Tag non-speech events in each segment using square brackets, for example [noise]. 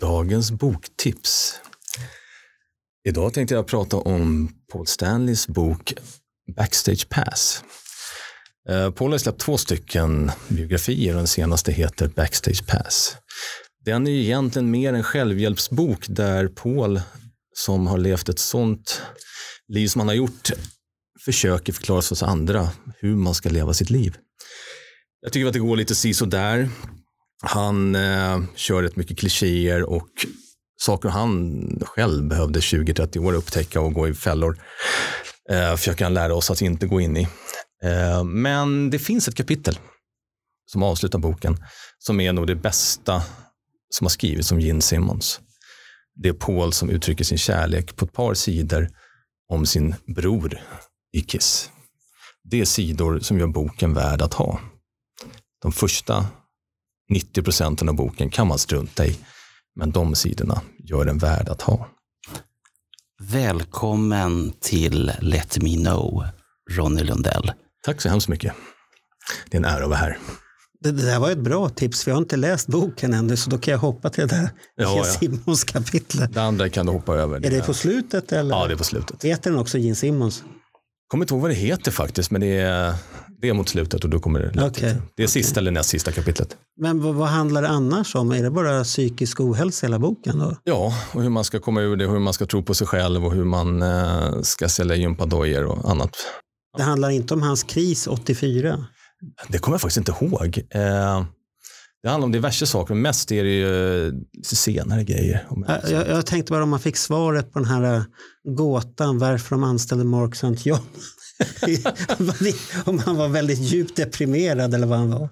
Dagens boktips. Idag tänkte jag prata om Paul Stanleys bok Backstage Pass. Eh, Paul har släppt två stycken biografier och den senaste heter Backstage Pass. Den är ju egentligen mer en självhjälpsbok där Paul, som har levt ett sånt liv som han har gjort, försöker förklara för oss andra hur man ska leva sitt liv. Jag tycker att det går lite si där. Han eh, kör rätt mycket klichéer och saker han själv behövde 20-30 år upptäcka och gå i fällor. Eh, försöker han lära oss att inte gå in i. Eh, men det finns ett kapitel som avslutar boken som är nog det bästa som har skrivits om Gene Simmons. Det är Paul som uttrycker sin kärlek på ett par sidor om sin bror i Kiss. Det är sidor som gör boken värd att ha. De första 90 procenten av boken kan man strunta i, men de sidorna gör den värd att ha. Välkommen till Let Me Know, Ronny Lundell. Tack så hemskt mycket. Det är en ära att vara här. Det, det där var ett bra tips, för jag har inte läst boken ännu, så då kan jag hoppa till det där Ja, ja. Simmons kapitlet. Det andra kan du hoppa över. Är det på slutet eller? Ja, det är på slutet. Heter den också Gene Simmons? kommer inte ihåg vad det heter faktiskt, men det är, det är mot slutet och då kommer det lätt hit. Det är sista eller näst sista kapitlet. Men vad, vad handlar det annars om? Är det bara psykisk ohälsa hela boken då? Ja, och hur man ska komma ur det, hur man ska tro på sig själv och hur man eh, ska sälja gympadojor och annat. Det handlar inte om hans kris 84? Det kommer jag faktiskt inte ihåg. Eh, det handlar om diverse saker, men mest är det ju eh, senare grejer. Jag- Jag, tänkte bara om man fick svaret på den här äh, gåtan varför de anställde Mark St. John. [laughs] om han var väldigt djupt deprimerad eller vad han var.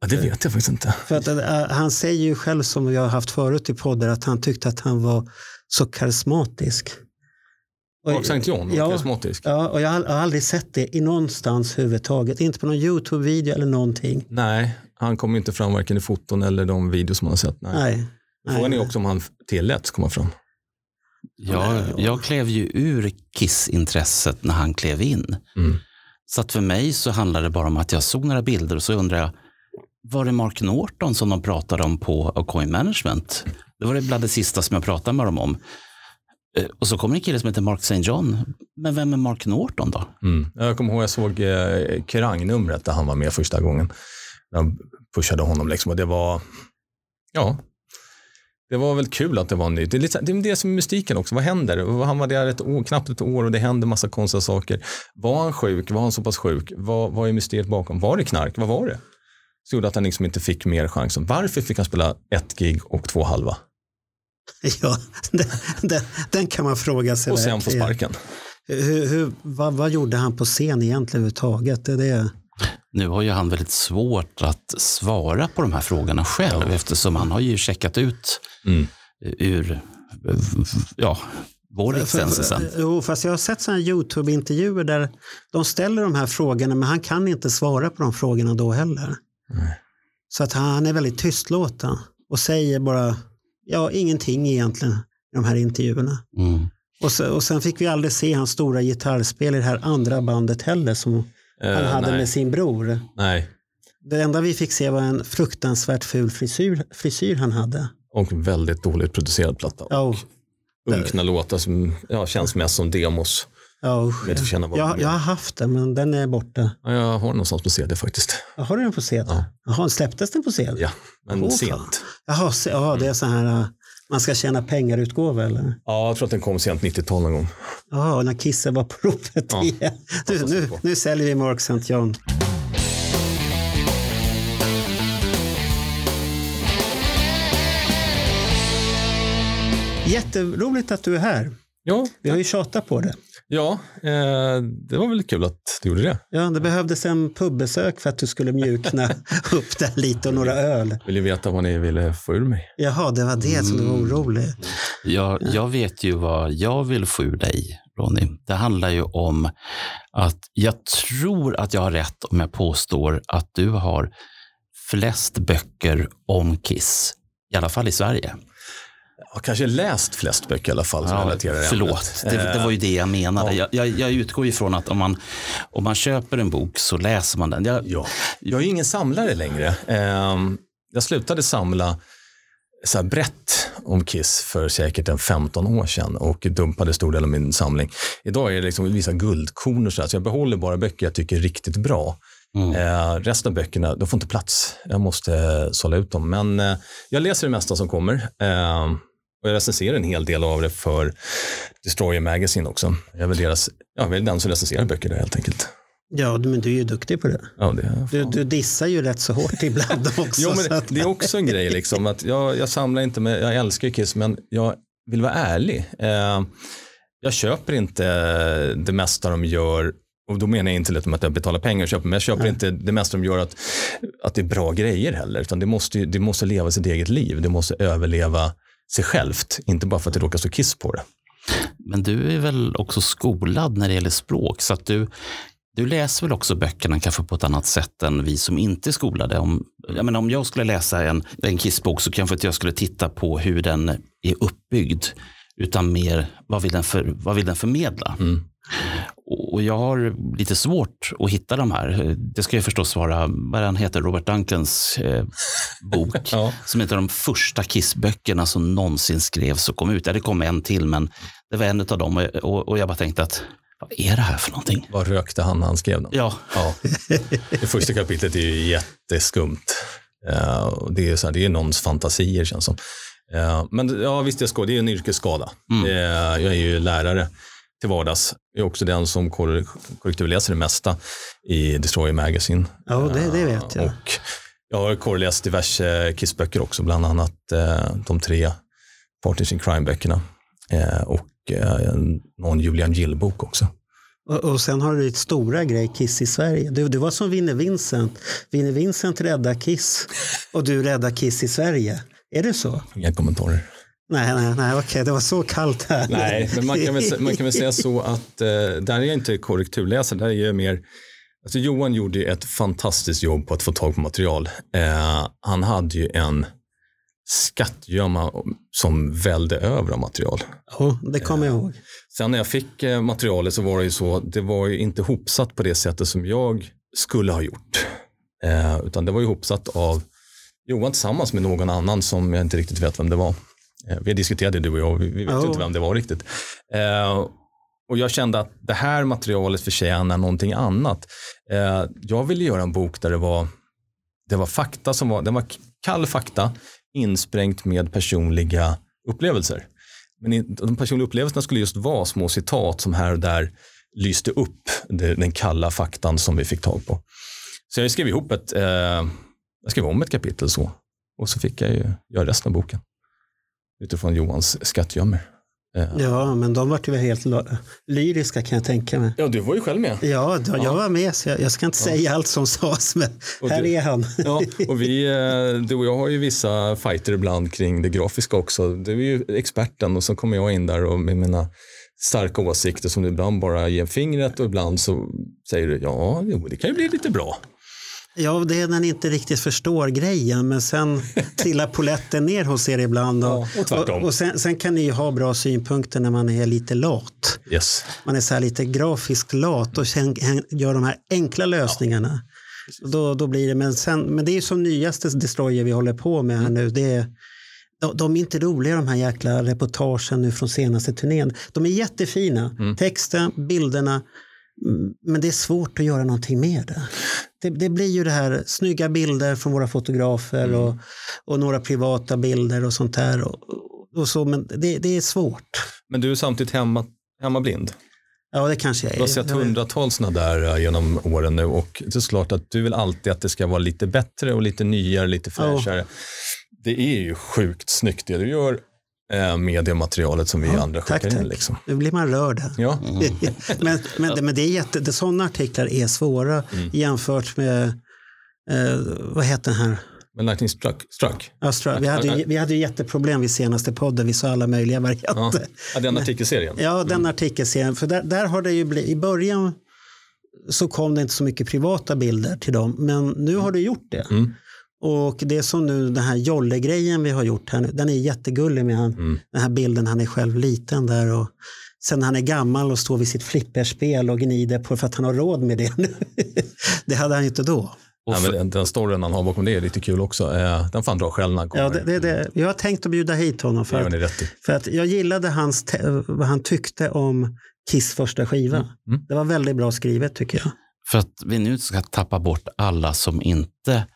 Ja, det vet jag faktiskt inte. För att, äh, han säger ju själv som vi har haft förut i poddar att han tyckte att han var så karismatisk. Och- Mark St. John, Ja. karismatisk. Ja, och jag har jag har aldrig sett det i någonstans överhuvudtaget. Inte på någon YouTube-video eller någonting. Nej, han kommer inte fram varken i foton eller de videos man har sett. Nej. Nej. Frågan är också om han tilläts komma fram. Jag, jag klev ju ur Kiss-intresset när han klev in. Mm. Så att för mig så handlar det bara om att jag såg några bilder och så undrar jag, var det Mark Norton som de pratade om på Coin Management? Det var det bland det sista som jag pratade med dem om. Eh, Och så kommer en kille som heter Mark St. John. Men vem är Mark Norton då? Mm. Jag kommer ihåg jag såg eh, Kerrang-numret där han var med första gången. De pushade honom liksom och det var, ja, det var väl kul att det var nytt. Det är, lite, det är det som är mystiken också. Vad händer? Han var där ett år, knappt ett år och det hände massa konstiga saker. Var han sjuk? Var han så pass sjuk? Vad, vad är mysteriet bakom? Var det knark? Vad var det? Så gjorde att han liksom inte fick mer chansen. Varför fick han spela ett gig och två halva? [laughs] Ja, den, den, den kan man fråga sig. Och sen få sparken. Hur, hur, vad, vad gjorde han på scen egentligen överhuvudtaget? Det är det. Nu har ju han väldigt svårt att svara på de här frågorna själv eftersom han har ju checkat ut Mm. ur ja, vår existens sen. Jo, fast jag har sett sådana YouTube-intervjuer där de ställer de här frågorna men han kan inte svara på de frågorna då heller. Nej. Så att han är väldigt tystlåten och säger bara ja, ingenting egentligen i de här intervjuerna. Mm. Och, så, och sen fick vi aldrig se hans stora gitarrspel i det här andra bandet heller som han Eh, hade nej. med sin bror. nej, Det enda vi fick se var en fruktansvärt ful frisyr, frisyr han hade. och väldigt dåligt producerad platta. Ja, och- unkna låtar som ja, känns mest som demos. usch. Jag känna vad jag, jag har haft den men den är borta. Ja, jag har någonstans på CD faktiskt. Har du den på CD? Ja. Jaha, släpptes den på CD? Ja, men fan. sent. Jaha, se- ja, det är så här äh, man ska tjäna pengar-utgåva eller? Ja, jag tror att den kom sent 90-tal någon gång. Jaha, när Kissen var på ropet Ja. igen. Du, nu, nu säljer vi Mark St. John. Jätteroligt att du är här. Ja, Vi har ju tjatat på det. Ja eh, det var väl kul att du gjorde det. Ja, det behövdes en pubbesök för att du skulle mjukna [laughs] upp där lite och några öl. Vill ni veta vad ni ville få ur mig? Jaha, det var det som du var orolig. Jag, jag vet ju vad jag vill få ur dig, Ronny. Det handlar ju om att jag tror att jag har rätt om jag påstår att du har flest böcker om Kiss. I alla fall i Sverige. Har kanske läst flest böcker i alla fall Ja, förlåt, det, det var ju det jag menade. ja. Jag, jag, jag utgår ifrån att om man, om man köper en bok så läser man den. Jag, Ja, jag är ingen samlare längre. Ehm, Jag slutade samla så här brett om Kiss för säkert en 15 år sedan och dumpade stor del av min samling. Idag är det liksom vissa guldkorn så, här, så jag behåller bara böcker jag tycker är riktigt bra. Mm. Eh, resten av böckerna, de får inte plats. Jag måste eh, sålla ut dem. Men eh, jag läser det mesta som kommer. Eh, och jag recenserar en hel del av det för Destroyer Magazine också. Jag är väl, deras, jag är väl den som recenserar böcker där helt enkelt. Ja, men du är ju duktig på det. Ja, det, Du, du dissar ju rätt så hårt ibland [laughs] också. Jo, men att, det är också en grej, liksom, att jag, jag samlar inte med, jag älskar Kiss, men jag vill vara ärlig. Eh, jag köper inte det mesta de gör, och då menar jag inte att jag betalar pengar och köper, men jag köper inte det mesta de gör att, att det är bra grejer heller, utan det måste, det måste leva sitt eget liv, det måste överleva sig självt, inte bara för att det råkar stå Kiss på det. Men du är väl också skolad när det gäller språk, så att du, du läser väl också böckerna kanske på ett annat sätt än vi som inte är skolade. Om, jag menar, om jag skulle läsa en, en Kissbok så kanske inte jag skulle titta på hur den är uppbyggd, utan mer vad vill den, för, vad vill den förmedla? Mm. Och jag har lite svårt att hitta de här. Det ska ju förstås vara, vad han heter, Robert Duncans eh, bok, [laughs] Ja. som heter de första Kissböckerna som någonsin skrevs och kom ut. Ja, det kom en till, men det var en av dem. Och, och, och jag bara tänkte att, vad är det här för någonting? Vad rökte han när han skrev den? Ja, Ja. Det första kapitlet är ju jätteskumt. Och det, är så här, det är någons fantasier känns som. Eh, men ja, visst, jag ska, det är en yrkesskada. Mm. Eh, jag är ju lärare till vardags. Jag är också den som korre- korrekturläser det mesta i Destroyer Magazine. ja, det, det vet jag. Och jag har korreläst diverse Kiss-böcker också, bland annat eh, de tre Partners in Crime-böckerna. Eh, och eh, någon Julian Gill-bok också. Och, och sen har du ditt stora grej Kiss i Sverige. Du, du var som Vinnie Vincent. Vinnie Vincent räddar Kiss och du räddar Kiss i Sverige. Är det så? Inga kommentarer. Nej, nej, nej, okej, det var så kallt här. Nej, men man kan väl, man kan väl säga så att eh, där är jag inte korrekturläsare, där är jag mer Alltså Johan gjorde ju ett fantastiskt jobb på att få tag på material. Eh, han hade ju en skattgömma som välde över av material. Ja, det kommer jag ihåg. Sen när jag fick eh, materialet så var det ju så, det var ju inte hopsatt på det sättet som jag skulle ha gjort. Eh, utan det var ju hopsatt av Johan tillsammans med någon annan som jag inte riktigt vet vem det var. Eh, vi diskuterade du och jag, vi, vet Ja. inte vem det var riktigt. Eh, och jag kände att det här materialet förtjänar någonting annat. Eh, jag ville göra en bok där det var, det var fakta som var, det var kall fakta insprängt med personliga upplevelser. Men de personliga upplevelserna skulle just vara små citat som här och där lyste upp det, den kalla faktan som vi fick tag på. Så jag skrev ihop ett, jag skrev om ett kapitel så. Och så fick jag ju göra resten av boken. Utifrån Johans skattgömmor. Eh, Ja, men de var ju helt lyriska kan jag tänka mig. ja, du var ju själv med. Ja, då, jag var med så jag, jag ska inte säga allt som sades, men Och här du- är han. Ja, och vi, eh, du och jag har ju vissa fighter ibland kring det grafiska också. Du är ju experten och så kommer jag in där och med mina starka åsikter som du ibland bara ger fingret och ibland så säger du ja, jo, det kan ju bli lite bra. Ja, det är när ni inte riktigt förstår grejen, men sen [laughs] trillar poletten ner hos er ibland. Och, Ja, och tvärtom. och, och sen, sen kan ni ju ha bra synpunkter när man är lite lat. Yes. Man är så här lite grafiskt lat och sen gör de här enkla lösningarna. Då, då blir det, men, sen, men det är ju som nyaste Destroyer vi håller på med här nu. Det är, de, de är inte roliga de här jäkla reportagen nu från senaste turnén. De är jättefina. Texten, bilderna. Mm, Men det är svårt att göra någonting med det. det. Det blir ju det här snygga bilder från våra fotografer och, och några privata bilder och sånt där. Och, och så, men det, det är svårt. Men du är samtidigt hemma, hemmablind. Ja, det kanske jag är. Du har sett hundratals sådana där eh, genom åren nu och det är klart att du vill alltid att det ska vara lite bättre och lite nyare, lite fräschare. Det är ju sjukt snyggt det du gör. Eh, mediematerialet som vi Ja, andra tack, skickar in. tack. Liksom. Nu blir man rörd här. Ja. [laughs] men men, det, men det är jätte, det, sådana artiklar är svåra Mm. jämfört med, eh, vad heter den här? Men Lightning struck. struck. Astra. Vi, hade, vi hade ju jätteproblem vid senaste podden, vi sa alla möjliga Ja. varianter. Ja, den artikelserien. Ja, den artikelserien. För där, där har det ju blivit, i början så kom det inte så mycket privata bilder till dem, men nu har det gjort det. Mm. Och det som nu den här Jolle-grejen vi har gjort här nu, den är jättegullig med han, Mm. den här bilden, han är själv liten där och sen när han är gammal och står vid sitt flipperspel och gnider på för att han har råd med det nu. [laughs] det hade han ju inte då. Och Ja, men den, storyn han har bakom det är lite kul också. Eh, den får han dra själv när han kommer. Ja, det, det, det. Jag har tänkt att bjuda hit honom för att, för att jag gillade hans, vad han tyckte om Kiss första skiva. Mm. Det var väldigt bra skrivet tycker jag. För att vi nu ska tappa bort alla som inte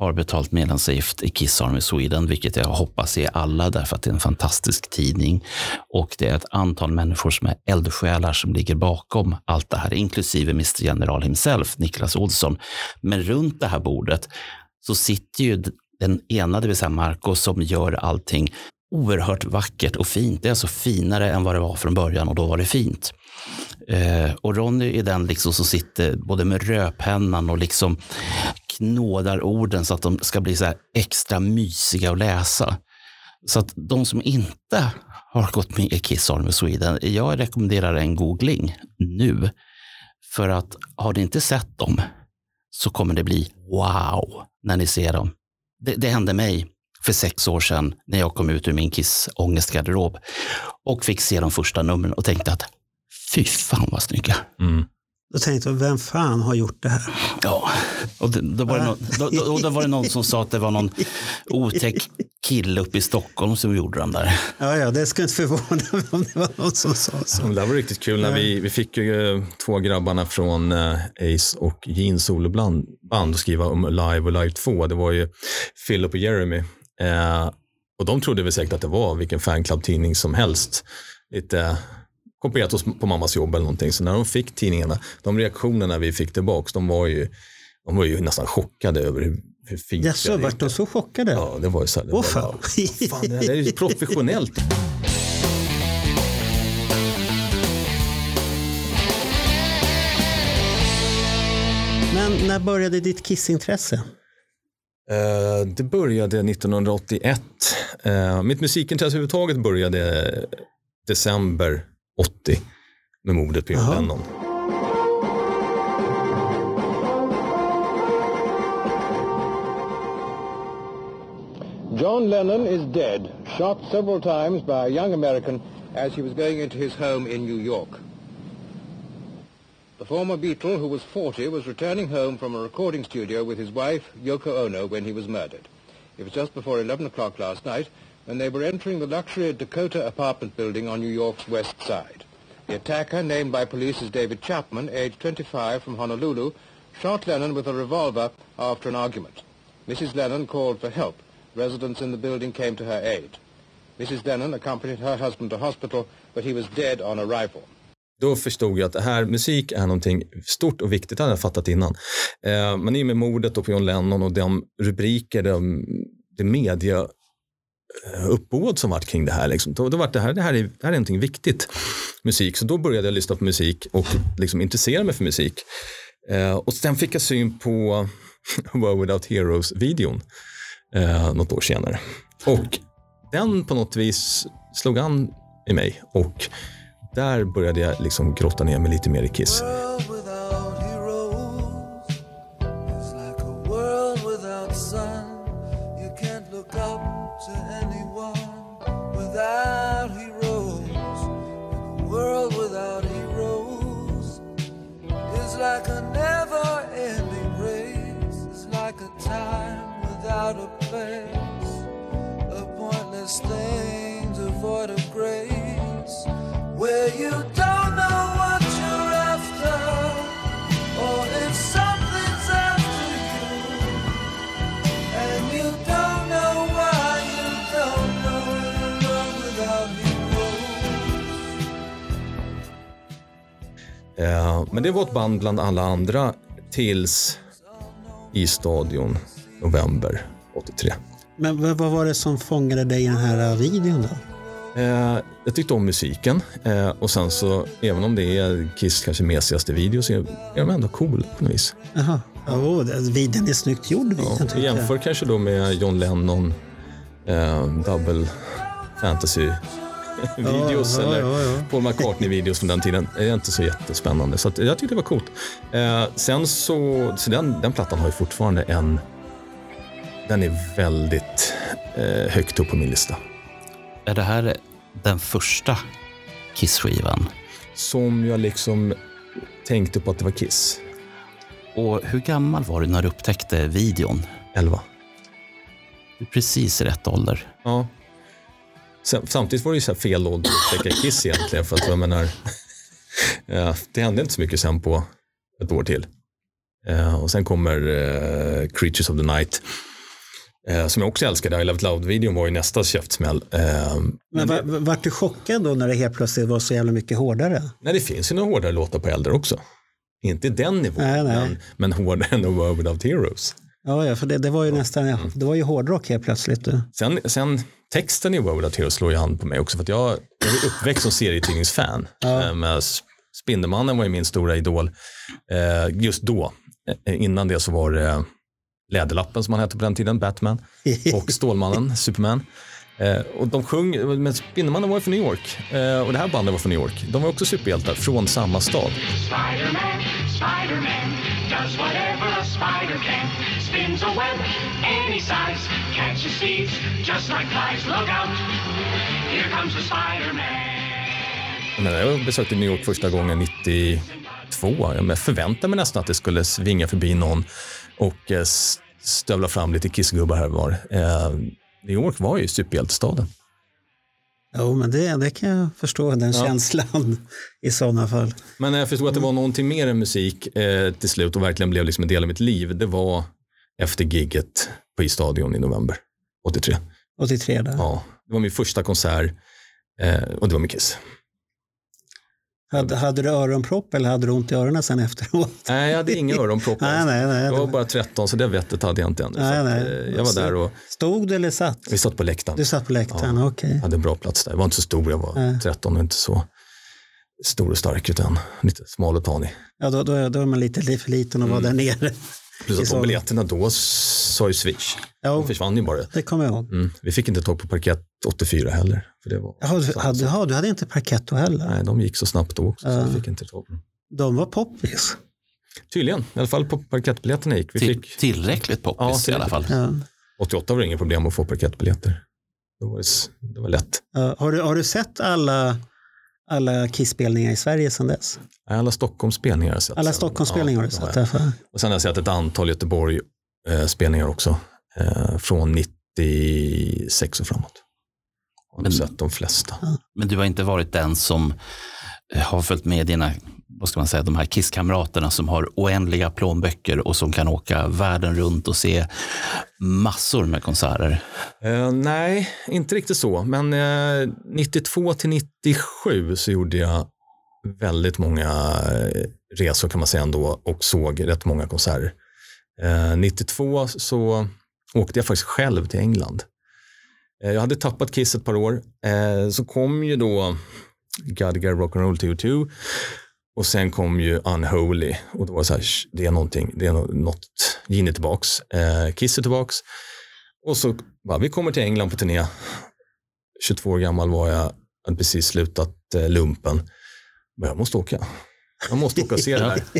har betalt medlemsavgift i Kiss Army Sweden, vilket jag hoppas är alla därför att det är en fantastisk tidning. Och det är ett antal människor som är eldsjälar som ligger bakom allt det här, inklusive Mr General himself, Niklas Olsson. Men runt det här bordet så sitter ju den ena, det vill säga Marco, som gör allting oerhört vackert och fint. Det är alltså finare än vad det var från början och då var det fint. Eh, och Ronny är den liksom som sitter både med rödpennan och liksom knådar orden så att de ska bli så här extra mysiga att läsa. Så att de som inte har gått med i Kiss Army Sweden, jag rekommenderar en googling nu. För att har ni inte sett dem så kommer det bli wow när ni ser dem. Det, det hände mig för sex år sedan när jag kom ut ur min Kiss-ångestgarderob och fick se de första numren och tänkte att fy fan vad snygga. Mm. Då tänkte jag, vem fan har gjort det här? Ja, och det, då, var det någon, då, då, då var det någon som sa att det var någon otäck kille uppe i Stockholm som gjorde dem där. Ja, ja, det skulle inte förvåna mig om det var någon som sa så. Det där var riktigt kul när vi, vi fick ju eh, två grabbarna från eh, Ace och Jeans soloband band att skriva om Live och Live 2. Det var ju Philip och Jeremy. Eh, och de trodde väl säkert att det var vilken fanclub-tidning som helst. Lite kopierat oss på mammas jobb eller någonting. Så när de fick tidningarna, de reaktionerna vi fick tillbaks, de var ju, de var ju nästan chockade över hur, hur fint Jaså, vart de så chockade? Ja, det var ju så här. det var fan. bara, fan, det här är ju professionellt. Men när började ditt kissintresse? Eh, det började 1981. Eh, mitt musikintresse överhuvudtaget började december 80 med mordet på John Jaha. Lennon. John Lennon is dead, shot several times by a young American as he was going into his home in New York. The former Beatle, who was 40, was returning home from a recording studio with his wife, Yoko Ono, when he was murdered. It was just before 11 o'clock last night when they were entering the luxury Dakota apartment building on New York's west side. The attacker, named by police as David Chapman, aged 25, from Honolulu, shot Lennon with a revolver after an argument. Mrs. Lennon called for help. Residents in the building came to her aid. Mrs. Lennon accompanied her husband to hospital, but he was dead on arrival. Då förstod jag att det här musik är någonting stort och viktigt, det hade jag fattat innan. Eh, men i och med mordet på John Lennon och de rubriker, de, media Eh, uppbåd som vart kring det här. Liksom. Då, då var det här, det här, är, det här är någonting viktigt musik. Så då började jag lyssna på musik och liksom intressera mig för musik. Eh, och sen fick jag syn på [laughs] World Without Heroes-videon eh, något år senare. Och den på något vis slog an i mig och där började jag liksom grotta ner mig lite mer i Kiss. Men det var ett band bland alla andra tills i stadion november 83. Men vad var det som fångade dig i den här videon då? Eh, jag tyckte om musiken eh, och sen så, även om det är Kiss kanske mesigaste video så är, de ändå cool på något vis. Jaha. Oh, den är snyggt gjord. Ja, videon, jag. jämför kanske då med John Lennon, eh, Double Fantasy [laughs] videos Ja, eller ja, ja. Paul McCartney-videos från den tiden. Det är inte så jättespännande. Så att jag tyckte det var coolt. Eh, sen så, så den, den plattan har ju fortfarande en... Den är väldigt eh, högt upp på min lista. Är det här den första Kiss-skivan? Som jag liksom tänkte på att det var Kiss. Och hur gammal var du när du upptäckte videon? 11. Du är precis i rätt ålder. Ja. Sam- Samtidigt var det ju så fel ålder att upptäcka Kiss egentligen. För att jag menar, [laughs] ja, det hände inte så mycket sen på ett år till. Eh, och sen kommer eh, Creatures of the Night. Eh, som jag också älskade. I Love It Loud-videon var ju nästa käftsmäll. Men var, vart du chockad då när det helt plötsligt var så jävla mycket hårdare? nej, det finns ju några hårdare låtar på äldre också. Inte den nivån, Nej, nej. Men, men hårdare än World Without Heroes. Ja, ja för det, det var ju nästan, Mm. det var ju hårdrock helt plötsligt. Sen, sen texten i World Without Heroes slår ju an på mig också för att jag, jag är uppväxt som serietidningsfan. Eh, med S- Spindelmannen var ju min stora idol. Eh, just då, eh, innan det så var det Läderlappen som han hette på den tiden, Batman. [laughs] Och Stålmannen, Superman. Eh, och de sjöng, men Spindelmannen var ju från New York. Eh, och det här bandet var från New York. De var också superhjältar från samma stad. Spider-Man, Spider-Man does whatever a spider can. Spins a web any size, catches thieves just like flies. Look out, here comes the Spider-Man. Jag, besökte New York första gången 92. Jag förväntade mig nästan att det skulle svinga förbi någon och eh, stövla fram lite kissgubbar här och var. Eh, New York var ju superhjältestaden. Jo, men det, det kan jag förstå, den Ja. känslan i sådana fall. Men jag förstod att det var någonting mer än musik eh, till slut och verkligen blev liksom en del av mitt liv. Det var efter gigget på Isstadion i november 83. 83 där. Ja, det var min första konsert eh, och det var med Kiss. Hade, hade du öronpropp eller hade du ont i öronen sen efteråt? [laughs] Nej, jag hade inga öronproppar. [laughs] Nej, nej, nej. Jag var bara 13 så det vettet hade jag inte ännu. Nej, att, nej. eh, jag var där och Stod du eller satt? vi satt på läktaren. Du satt på läktaren, okej. hade en bra plats där. Jag var inte så stor, jag var Nej. 13 och inte så stor och stark utan lite smal och tanig. Ja, då, då, då är man lite, för liten och Mm. vara där nere. Plus att så- de biljetterna då sa ju Swish. Ja, De försvann ju bara. det kommer jag ihåg. Mm. Vi fick inte tag på parkett 84 heller. För det var, Jaha, du, hade, jaha, du hade inte parkett då heller? nej, de gick så snabbt då också, så Ja. vi fick inte tag på dem. De var poppis. Tydligen, i alla fall på parkettbiljetterna gick. Vi Till, fick, tillräckligt poppis Ja, i alla fall. Ja. 88 var det inga problem att få parkettbiljetter. Då var det, det var lätt. Ja, har, du, har du sett alla, alla Kiss-spelningar i Sverige sedan dess? Alla Stockholmsspelningar har jag sett. Alla. Stockholmsspelningar Ja, har du sett? Och sen har jag sett ett antal Göteborg-spelningar också. Eh, från 96 och framåt. Jag har Men- sett de flesta. Men du har inte varit den som eh, har följt med dina, vad ska man säga, de här kisskamraterna som har oändliga plånböcker och som kan åka världen runt och se massor med konserter. Eh, nej, inte riktigt så. Men eh, 92 till 97 så gjorde jag väldigt många eh, resor kan man säga ändå och såg rätt många konserter. Eh, 92 så åkte jag faktiskt själv till England. Eh, jag hade tappat Kiss ett par år. Eh, så kom ju då Gadgar Rock'n'Roll to U2. Och sen kom ju Unholy. Och då var det så här, "Sh, det är någonting, det är nå- något. Gene är tillbaks, eh, Kiss är tillbaks. Och så bara, vi kommer till England på turné. 22 år gammal var jag, hade precis slutat eh, lumpen. Men jag måste åka. Jag måste åka och se det här. [laughs]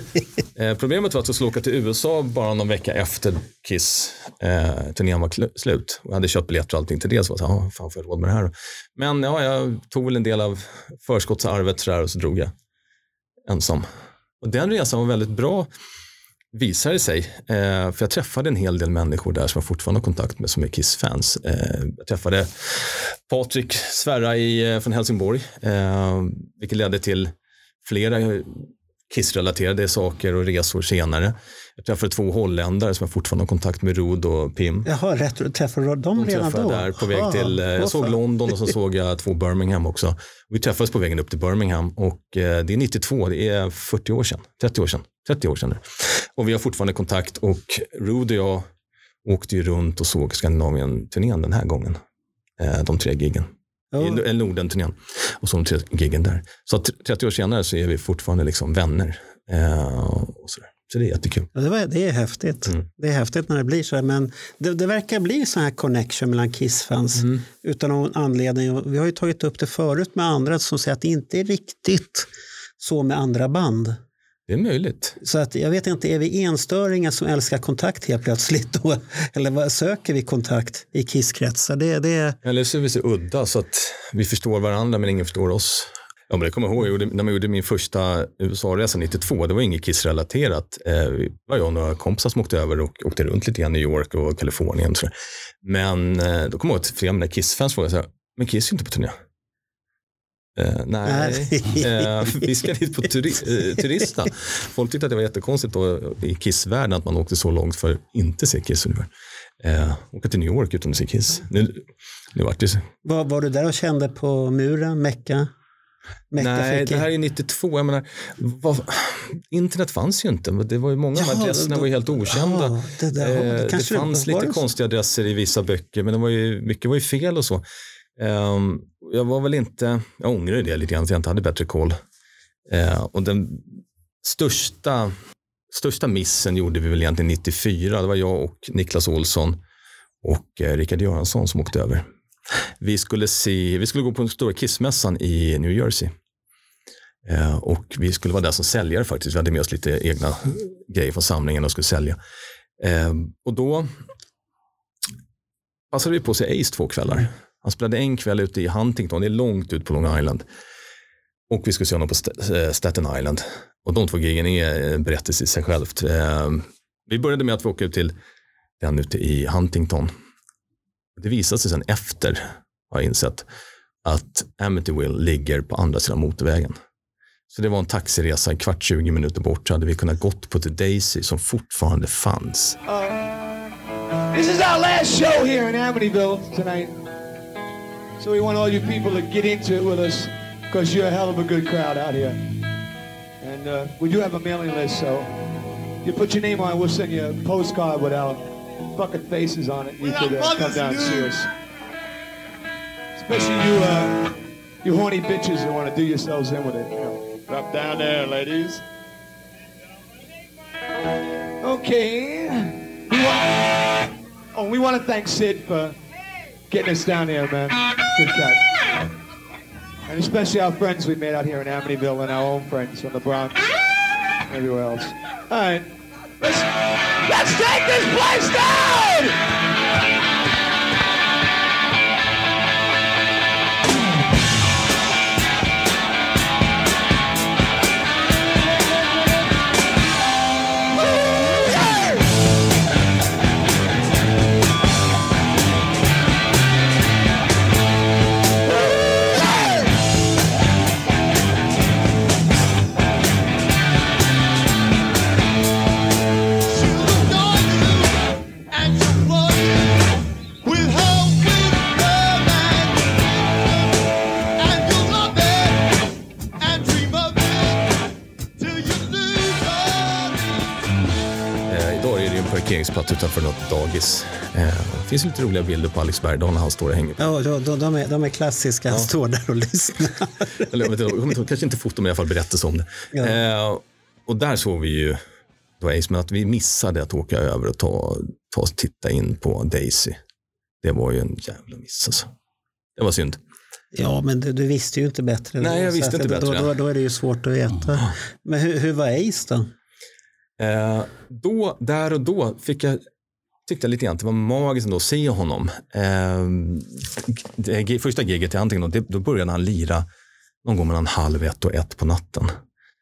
Eh, problemet var att jag skulle åka till USA bara någon vecka efter Kiss eh, turnén var slut. Och jag hade köpt biljetter och allting till det. Så jag här, "Ah, fan får jag råd med det här? Men ja, jag tog väl en del av förskottsarvet så där, och så drog jag ensam. Och den resan var väldigt bra visade det sig. Eh, för jag träffade en hel del människor där som jag fortfarande har kontakt med som är Kiss-fans. Eh, jag träffade Patrik Sverra i, eh, från Helsingborg, eh, vilket ledde till flera Kiss-relaterade saker och resor senare. Jag träffade två holländare som jag fortfarande har kontakt med, Rod och Pim. Jaha, rätt, träffade du dem De redan då? jag där på väg Aha, till, eh, jag såg. London och så såg jag två Birmingham också. Vi träffades på vägen upp till Birmingham och eh, det är 92, det är 40 år sedan, 30 år sedan, 30 år sedan nu. Och vi har fortfarande kontakt och Rud och jag åkte ju runt och såg Skandinavien-turnén den här gången. Eh, de tre giggen. Jo. i Norden-turnén. Och så de tre giggen där. Så att 30 år senare så är vi fortfarande liksom vänner. Eh, och sådär. Så det är jättekul. Ja, det, var, det är häftigt. Mm. Det är häftigt när det blir så här. Men det, det verkar bli så här connection mellan Kiss-fans Mm. utan någon anledning. Vi har ju tagit upp det förut med andra som säger att det inte är riktigt så med andra band. Det är möjligt. Så att jag vet inte, är vi enstöringar som älskar kontakt helt plötsligt? Då? [laughs] Eller vad, söker vi kontakt i Kiss-kretsar? Det, det, Eller så är vi så udda så att vi förstår varandra men ingen förstår oss. Ja, men det kommer jag ihåg, när man gjorde min första USA-resa 92, det var inget Kiss-relaterat. Eh, det var jag och några kompisar som åkte över och åkte runt lite grann i New York och Kalifornien. och. Men eh, då kommer jag ihåg att flera av mina Kiss-fans frågade så här, men Kiss är ju inte på turné. Eh, nej, eh, vi ska dit på turi- eh, turista. Folk tyckte att det var jättekonstigt då, i Kiss-världen att man åkte så långt för att inte se Kiss ungefär. Eh, åka till New York utan att se Kiss. Nu, nu vart det var, var du där och kände på muren, Mecka? Mecka Nej, fick- det här är 92. Jag menar, vad, internet fanns ju inte. Det var ju många av Jaha, adresserna då- var ju helt okända. Ja, det där- Eh, det det fanns lite det så. konstiga adresser i vissa böcker, men det var ju, mycket var ju fel och så. Ehm, jag var väl inte, jag ångrar ju det lite grann, att jag inte hade bättre koll. Eh, och den största, största missen gjorde vi väl egentligen 94. Det var jag och Niklas Olsson och eh, Rickard Göransson som åkte över. Vi skulle, se, vi skulle gå på den stora Kissmässan i New Jersey. Eh, och vi skulle vara där som säljare faktiskt. Vi hade med oss lite egna grejer från samlingen och skulle sälja. Ehm, och då passade vi på att se Ace två kvällar. Han spelade en kväll ute i Huntington, det är långt ut på Long Island. Och vi skulle se honom på eh, Staten Island. Och de två giggen är eh, en berättelse i sig självt. Ehm, vi började med att vi åkte ut till den ute i Huntington. Det visade sig sen efter, har jag insett, att Amityville ligger på andra sidan motorvägen. Så det var en taxiresa, en kvart, 20 minuter bort, så hade vi kunnat gått på The Daisy som fortfarande fanns. Uh, this is our last show here in Amityville tonight. So we want all you people to get into it with us because you're a hell of a good crowd out here. And uh, we do have a mailing list, so you put your name on it, we'll send you a postcard with our fucking faces on it. You could uh, come down and see us. Especially you, uh, you horny bitches that want to do yourselves in with it. You know. Drop down there, ladies. Okay. We want, oh, we want to thank Sid for getting us down here, man. Good cut. And especially our friends we made out here in Amityville and our own friends from the Bronx and everywhere else. All right. Let's, let's take this place down! Parkeringsplats utanför något dagis. Eh, det finns lite roliga bilder på Alex Bergdahl när han står och hänger. Ja, de, de, är, de är klassiska. Han står där och lyssnar. [laughs] Eller, jag vet inte, kanske inte foto, men i alla fall berättelse om det. Ja. Eh, och där såg vi ju Ace, men att vi missade att åka över och ta, ta och titta in på Daisy. Det var ju en jävla miss alltså. Det var synd. Ja, men du, du visste ju inte bättre. Nej, jag visste inte bättre. Då, då, då är det ju svårt att veta. Men hur, hur var Ace då? Eh, då, där och då fick jag, tyckte jag lite grann att det var magiskt ändå att se honom. Eh, första giget i Huntington, det, då började han lira någon gång mellan halv ett och ett på natten.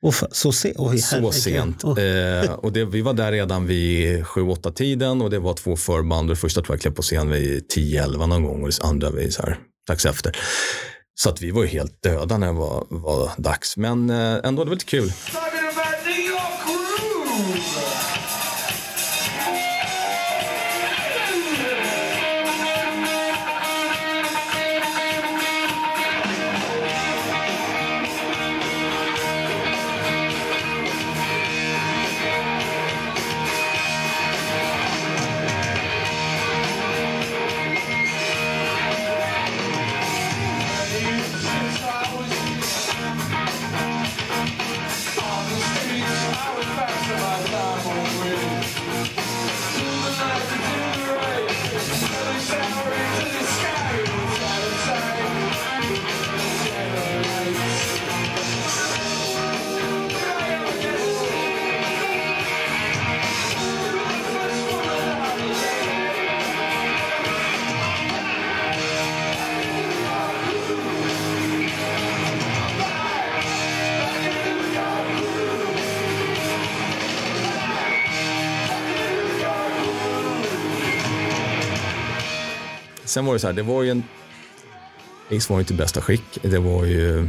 Fa- så, se, oj, Så sent. Åh, Eh, och det, vi var där redan vid 7-8 tiden och det var två förband. Det första tror jag klev på scen vid 10-11 någon gång och det andra vid så här, strax efter. Så att vi var ju helt döda när det var, var dags. Men eh, ändå, det var lite kul. Sen var det så här, det var ju en... Ace var inte i bästa skick. Det var ju...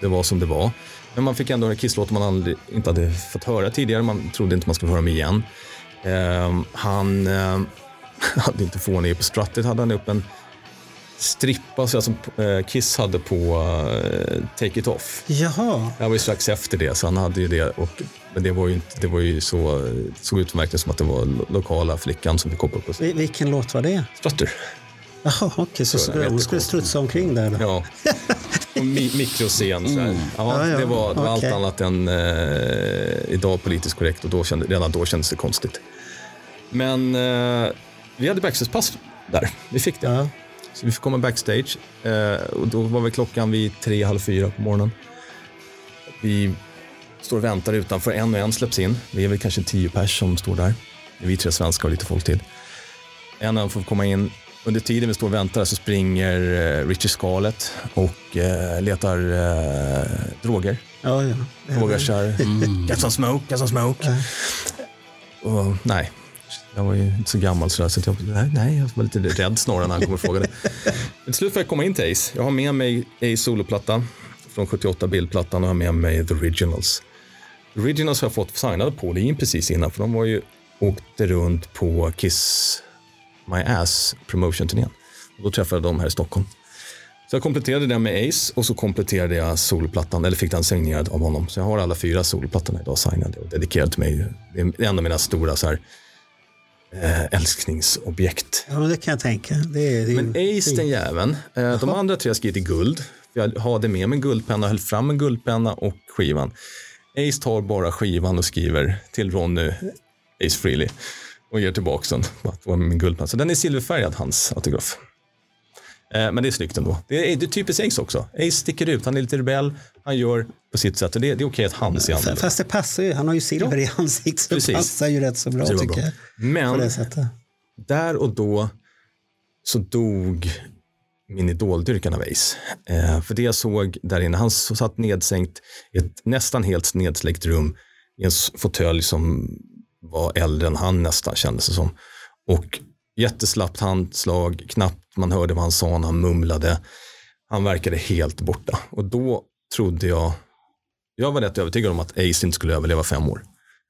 Det var som det var. Men man fick ändå en Kiss-låt man aldrig, inte hade fått höra tidigare. Man trodde inte man skulle höra dem igen. Ehm, han eh, [laughs] hade inte fånig på struttet, hade han upp en strippa så som eh, Kiss hade på eh, Take It Off. Jaha, Det här var ju strax efter det, så han hade ju det. Och, men det var ju, inte, det var ju så, såg ut verkligen som att det var lo- lokala flickan som fick hoppa upp på vil- vilken låt var det? Strutter. Jaha, okej, så Så jag hon skulle strutsa omkring där då? Ja. [laughs] Och mi mikroscen. Så här. Ja, Ja, Det var, det var okej. allt annat än eh, idag politiskt korrekt och då kände, redan då kändes det konstigt. Men eh, vi hade backstagepass där. Vi fick det. Ja. Så vi fick komma backstage eh, och då var väl klockan vid tre, halv fyra på morgonen. Vi står och väntar utanför, en och en släpps in. Vi är väl kanske tio pers som står där. Det är vi tre svenskar och lite folk till. En och en får komma in. Under tiden vi står och väntar så springer eh, Richie Scarlett och eh, letar eh, droger. Ja, ja. Det- Frågar så här, get some smoke, get some smoke. Och, nej, jag var ju inte så gammal så, där, så att jag, nej, nej, jag var lite rädd snarare när han kom och frågade. Men [laughs] till slut får jag komma in till Ace. Jag har med mig Ace soloplatta från 78 bildplattan och har med mig The Originals. The Originals har jag fått signade på Paulin precis innan för de var ju åkte runt på Kiss My Ass promotion-turnén. Då träffade jag dem här i Stockholm. Så jag kompletterade den med Ace och så kompletterade jag solplattan, eller fick den signerad av honom. Så jag har alla fyra solplattorna idag signade och dedikerade till mig. Det är en av mina stora så här, eh, älsklingsobjekt. Ja, det kan jag tänka. Det är, det är, Men Ace den jäveln, eh, de andra tre har skrivit i guld. Jag hade med mig en guldpenna, höll fram en guldpenna och skivan. Ace tar bara skivan och skriver till Ronny Ace Frehley och ger tillbaka den. Det min guldpenna. Så den är silverfärgad, hans autograf. Eh, Men det är snyggt ändå. Det är, det är typiskt Ace också. Ace sticker ut, han är lite rebell, han gör på sitt sätt. Och det, det är okej att han ser annorlunda. Fast det passar ju. Han har ju silver i ansiktet. Så det passar ju rätt så bra tycker bra. jag. Men där och då så dog min idoldyrkan av Ace. Eh, för det jag såg där inne, han satt nedsänkt i ett nästan helt nedsläckt rum i en fåtölj som var äldre än han nästan kändes det som. Och jätteslappt handslag, knappt man hörde vad han sa när han mumlade. Han verkade helt borta. Och då trodde jag, jag var rätt övertygad om att Ace inte skulle överleva fem år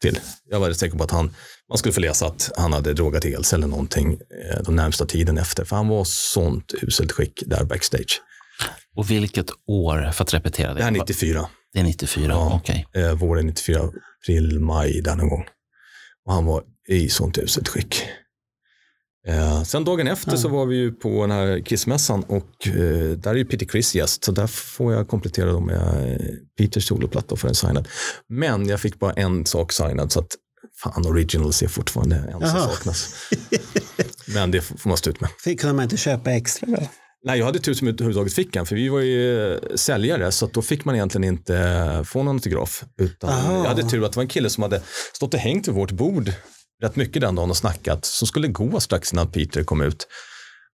till. Jag var rätt säker på att han, man skulle få läsa att han hade drogat ihjäl sig eller någonting eh, den närmsta tiden efter. För han var sånt uselt skick där backstage. Och vilket år, för att repetera det? Det här är 94, Det är 94, Ja. okej. eh, våren 94, april, maj där någon gång. Och han var i sånt uselt skick. Eh, sen dagen efter så var vi ju på den här Kissmässan och eh, där är ju Peter Criss gäst. Så där får jag komplettera dem med eh, Peters soloplatta för en signad. Men jag fick bara en sak signad så att fan originals är fortfarande en som saknas. Men det får man stå ut med. Fick- Kunde man inte köpa extra då? Nej, jag hade tur som överhuvudtaget fick en, för vi var ju eh, säljare, så att då fick man egentligen inte eh, få någon autograf. Utan Aha. jag hade tur att det var en kille som hade stått och hängt vid vårt bord rätt mycket den dagen och snackat, som skulle gå strax innan Peter kom ut.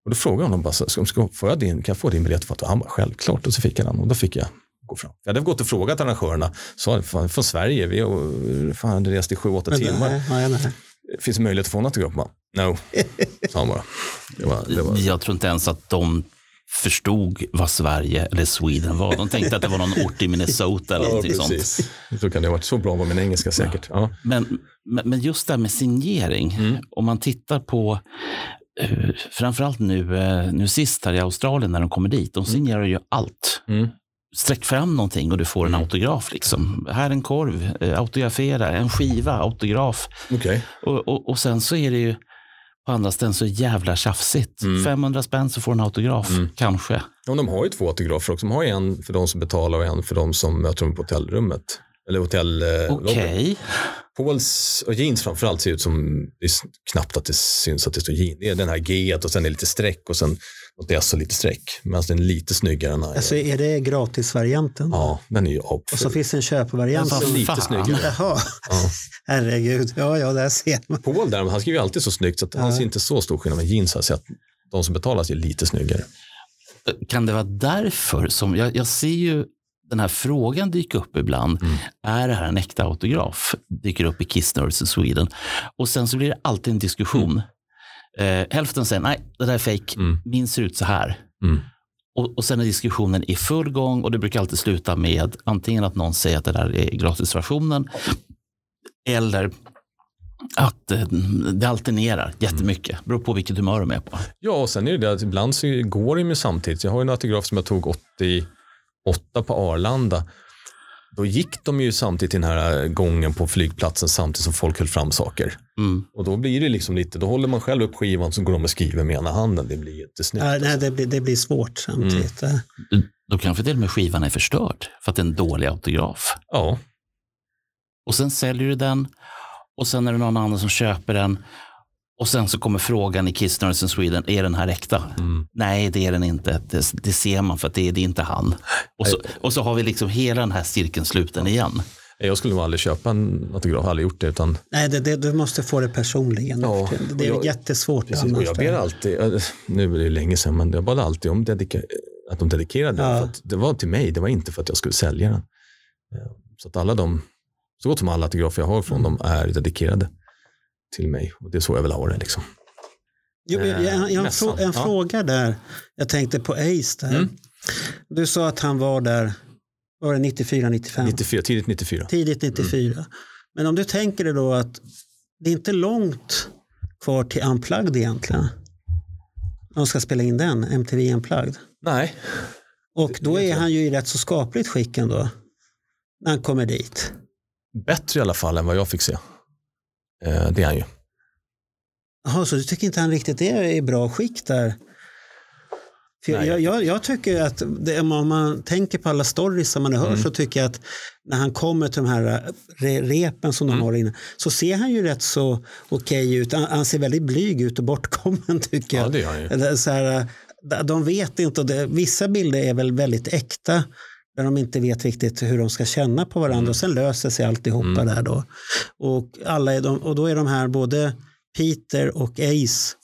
Och då frågade jag honom bara, ska, ska, får jag din, kan jag få din biljett? Han bara, självklart. Och så fick jag den och då fick jag gå fram. Jag hade gått och frågat arrangörerna, sa fan, från Sverige, vi har fan, rest i sju, åtta Men timmar. nej, nej, nej. Finns det möjlighet att få en autograf? No, [laughs] sa han bara. Det var, det var, Jag tror inte ens att de förstod vad Sverige eller Sweden var. De tänkte att det var någon ort i Minnesota eller Ja, någonting sånt. Så kan det ha varit. Så bra var min engelska säkert. Ja. Men, men just det här med signering, Mm. om man tittar på eh, framförallt nu, eh, nu sist här i Australien när de kommer dit, de signerar ju allt. Mm. Sträck fram någonting och du får en autograf. Liksom. Här en korv, eh, autografera, en skiva, autograf. Okej. Och, och, och sen så är det ju på andra ställen så jävla tjafsigt. Mm. 500 spänn så får en autograf, kanske. Ja, de har ju två autografer också. De har en för de som betalar och en för de som möter dem på hotellrummet. Eller hotell... Eh, Okej. Pauls och jeans framförallt ser ut som, det är knappt att det syns att det står jeans. Det är den här G och sen är det lite streck och sen något S och lite streck. Medan den är lite snyggare än den här. Alltså är det gratisvarianten? Ja, den är ju Och så apful. finns det en köpvariant. Som- Lite fan. snyggare. [laughs] Jaha, Ja. herregud. Ja, ja, där ser man. Paul där, han skriver ju alltid så snyggt så att han ser inte så stor skillnad med jeans. Har jag sett. De som betalar ser lite snyggare. Kan det vara därför som, jag, jag ser ju den här frågan dyka upp ibland. Mm. Är det här en äkta autograf? Dyker upp i Kiss Nerds in Sweden. Och sen så blir det alltid en diskussion. Eh, hälften säger nej, det där är fake. Mm. Min ser ut så här. Mm. Och, och sen är diskussionen i full gång och det brukar alltid sluta med antingen att någon säger att det där är gratisversionen eller att eh, det alternerar jättemycket. Beror på vilket humör de är på. Ja, och sen är det det att ibland så går det med samtidigt. Jag har ju en autograf som jag tog 88 på Arlanda. Då gick de ju samtidigt den här gången på flygplatsen samtidigt som folk höll fram saker. Mm. Och då blir det liksom lite, då håller man själv upp skivan så går de och skriver med ena handen. Det blir jättesnyggt. Ja, nej, det, blir, det blir svårt samtidigt. Mm. Då kanske till och med skivan är förstörd för att det är en dålig autograf. Ja, Och sen säljer du den och sen är det någon annan som köper den. Och sen så kommer frågan i Kiss Nerds in Sweden, är den här äkta? Mm. Nej, det är den inte. Det, det ser man för att det är, det är inte han. Och så, och så har vi liksom hela den här cirkeln sluten igen. jag skulle nog aldrig köpa en autograf, aldrig gjort det. Utan, Nej, det, det, du måste få det personligen. Ja, det är jag- jättesvårt precis, och annars. jag ber alltid, nu är det länge sedan, men jag bad alltid om dedika, att de dedikerade den. Ja. För att det var till mig, det var inte för att jag skulle sälja den. Eh, Så att alla de, så gott som alla autografer jag har från dem är dedikerade till mig. Och det är så jag vill ha det. Liksom. Jo, jag, jag, jag, en, frå, en ja. fråga där. Jag tänkte på Ace där. Mm. Du sa att han var där, var det 94, 95? 94, tidigt 94. Tidigt 94. Mm. Men om du tänker dig då att det är inte långt kvar till Unplugged egentligen. De ska spela in den, MTV Unplugged. Nej, Och då är han ju i rätt så skapligt skick ändå. När han kommer dit. bättre i alla fall än vad jag fick se. Eh, det är han ju. Jaha, så du tycker inte han riktigt är i bra skick där? Nej, jag, jag, jag tycker att det, om man tänker på alla stories som man har hört Mm. så tycker jag att när han kommer till de här re, repen som Mm. de har inne så ser han ju rätt så okej ut. Han, han ser väldigt blyg ut och bortkommen [laughs] tycker jag. Ja, det gör han ju. Så här, eh, de vet inte, och det, vissa bilder är väl väldigt äkta där de inte vet riktigt hur de ska känna på varandra Mm. och sen löser sig alltihopa där då. Och, alla är de, och då är de här både Peter och Ace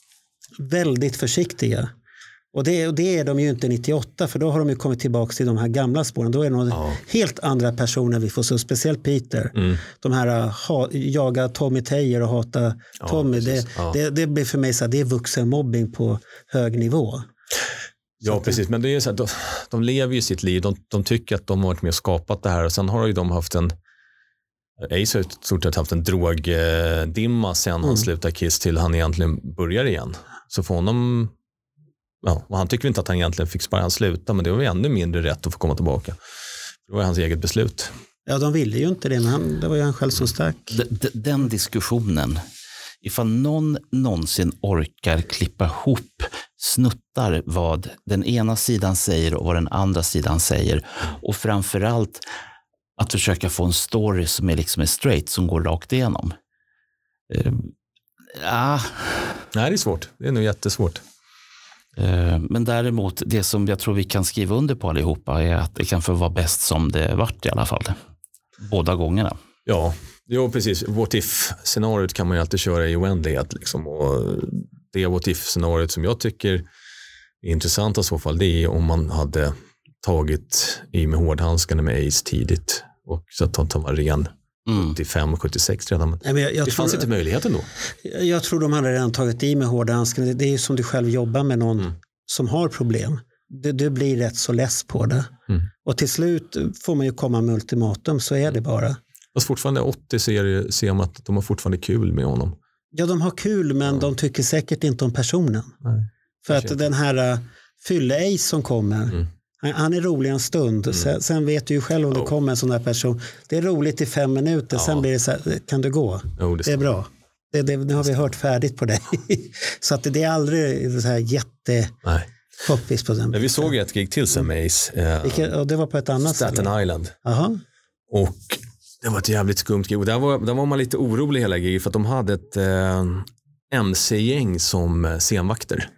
väldigt försiktiga. Och det, och det är de ju inte 98 för då har de ju kommit tillbaka till de här gamla spåren. Då är det Ja. helt andra personer vi får se, speciellt Peter. Mm. De här uh, ha, jaga Tommy Tejer och hata Ja, Tommy. Det, Ja. det, det blir för mig så här, det är vuxenmobbing på hög nivå. Ja, precis. Men det är så här, de, de lever ju sitt liv. De, de tycker att de har varit med och skapat det här. Och sen har ju de haft en Ace har stort sett haft en drogdimma sen Mm. han slutade Kiss till han egentligen börjar igen. Så för honom, ja, och han tycker inte att han egentligen fick sparka, han slutade, men det var ju ännu mindre rätt att få komma tillbaka. Det var hans eget beslut. Ja, de ville ju inte det, men han, det var ju han själv som stack. D- d- Den diskussionen, ifall någon någonsin orkar klippa ihop snuttar vad den ena sidan säger och vad den andra sidan säger och framförallt att försöka få en story som är liksom straight, som går rakt igenom. Eh, ja, Nej, det är svårt. Det är nog jättesvårt. eh, men däremot, det som jag tror vi kan skriva under på allihopa är att det kan få vara bäst som det vart i alla fall. Båda gångerna. Ja, jo, precis. What if-scenariot kan man ju alltid köra i oändlighet. Liksom. Och det what if-scenariot som jag tycker är intressant i så fall, det är om man hade tagit i med hårdhandskarna med Ace tidigt. Och så att han var ren Mm. 75 76 redan. Men Nej, men jag, jag, det tror, fanns inte möjligheten då. jag tror de hade redan tagit i med hårda handsken. Det, det är ju som du själv jobbar med någon Mm. som har problem. Du, du blir rätt så less på det. Mm. Och till slut får man ju komma med ultimatum, så är det bara. Fast fortfarande 80 ser, det- ser man att de har fortfarande kul med honom. Ja, de har kul, men de tycker säkert inte om personen. Nej. För att den här uh, fylle-ace som kommer, Mm. han, är rolig en stund. Sen, sen vet du ju själv om det Ja. kommer en sån där person. Det är roligt i fem minuter, sen Ja. blir det så här, kan du gå? Jo, det Det är bra. Det, det, nu har vi hört färdigt på dig. [laughs] så att det, det är aldrig så här jättepoppis Nej. på den. Men vi såg ju ett gig till sen med Ace. Eh, Vilka, och det var på ett annat ställe? Staten Island. Jaha. Och det var ett jävligt skumt gig. Där var, där var man lite orolig hela giget för att de hade ett eh, MC-gäng som eh, scenvakter.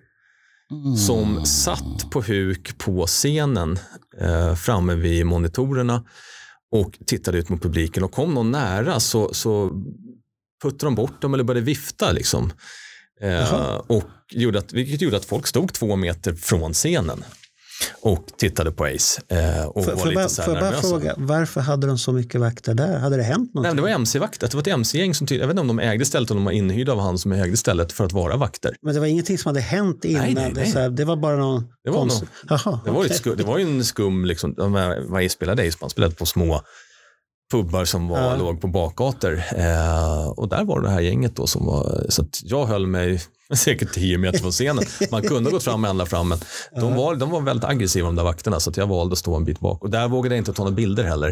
Som satt på huk på scenen eh, framme vid monitorerna och tittade ut mot publiken. Och kom någon nära så, så puttade de bort dem eller började vifta. Liksom. Eh, och gjorde att, vilket gjorde att folk stod två meter från scenen. Och tittade på Ace. Eh, och Får var bara, lite så här nervösa. fråga, varför hade de så mycket vakter där? Hade det hänt Nej, men det var MC-vakter. Det var ett MC-gäng som jag vet inte om de ägde stället eller om de var inhyrda av han som ägde stället för att vara vakter. Men det var ingenting som hade hänt innan? Nej, nej, Det, nej. så här, det var bara någon... Det var någon- Jaha, Det var, ett skum, det var ju en skum, liksom, vad Ace spelade Ace, man spelade på små pubbar som var, Ja. låg på bakgator. Eh, och där var det här gänget då som var, så att jag höll mig säkert 10 meter från scenen. Man kunde ha gått fram ända fram, men de var, de var väldigt aggressiva de där vakterna, så jag valde att stå en bit bak. Och där vågade jag inte ta några bilder heller.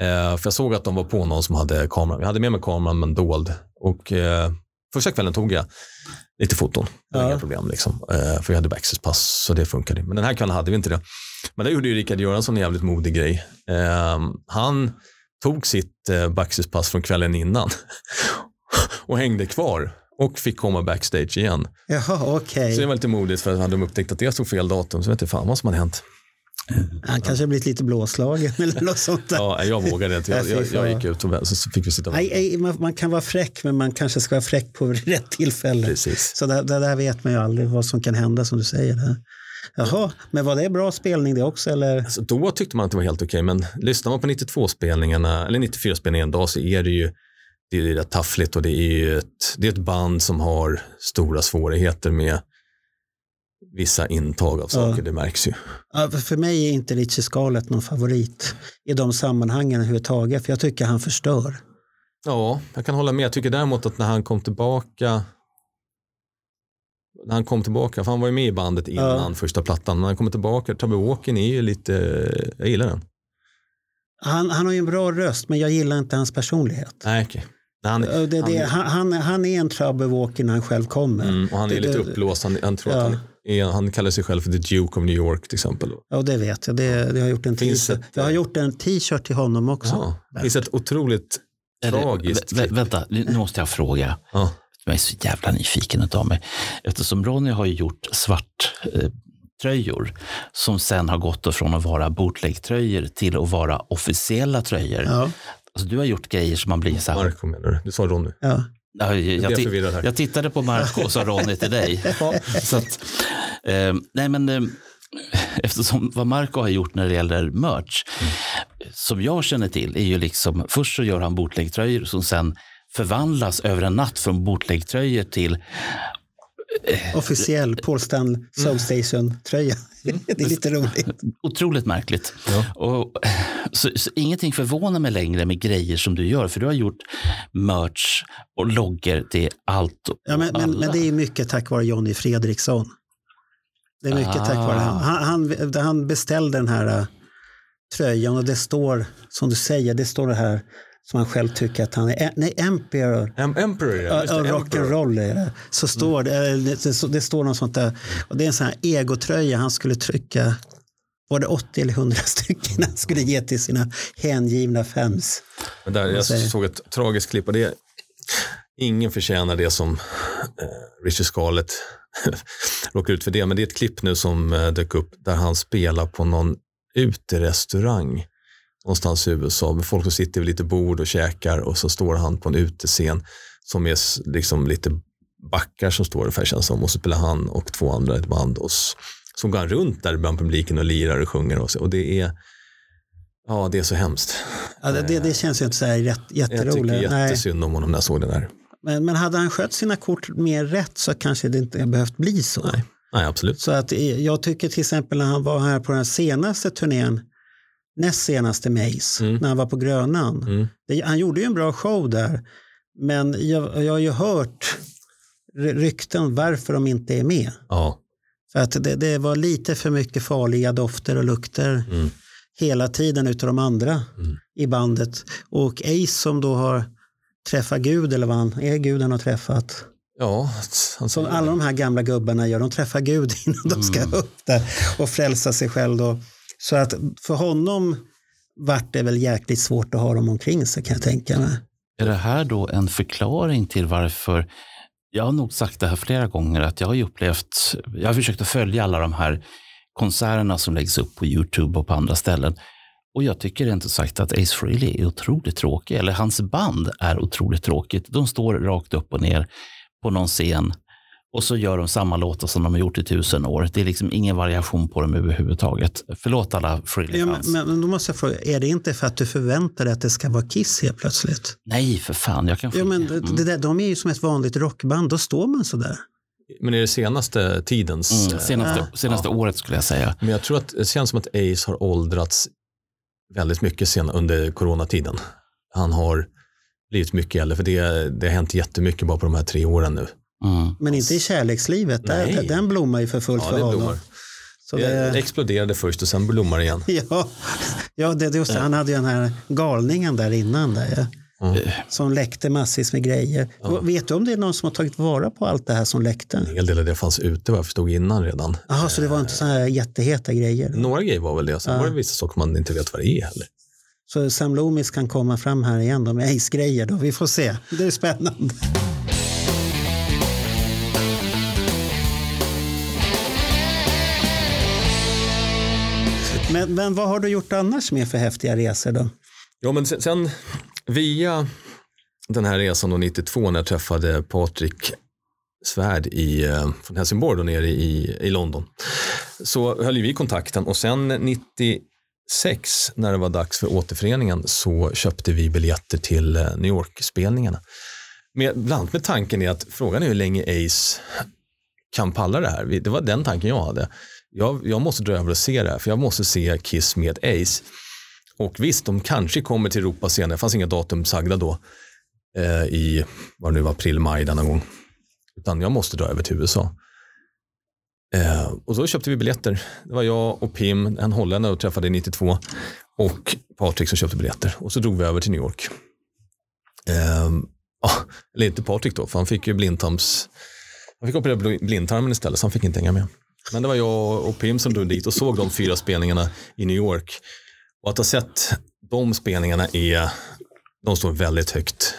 Eh, för jag såg att de var på någon som hade kameran. Jag hade med mig kameran men dold. Och eh, första kvällen tog jag lite foton. Det var Ja. inga problem liksom. Eh, för jag hade backspace så det funkade. Men den här kvällen hade vi inte det. Men där gjorde ju Rickard Göransson en jävligt modig grej. Eh, han tog sitt eh, backspace från kvällen innan [laughs] och hängde kvar och fick komma backstage igen. Jaha, okej. Så det var lite modigt för att hade de upptäckt att det stod fel datum så vet jag fan vad som hade hänt. Han kanske blivit lite blåslagen [laughs] eller något sånt där. Ja, jag vågade inte. Jag, jag, jag gick ut och så fick vi sitta Nej, nej, man, man kan vara fräck, men man kanske ska vara fräck på [laughs] rätt tillfälle. Precis. Så det, det där vet man ju aldrig vad som kan hända som du säger. Där. Jaha, men var det bra spelning det också? Eller? Alltså, då tyckte man att det var helt okej, men lyssnar man på 92-spelningarna, eller 94-spelningarna en dag så är det ju det är rätt taffligt och det är ett, det är ett band som har stora svårigheter med vissa intag av saker, det märks ju. Ja, för- mig är inte Richie Scarlett någon favorit i de sammanhangen överhuvudtaget, för jag tycker han förstör. Ja, jag kan hålla med. Jag tycker däremot att när han kom tillbaka när han kom tillbaka, för han var ju med i bandet innan första plattan, när han kommer tillbaka, Tubby Walken är ju lite, jag gillar den. Han, han har ju en bra röst, men jag gillar inte hans personlighet. Nej, okej. Han, Det, det, han, han, han är en trouble walker när han själv kommer. Mm, och han är Det- lite uppblåst. Han, han, tror Ja. att han, är, han kallar sig själv för The Duke of New York till exempel. Ja, det vet jag. Det, det har gjort en Finns t-shirt. ett- Jag har gjort en t-shirt till honom också. Ja, det finns ett otroligt tragiskt vä- vä-. Vänta, nu måste jag fråga. Ja. Jag är så jävla nyfiken av mig. Eftersom Ronny har gjort svart eh, tröjor som sen har gått från att vara bootleg-tröjor till att vara officiella tröjor. Ja, Alltså, du har gjort grejer som man blir så här. Marco menar du? Du sa Ronny. ja. Ja, jag, Jag jag, jag tittade på Marco och sa Ronny till dig. [laughs] Så att, eh, nej men, eh, eftersom vad Marco har gjort när det gäller merch, som jag känner till, är ju liksom först så gör han bootleg-tröjor som sen förvandlas över en natt från bootleg-tröjor till Officiell Paul Stanley Soul Station-tröja. Det är lite roligt. otroligt märkligt. Och, så, så ingenting förvånar mig längre med grejer som du gör, för du har gjort merch och loggor till allt och Ja, men, men, alla. men det är mycket tack vare Jonny Fredriksson. Det är mycket tack vare Ah. han. Han, han. Han beställde den här uh, tröjan och det står, som du säger, det står det här som han själv tycker att han är. Nej, Emperor. Em- Emperor, ja. Just det, rock'n'roll är det. Så står det, eh, det, det, det står något sånt där. Och det är en sån här egotröja han skulle trycka, var det 80 eller 100 stycken han skulle ge till sina hängivna fans. Men där, jag såg ett tragiskt klipp och det ingen förtjänar det som eh, Richard Scarlett [laughs] råkar ut för det. Men det är ett klipp nu som eh, dök upp där han spelar på någon uterestaurang någonstans i USA med folk som sitter vid lite bord och käkar och så står han på en utescen som är liksom lite backar som står ungefär känns som och så spelar han och två andra i ett band och så går han runt där bland publiken och lirar och sjunger och, så, och det är ja det är så hemskt. Ja, det, det, känns ju inte så här rätt, Jag tycker jätteroligt. Jättesynd om honom när jag såg det där. Men, men hade han skött sina kort mer rätt så kanske det inte behövt bli så. Nej. Nej, absolut. Så att eh, jag tycker till exempel när han var här på den senaste turnén, näst senaste Maze, Mm. när han var på Grönan. Mm. Det, han gjorde ju en bra show där, men jag, jag har ju hört ry- rykten varför de inte är med. Ja. För att det, det var lite för mycket farliga dofter och lukter Mm. hela tiden utav de andra Mm. i bandet. Och Ace som då har träffat Gud, eller vad han är Gud han har träffat. Ja, Som alla de här gamla gubbarna gör, de träffar Gud [laughs] innan de ska upp där och frälsa sig själv. Då. Så att för honom vart det väl jäkligt svårt att ha dem omkring sig kan jag tänka mig. Är det här då en förklaring till varför, jag har nog sagt det här flera gånger, att jag har ju upplevt, jag har försökt att följa alla de här konserterna som läggs upp på YouTube och på andra ställen. Och jag tycker inte sagt att Ace Frehley är otroligt tråkig, eller hans band är otroligt tråkigt. De står rakt upp och ner på någon scen och så gör de samma låtar som de har gjort i tusen år. Det är liksom ingen variation på dem överhuvudtaget. Förlåt alla Frehley Ja, men, men då måste jag fråga, är det inte för att du förväntar dig att det ska vara Kiss helt plötsligt? Nej, för fan. Jag kan Ja, men Mm. det där, de är ju som ett vanligt rockband, då står man sådär. Men är det senaste tidens? Mm, senaste senaste året skulle jag säga. Men jag tror att det känns som att Ace har åldrats väldigt mycket sen under coronatiden. Han har blivit mycket äldre, för det, det har hänt jättemycket bara på de här tre åren nu. Mm. Men inte i kärlekslivet, där, den blommar ju för fullt Ja, för det honom. blommar. Så Det det, exploderade först och sen blommar igen. [laughs] ja, ja det, det, just det, han hade ju den här galningen där innan. Där, ja. Mm. Som läckte massvis med grejer. Och Vet du om det är någon som har tagit vara på allt det här som läckte? En hel del av det fanns ute vad jag förstod innan redan. Jaha, så det var inte så här jätteheta grejer? Några grejer var väl det, sen Ja. var det vissa saker man inte vet vad det är heller. Så Sam Loomis kan komma fram här igen då med Ace-grejer. Då. Vi får se. Det är spännande. Men, men vad har du gjort annars med för häftiga resor då? Ja, men sen, sen via den här resan då 92 när jag träffade Patrik Svärd i, eh, från Helsingborg då nere i, i London så höll vi kontakten och sen 96 när det var dags för återföreningen så köpte vi biljetter till eh, New York-spelningarna. Med, bland annat med tanken är att frågan är hur länge Ace kan palla det här. Det var den tanken jag hade. Jag, jag måste dra över och se det här för jag måste se Kiss med Ace. Och visst, de kanske kommer till Europa senare. Det fanns inga datum sagda då eh, i vad det nu var, april, maj denna gång. Utan jag måste dra över till USA. Eh, och då köpte vi biljetter. Det var jag och Pim, en holländare och träffade 92 och Patrik som köpte biljetter. Och så drog vi över till New York. Eh, eller inte Patrik då, för han fick ju blindtarms... Han fick operera blindtarmen istället, så han fick inte hänga med. Men det var jag och Pim som drog dit och såg de fyra spelningarna i New York. Och att ha sett de spelningarna är, de står väldigt högt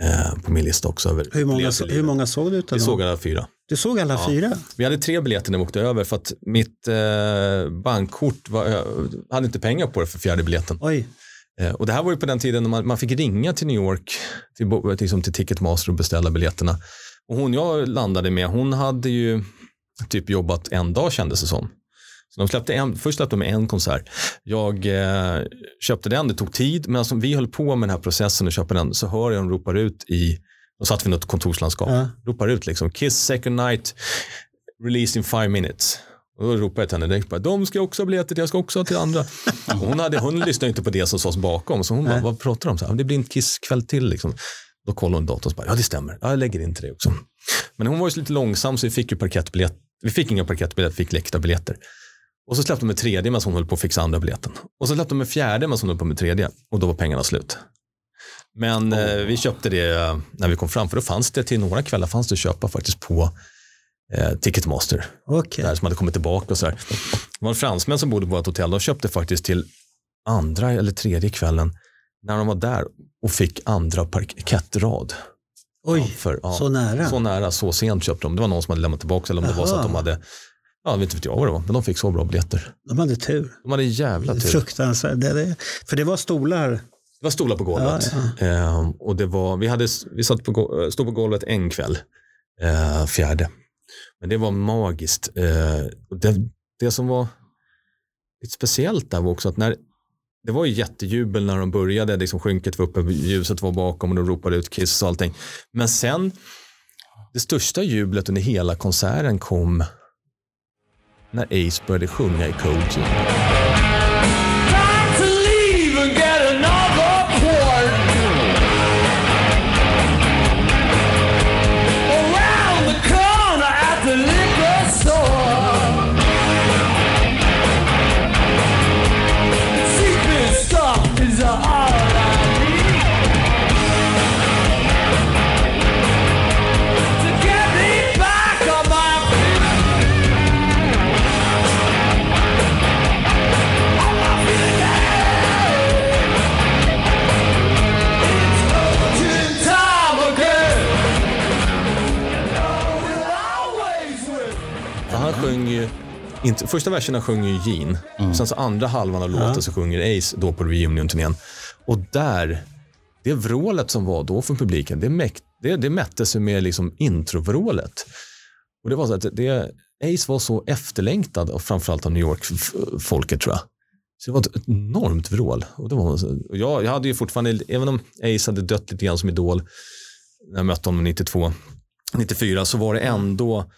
eh, på min lista också. Över Hur många, hur många såg du utav Vi dem? såg alla fyra. Du såg alla Ja. fyra? Vi hade tre biljetter när vi åkte över för att mitt eh, bankkort var, jag hade inte pengar på det för fjärde biljetten. Oj, Eh, och det här var ju på den tiden när man, man fick ringa till New York, till, liksom till Ticketmaster och beställa biljetterna. Och hon jag landade med, hon hade ju typ jobbat en dag kändes det som. Så de släppte en, först släppte de en konsert. Jag eh, köpte den, det tog tid, men som vi höll på med den här processen och köpa den så hör jag dem ropar ut i, de satt vid något kontorslandskap, Ja. ropar ut liksom Kiss second night, released in five minutes. Och då ropade jag till henne direkt, bara, de ska också ha biljetter, jag ska också ha till andra. [laughs] Hon, hade, hon lyssnade inte på det som sades bakom, så hon bara, vad pratar de om? Så här, det blir en Kiss-kväll till. Liksom. Då kollade hon datorn och bara, ja det stämmer, ja, jag lägger in till det också. Men hon var ju lite långsam så vi fick ju parkettbiljett. Vi fick inga parkettbiljetter, fick läckta biljetter. Och så släppte de en tredje medan hon höll på att fixa andra biljetten. Och så släppte de en fjärde medan hon höll på med tredje. Och då var pengarna slut. Men eh, vi köpte det eh, när vi kom fram, för då fanns det till några kvällar fanns det att köpa faktiskt på eh, Ticketmaster. okej. Där som hade kommit tillbaka och så här. Det var en fransmän som bodde på vårt hotell. De köpte faktiskt till andra eller tredje kvällen när de var där och fick andra parkettrad. Oj, För, ja, så nära. Så nära, så sent köpte de. Det var någon som hade lämnat tillbaka eller om det var så att de hade, ja, vet inte jag vad det var, men de fick så bra biljetter. De hade tur. De hade jävla tur. Fruktansvärt. Det, det, för det var stolar. Det var stolar på golvet. Ja, Ehm, och det var, vi, hade, vi satt på, stod på golvet en kväll, eh, fjärde. Men det var magiskt. Eh, det, det som var lite speciellt där var också att när det var ju jättejubel när de började, liksom skynket var uppe, ljuset var bakom och de ropade ut Kiss och allting. Men sen, det största jublet under hela konserten kom när Ace började sjunga i Cold Gin. Inte, första verserna sjunger ju Gene, sen så andra halvan av låten så sjunger Ace då på reunion-turnén. Och där, det vrålet som var då från publiken, det, mäkt, det, det mätte sig med liksom introvrålet. Och det var så att det, Ace var så efterlängtad och framförallt av New York-folket tror jag. Så det var ett enormt vrål. Och det var, och jag, jag hade ju fortfarande, även om Ace hade dött lite grann som idol när jag mötte honom 92, 94 så var det ändå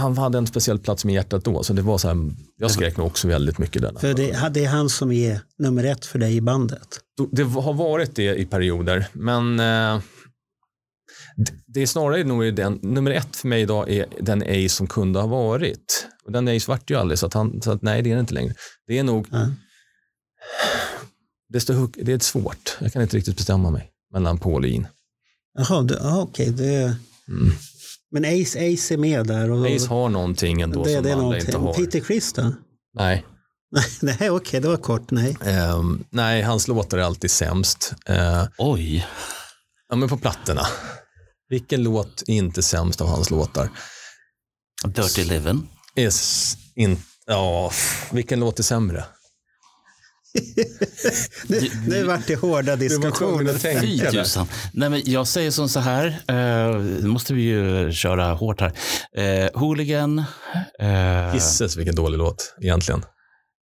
han hade en speciell plats med hjärtat då, så det var så här, jag skrek nog också väldigt mycket där. För det, det är han som är nummer ett för dig i bandet. Det har varit det i perioder, men eh, det- det är snarare nog den, nummer ett för mig idag är den Ace som kunde ha varit. Och den Ace vart ju aldrig, så att, han, så att nej det är det inte längre. Det är nog, Ja. desto huk- det är svårt, jag kan inte riktigt bestämma mig mellan Paul och Ian. Jaha, okej. det, Mm. Men Ace, Ace är med där. Och, Ace har någonting ändå det, som det andra inte har. Peter Criss då? Nej. [laughs] Nej, okej, det var kort. Nej. Ehm, nej, hans låtar är alltid sämst. Eh, Oj, ja, men på plattorna. Vilken låt är inte sämst av hans låtar? Dirty Livin'. Är s- in, ja, vilken låt är sämre? [laughs] Nu, nu vart det hårda diskussioner. Fy tusan. Nej, men jag säger som så här, eh, nu måste vi ju köra hårt här. Eh, Hooligan. Eh, Gisses vilken dålig låt egentligen.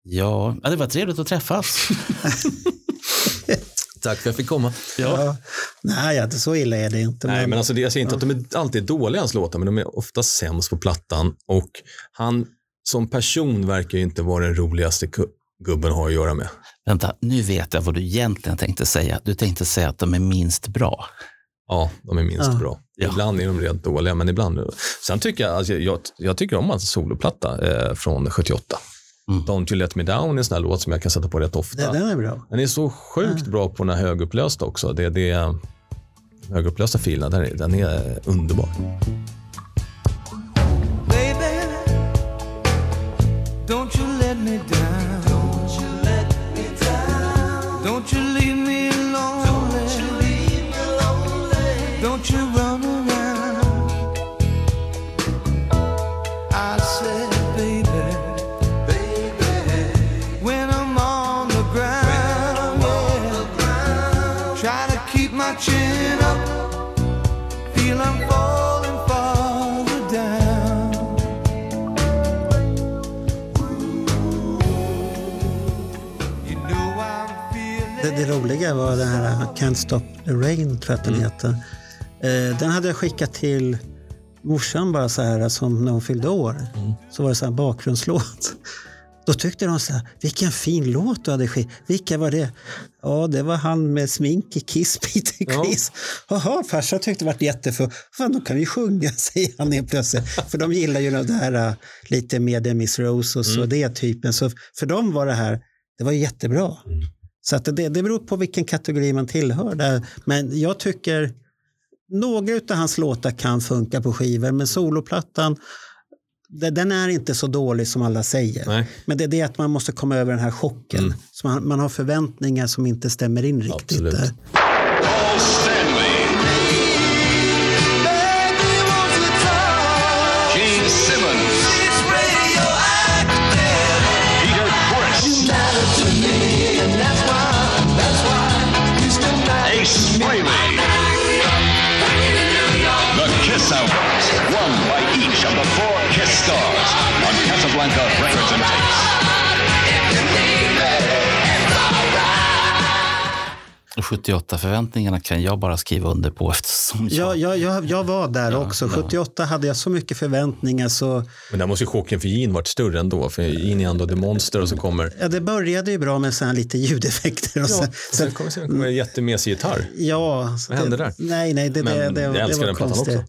ja, ja, det var trevligt att träffas. [laughs] Tack för att jag fick komma. Ja. Nej, ja, det- så illa är det inte. Nej, men alltså, det- jag säger inte att de är alltid dåliga hans låtar, men de är ofta sämst på plattan. Och han som person verkar ju inte vara den roligaste gubben har att göra med. Vänta, nu vet jag vad du egentligen tänkte säga. Du tänkte säga att de är minst bra. Ja, de är minst Ja. bra. Ja. Ibland är de rent dåliga, men ibland... Sen tycker jag, alltså, jag, jag tycker om hans soloplatta eh, från 78. Mm. Don't you let me down är en sån här låt som jag kan sätta på rätt ofta. det, den är bra. Den är så sjukt bra på den här högupplösta också. Det, det, högupplösta filen, den är, den är underbar. Roliga var den här Can't Stop the Rain, tror jag att den heter. Eh, den hade jag skickat till morsan bara så här som när hon fyllde år. Så var det så här bakgrundslåt. Då tyckte de så här, vilken fin låt du hade skickat. Vilka var det? Ja, det var han med smink i Kiss, [laughs] Peter Ja. Criss. Jaha, farsan tyckte det var jättefult. Fan, då kan vi sjunga, [laughs] säger han helt plötsligt. För de gillar ju det här äh, lite med Miss Rose och så, det typen. Så för dem var det här, det var jättebra. Så att det, det beror på vilken kategori man tillhör. Där. Men jag tycker några av hans låtar kan funka på skivor, men soloplattan, den är inte så dålig som alla säger. Nej. Men det är det att man måste komma över den här chocken. Så man, man har förväntningar som inte stämmer in riktigt. Absolut. Där. 78 förväntningarna kan jag bara skriva under på eftersom jag... Jag, jag, jag, jag var där också. 78 hade jag så mycket förväntningar så Men där måste ju chocken för Gene varit större ändå. För Gene är ändå the monster och så kommer... ja, det började ju bra med så här lite ljudeffekter. Och Ja, sen, sen kommer, sen kommer en jättemesig gitarr. ja, så Vad hände det, där? Nej, nej, det, Men det, det, jag det älskar var den konstigt. också.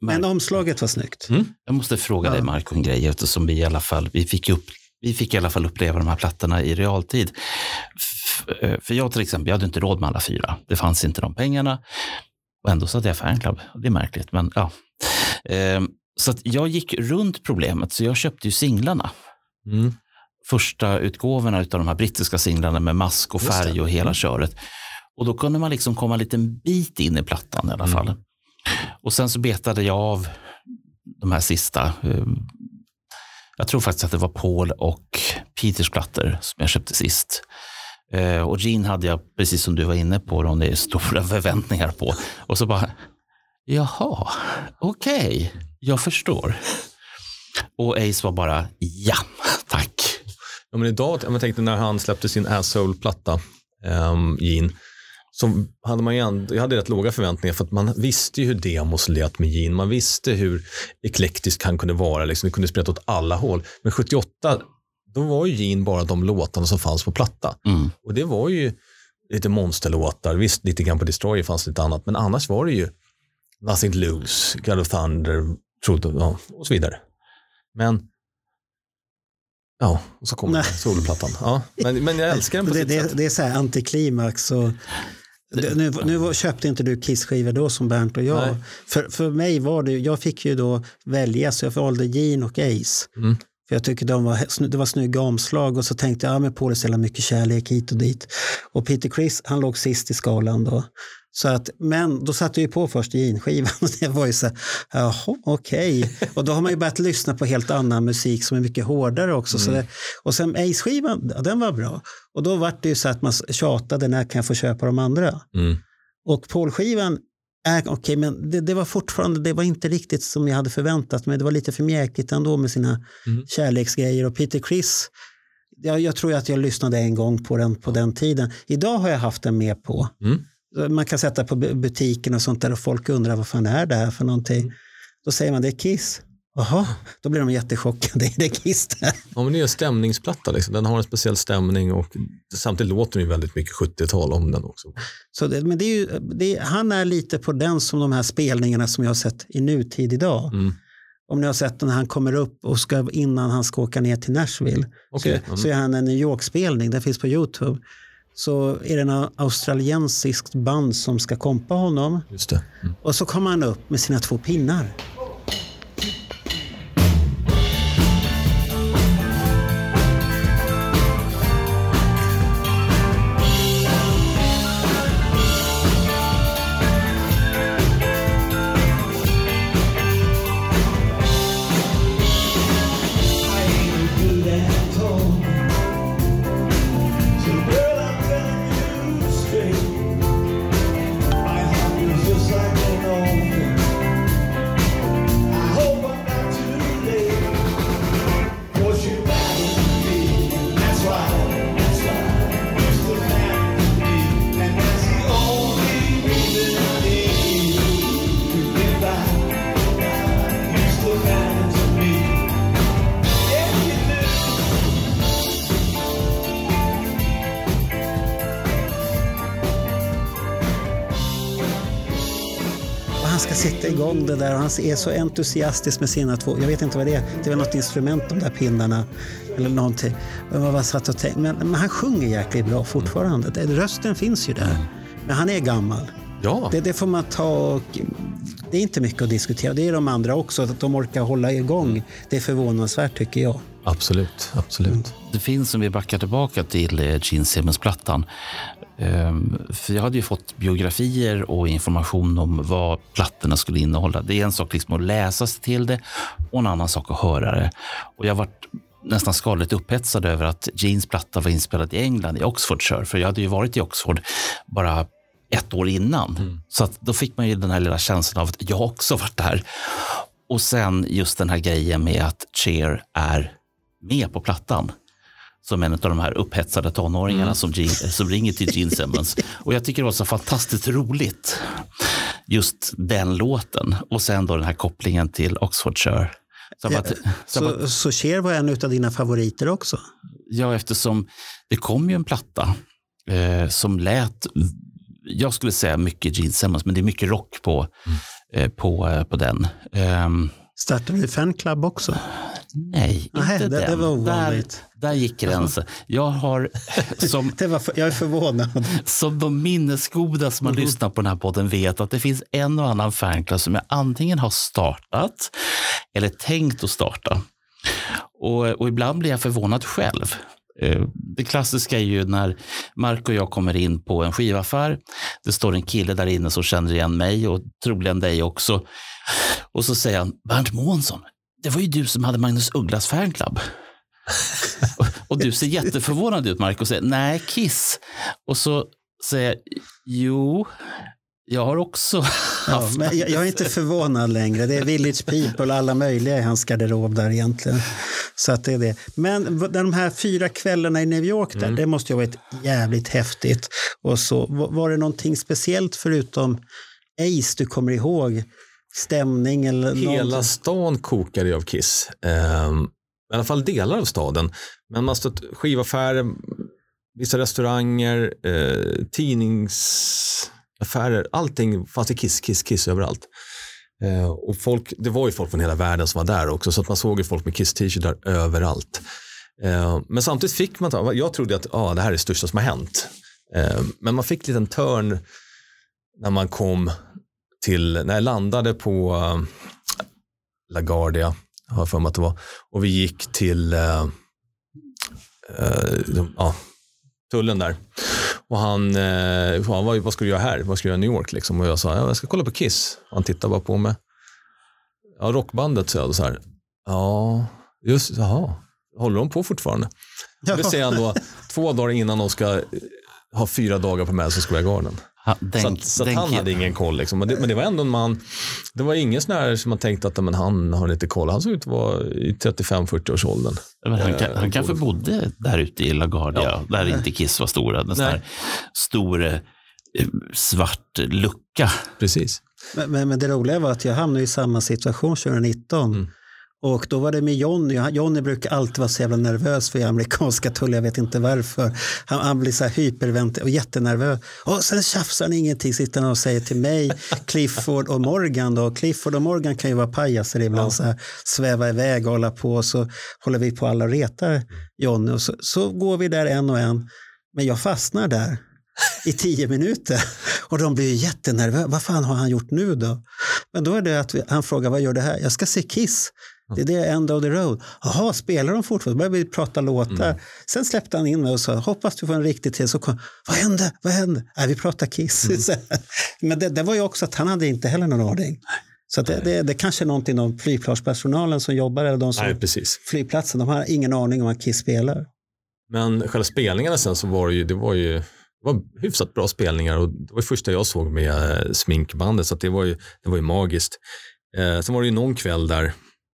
Men omslaget var snyggt. Jag måste fråga dig Marco en grej eftersom vi i alla fall vi fick, upp, vi fick i alla fall uppleva de här plattorna i realtid. Eh, För jag till exempel, jag hade inte råd med alla fyra. Det fanns inte de pengarna. Och ändå så hade jag fanclub. Det är märkligt, men ja. Ehm, Så jag gick runt problemet, så jag köpte ju singlarna. Mm. Första utgåvorna av de här brittiska singlarna med mask och färg och hela köret. Och då kunde man liksom komma en liten bit in i plattan i alla Mm. fall. Och sen så betade jag av de här sista. eh, Jag tror faktiskt att det var Paul och Peters plattor som jag köpte sist. Eh, Och Gene hade jag, precis som du var inne på, de stora [laughs] förväntningar på. Och så bara, Jaha, okej, jag förstår. Och Ace var bara, ja, tack. Ja, men idag, jag tänkte när han släppte sin Asshole-platta, ehm, um, Gene, så hade man ju ändå, jag hade rätt låga förväntningar för att man visste ju hur demos lät med Gene. Man visste hur eklektisk han kunde vara. Liksom. Det kunde spreta åt alla håll. Men 78, då var ju Gene bara de låtarna som fanns på platta. Mm. Och det var ju lite monsterlåtar. Visst, lite grann på Destroyer fanns lite annat. Men annars var det ju Nothing to Lose, God of Thunder, Truth of, ja, och så vidare. Men Ja, och så kommer soloplattan. Ja, men, men jag älskar den på det, sitt det, sätt. det är så här antiklimax. Och, det, nu, nu köpte inte du Kiss-skivor då som Bernt och jag. Nej. För, för mig var det, jag fick ju då välja så jag valde Gene och Ace. Mm. Jag tycker de var, det var snygga omslag och så tänkte jag, ja men Paul ställa mycket kärlek hit och dit. Och Peter Chris, han låg sist i skalan då. Så att, men då satte jag ju på först Gene-skivan [laughs] och det var ju så här, jaha okej. Och då har man ju börjat lyssna på helt annan musik som är mycket hårdare också. Så det, och sen Ace-skivan, ja, den var bra. Och då var det ju så att man tjatade, när kan jag få köpa de andra? Mm. Och Paul-skivan, okej, men det, det var fortfarande, det var inte riktigt som jag hade förväntat mig. Det var lite för mjäkigt ändå med sina Mm. kärleksgrejer. Och Peter Criss, jag, jag tror att jag lyssnade en gång på den på den tiden. Idag har jag haft den med på. Mm. Man kan sätta på bu- butiken och sånt där och folk undrar vad fan är det här för någonting. Då säger man det är Kiss. Jaha, då blir de jättechockade. Det Kiss det. Ja, men det är en stämningsplatta. Liksom. Den har en speciell stämning och samtidigt låter den ju väldigt mycket 70-tal om den också. Så det, men det är ju, det han är lite på den som de här spelningarna som jag har sett i nutid idag. Mm. Om ni har sett den när han kommer upp och ska, innan han ska åka ner till Nashville. Okej, Så, mm. så är han en New York-spelning, den finns på Youtube. Så är det en australiensiskt band som ska kompa honom. Just det. Mm. Och så kommer han upp med sina två pinnar. Det där och han är så entusiastisk med sina två, jag vet inte vad det är, det var något instrument de där pinnarna eller någonting. Jag bara satt och tänkte, men, men han sjunger jäkligt bra fortfarande. Rösten finns ju där. Men han är gammal. Ja, Det, det får man ta och det är inte mycket att diskutera. Det är de andra också, att de orkar hålla igång. Det är förvånansvärt tycker jag. Absolut. absolut. Det finns, om vi backar tillbaka till eh, Gene Simmons-plattan. Ehm, För jag hade ju fått biografier och information om vad plattorna skulle innehålla. Det är en sak liksom att läsa sig till det och en annan sak att höra det. Och jag varit nästan skadligt upphetsad över att Genes platta var inspelad i England, i Oxfordshire. För jag hade ju varit i Oxford bara ett år innan. Så att då fick man ju den här lilla känslan av att jag också varit där. Och sen just den här grejen med att Cher är med på plattan som en av de här upphetsade tonåringarna som, Gene, som ringer till Gene Simmons. [laughs] Och jag tycker det var så fantastiskt roligt, just den låten. Och sen då den här kopplingen till Oxfordshire. Som att, som att, Så, så Cher var en av dina favoriter också? ja, eftersom det kom ju en platta eh, som lät, jag skulle säga mycket Gene Simmons, men det är mycket rock på, eh, på, eh, på den. Ehm, Startade du fanclub också? Nej, Nej, inte det- det den. var där, ovanligt. där gick gränsen. Jag har som [laughs] Det var för, jag är förvånad. Som de minnesgoda som har lyssnat på den här podden vet att det finns en och annan fanclub som jag antingen har startat eller tänkt att starta. Och, och ibland blir jag förvånad själv. Eh, Det klassiska är ju när Mark och jag kommer in på en skivaffär. Det står en kille där inne som känner igen mig och troligen dig också. Och så säger han, Bernt Månsson, det var ju du som hade Magnus Ugglas fanclub. Och- du ser [laughs] jätteförvånad ut Mark och säger nej Kiss. Och så säger jag jo, Jag har också [laughs] Ja, haft... men jag, jag är inte förvånad längre. Det är Village People och alla möjliga i hans garderob där egentligen. Så att det är det. Men de här fyra kvällarna i New York, där, det måste ju ha varit jävligt häftigt. Och så, va- var det någonting speciellt förutom Ace du kommer ihåg? Stämning eller Hela någonting? stan kokade ju av Kiss. Ehm, I alla fall delar av staden. Men man stött skivaffärer, vissa restauranger, eh, tidningsaffärer. Allting fanns det Kiss, Kiss, Kiss överallt. Eh, och folk, det var ju folk från hela världen som var där också. Så att man såg ju folk med Kiss-t-shirtar överallt. Eh, men samtidigt fick man, jag trodde att ah, det här är det största som har hänt. Eh, men man fick en liten törn när man kom till, när jag landade på uh, LaGuardia, har jag för mig att det var, och vi gick till uh, uh, de, ja, tullen där. Och han, uh, han var, vad ska du göra här? Vad ska du göra i New York? Liksom? Och jag sa, ja, jag ska kolla på Kiss. Och han tittade bara på mig. Ja, rockbandet, sa jag då så här. Ja, just, jaha, håller de på fortfarande? Ja. Det säger han då [laughs] två dagar innan de ska eh, ha fyra dagar på Madison Square Garden. Ha, den, Så, att, så att han hade ingen koll. Liksom. Men, det, men det var ändå en man, det var ingen sån här som man tänkte att men han har lite koll. Han såg ut att vara i 35-40 års åldern. Men han, kan, Eh, han kanske bodde där ute i LaGuardia, Ja. där inte Kiss var stora. En sån här stor eh, svart lucka. Precis. Men, men, men det roliga var att jag hamnade i samma situation 2019. Mm. Och då var det med Jonny. Han- Jonny brukar alltid vara så jävla nervös för amerikanska tull. Jag vet inte varför. Han, han blir så här hypervent och jättenervös. Och sen tjafsar han ingenting. Sitter han och säger till mig, [laughs] Clifford och Morgan. Då. Clifford och Morgan kan ju vara pajaser ibland. Så här, sväva iväg och hålla på. Och så håller vi på alla och retar Jonny. Och så, så går vi där en och en. Men jag fastnar där i tio minuter. [laughs] Och de blir jättenervösa. Vad fan har han gjort nu då? Men då är det att vi, han frågar vad gör det här? Jag ska se Kiss. Det är det End of the Road. Jaha, spelar de fortfarande? Började vi prata låtar. Sen släppte han in mig och sa hoppas du får en riktig till. Så kom, vad hände? Vad hände? Nej, vi pratar Kiss. [laughs] Men det, det var ju också att han hade inte heller någon aning. Så det, det, det kanske är någonting de flygplatspersonalen som jobbar eller de som Nej, precis. flygplatsen, de har ingen aning om att Kiss spelar. Men själva spelningarna sen så var det ju, det var ju det var hyfsat bra spelningar och det var det första jag såg med eh, sminkbandet så det, var ju, det var ju magiskt. Eh, sen var det ju någon kväll där,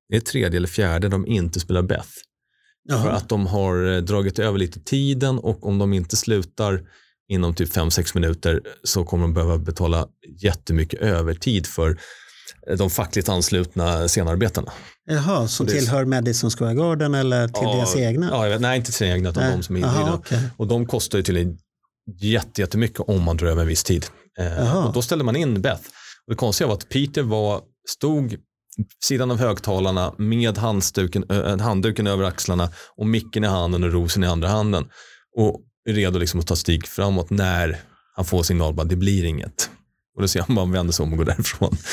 det är tredje eller fjärde, de inte spelar Beth. För Jaha. att de har eh, dragit över lite tiden och om de inte slutar inom typ 5-6 minuter så kommer de behöva betala jättemycket övertid för eh, de fackligt anslutna scenarbetarna. Jaha, som tillhör Madison Square Garden eller till deras egna? Ja, nej, inte till sina egna, utan Nej. de som är inhyrda. okej. Och de kostar ju till jätte, jättemycket om man drar över en viss tid. Eh, Jaha. och då ställde man in Beth. Och det konstiga var att Peter var, stod sidan av högtalarna med handduken, över axlarna och micken i handen och rosen i andra handen. Och är redo liksom att ta steg framåt när han får signal bara det blir inget. Och då ser han bara vänder sig om och går därifrån. [laughs]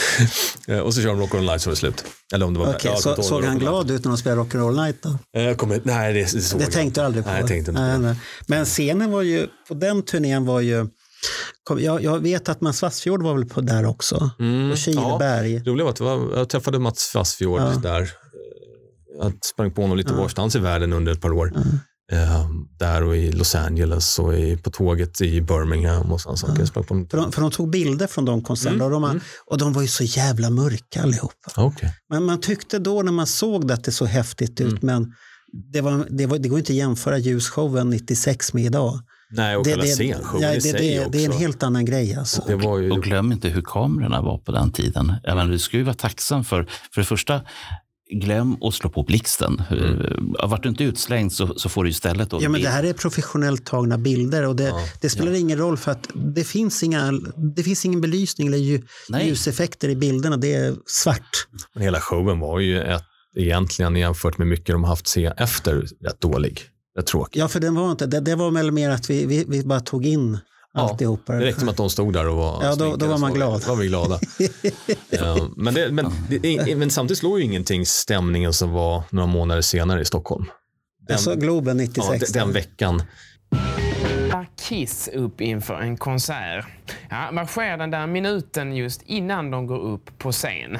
Eh, och så kör de Rock All Night så är det slut. Eller om det var ja, kommer så, såg han glad ut när de spelade Rock'n'Roll Night då? Eh, kommer, nej, det, det såg Det jag tänkte jag aldrig på. Nej, jag tänkte inte Nej, nej. Men scenen var ju, på den turnén var ju, kom, jag, jag vet att Mats Vassfjord var väl på där också. Mm, Och Kileberg. Roliga var att var, jag träffade Mats Fassfjord Ja. där. Eh, Jag sprang på honom lite Ja. varstans i världen under ett par år. Eh, där och i Los Angeles och i, på tåget i Birmingham och sådana saker. På honom. För de, för de tog bilder från de konserterna Mm, och, de, och de var ju så jävla mörka allihopa. Okej. Men man tyckte då när man såg det att det såg häftigt ut, Mm. men det, var, det, var, det går inte att jämföra ljusshowen 96 med idag. Nej, och det, det, scenshowen ja, i det, sig det, också. det är en helt annan grej alltså. det var ju, Och glöm inte hur kamerorna var på den tiden. Jag menar, du ska ju vara tacksam för, för det första, glöm att slå på blixten. Mm. Vart du inte utslängd så, så får du istället Ja, men det här är professionellt tagna bilder och det, Ja, det spelar ingen roll för att det finns, inga, det finns ingen belysning eller ljuseffekter i bilderna. Det är svart. men hela showen var ju ett, egentligen jämfört med mycket de haft se efter rätt dålig. Rätt tråkig. Ja, för den var inte, det, det var väl mer att vi, vi, vi bara tog in Ja, alltihopa. Det räckte med att de stod där och var Ja, då- då var man glad. Då var vi glada. [laughs] ja, men, det, men, det, men samtidigt slår ju ingenting stämningen som var några månader senare i Stockholm. Den, Alltså Globen 96. ja, den, den veckan. Kiss upp inför en konsert. Ja, vad sker den där minuten just innan de går upp på scen?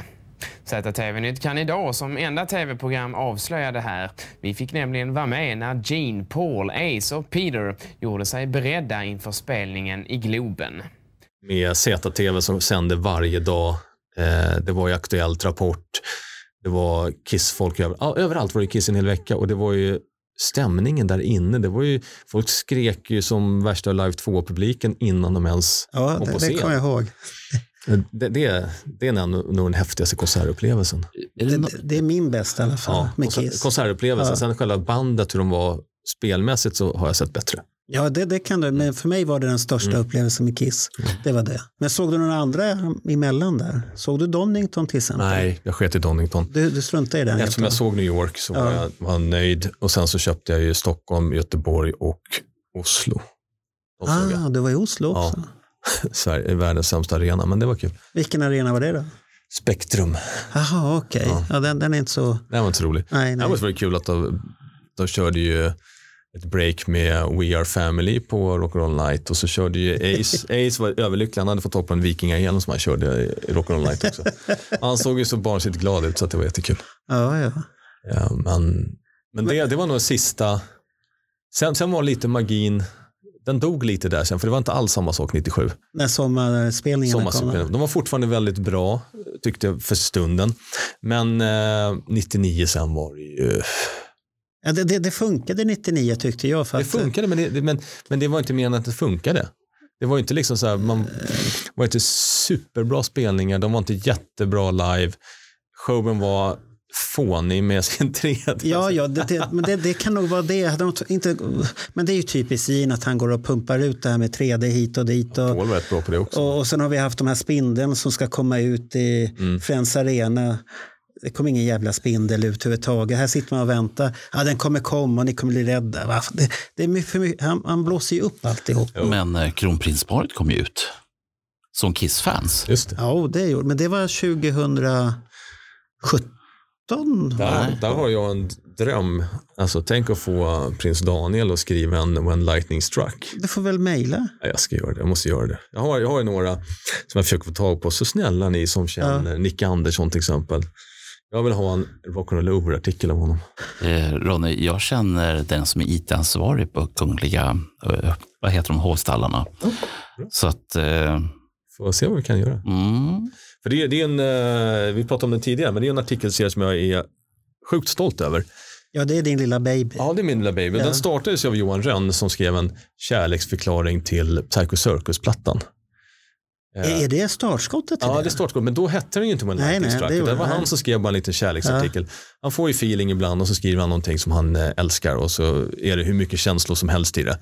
ZTV-nytt kan idag som enda tv-program avslöja det här. Vi fick nämligen vara med när Gene, Paul, Ace och Peter gjorde sig beredda inför spelningen i Globen. med ZTV som sände varje dag. Eh, det var ju Aktuellt Rapport. Det var Kiss-folk över, ja, överallt var det Kiss en hel vecka och det var ju stämningen där inne. Det var ju, folk skrek ju som värsta Live 2-publiken innan de ens Ja, kom det, på det scen. kommer jag ihåg. Det, det, det är nog den häftigaste konsertupplevelsen. Det Det, är min bästa i alla fall Ja, konser- Kiss. konsertupplevelsen. Ja. Sen själva bandet, hur de var spelmässigt så har jag sett bättre. Ja, det, det kan du. Men för mig var det den största Mm. upplevelsen med Kiss. Det var det. Men såg du några andra emellan där? Såg du Donington till exempel? Nej, jag sket i Donington. Du, du struntade i den? Eftersom jag såg New York så var Ja. jag var nöjd och sen så köpte jag ju Stockholm, Göteborg och Oslo. Ah, du var i Oslo Ja. [laughs] Sverige, världens sämsta arena, men det var kul. Vilken arena var det då? Spektrum, Jaha, okej. Ja. den, den är inte så... det var inte så roligt. Nej, Det nej. var väldigt kul att de, de körde ju ett break med We Are Family på Rock'n'Roll Night och så körde ju Ace, [laughs] Ace var överlycklig, han hade fått tag på en vikingahjälm som han körde i Rock'n'Roll Night också. [laughs] Han såg ju så barnsligt glad ut så det var jättekul. Ja, ja. Ja, men men det, det var nog sista, sen, sen var lite magin, den dog lite där sen för det var inte alls samma sak 97. När sommarspelningarna kom. De var fortfarande väldigt bra tyckte jag för stunden. Men eh, 99 sen var det ju, Ja, det, det, det funkade 99 tyckte jag. För det funkade men det, men, men det var inte än att det funkade. Det var inte liksom så här, man var inte superbra spelningar, de var inte jättebra live. Showen var fånig med sin 3D. Ja, ja det, det, men det, det kan nog vara det. De inte, men det är ju typiskt Gene att han går och pumpar ut det här med 3D hit och dit. Och, Paul var rätt bra på det också. och, och sen har vi haft de här spindeln som ska komma ut i Mm. Friends Arena. Det kom ingen jävla spindel ut överhuvudtaget. Här sitter man och väntar. Ja, den kommer komma och ni kommer bli rädda. Va? Det, det är mycket för mycket. Han, han blåser ju upp alltihop. Men eh, kronprinsparet kom ju ut som Kiss-fans. Just det. Ja, det gjorde Men det var 2017. Där, där har jag en dröm. Alltså, tänk att få prins Daniel att skriva en When Lightning Struck. Du får väl mejla. Ja, jag ska göra det, jag måste göra det. Jag har, jag har ju några som jag försöker få tag på. Så snälla ni som känner Nicke Andersson till exempel. Jag vill ha en Rock'n'Roll Over-artikel av honom. Eh, Ronny, jag känner den som är IT-ansvarig på Kungliga, eh, vad heter de, hovstallarna. Så att, eh, Får se vad vi kan göra. mm, För det, är- det är en, eh, vi pratade om den tidigare, men det är en artikelserie som jag är sjukt stolt över. Ja, det är din lilla baby. Ja, det är min lilla baby. Den startades av Johan Rönn som skrev en kärleksförklaring till Psycho Circus-plattan. Är, det startskottet Ja, det? det är startskott, men då hette den ju inte When Nej, nej, Struck. det Det, var den. han som skrev bara en liten kärleksartikel. Han får ju feeling ibland och så skriver han någonting som han eh, älskar och så är det hur mycket känslor som helst i det.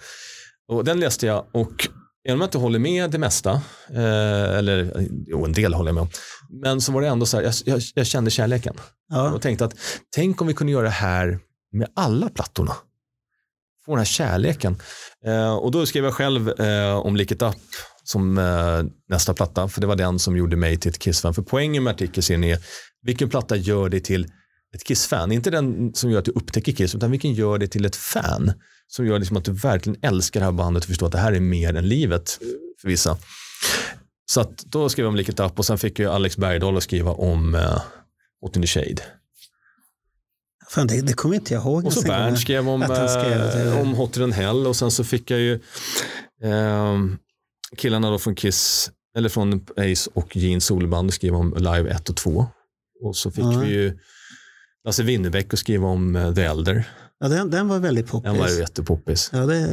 Och den läste jag och även om jag inte håller med det mesta, eh, eller jo, en del håller jag med om, men så var det ändå så här, jag, jag, jag kände kärleken. Ja. Och tänkte att tänk om vi kunde göra det här med alla plattorna. Få den här kärleken. Eh, och då skrev jag själv eh, om Lick It Up som eh, nästa platta, för det var den som gjorde mig till ett Kiss-fan. För poängen med artikelserien är, vilken platta gör dig till ett Kiss-fan? Inte den som gör att du upptäcker Kiss, utan vilken gör dig till ett fan? Som gör liksom att du verkligen älskar det här bandet och förstår att det här är mer än livet för vissa. Så att då skrev jag om Lick It Up och sen fick jag Alex Bergdahl att skriva om Hot in the Shade. Fan, det, det kommer inte jag ihåg. Och så. Bernt skrev om, han skrev eh, om Hotter than Hell och sen så fick jag ju eh, killarna då från Kiss, eller från Ace och Gene Solband skriva om Live 1 och 2. Och så fick Ja. vi ju Lasse Winnerbäck att skriva om eh, The Elder. Ja, den, den var väldigt poppis. Den var ju jättepoppis. Ja, det,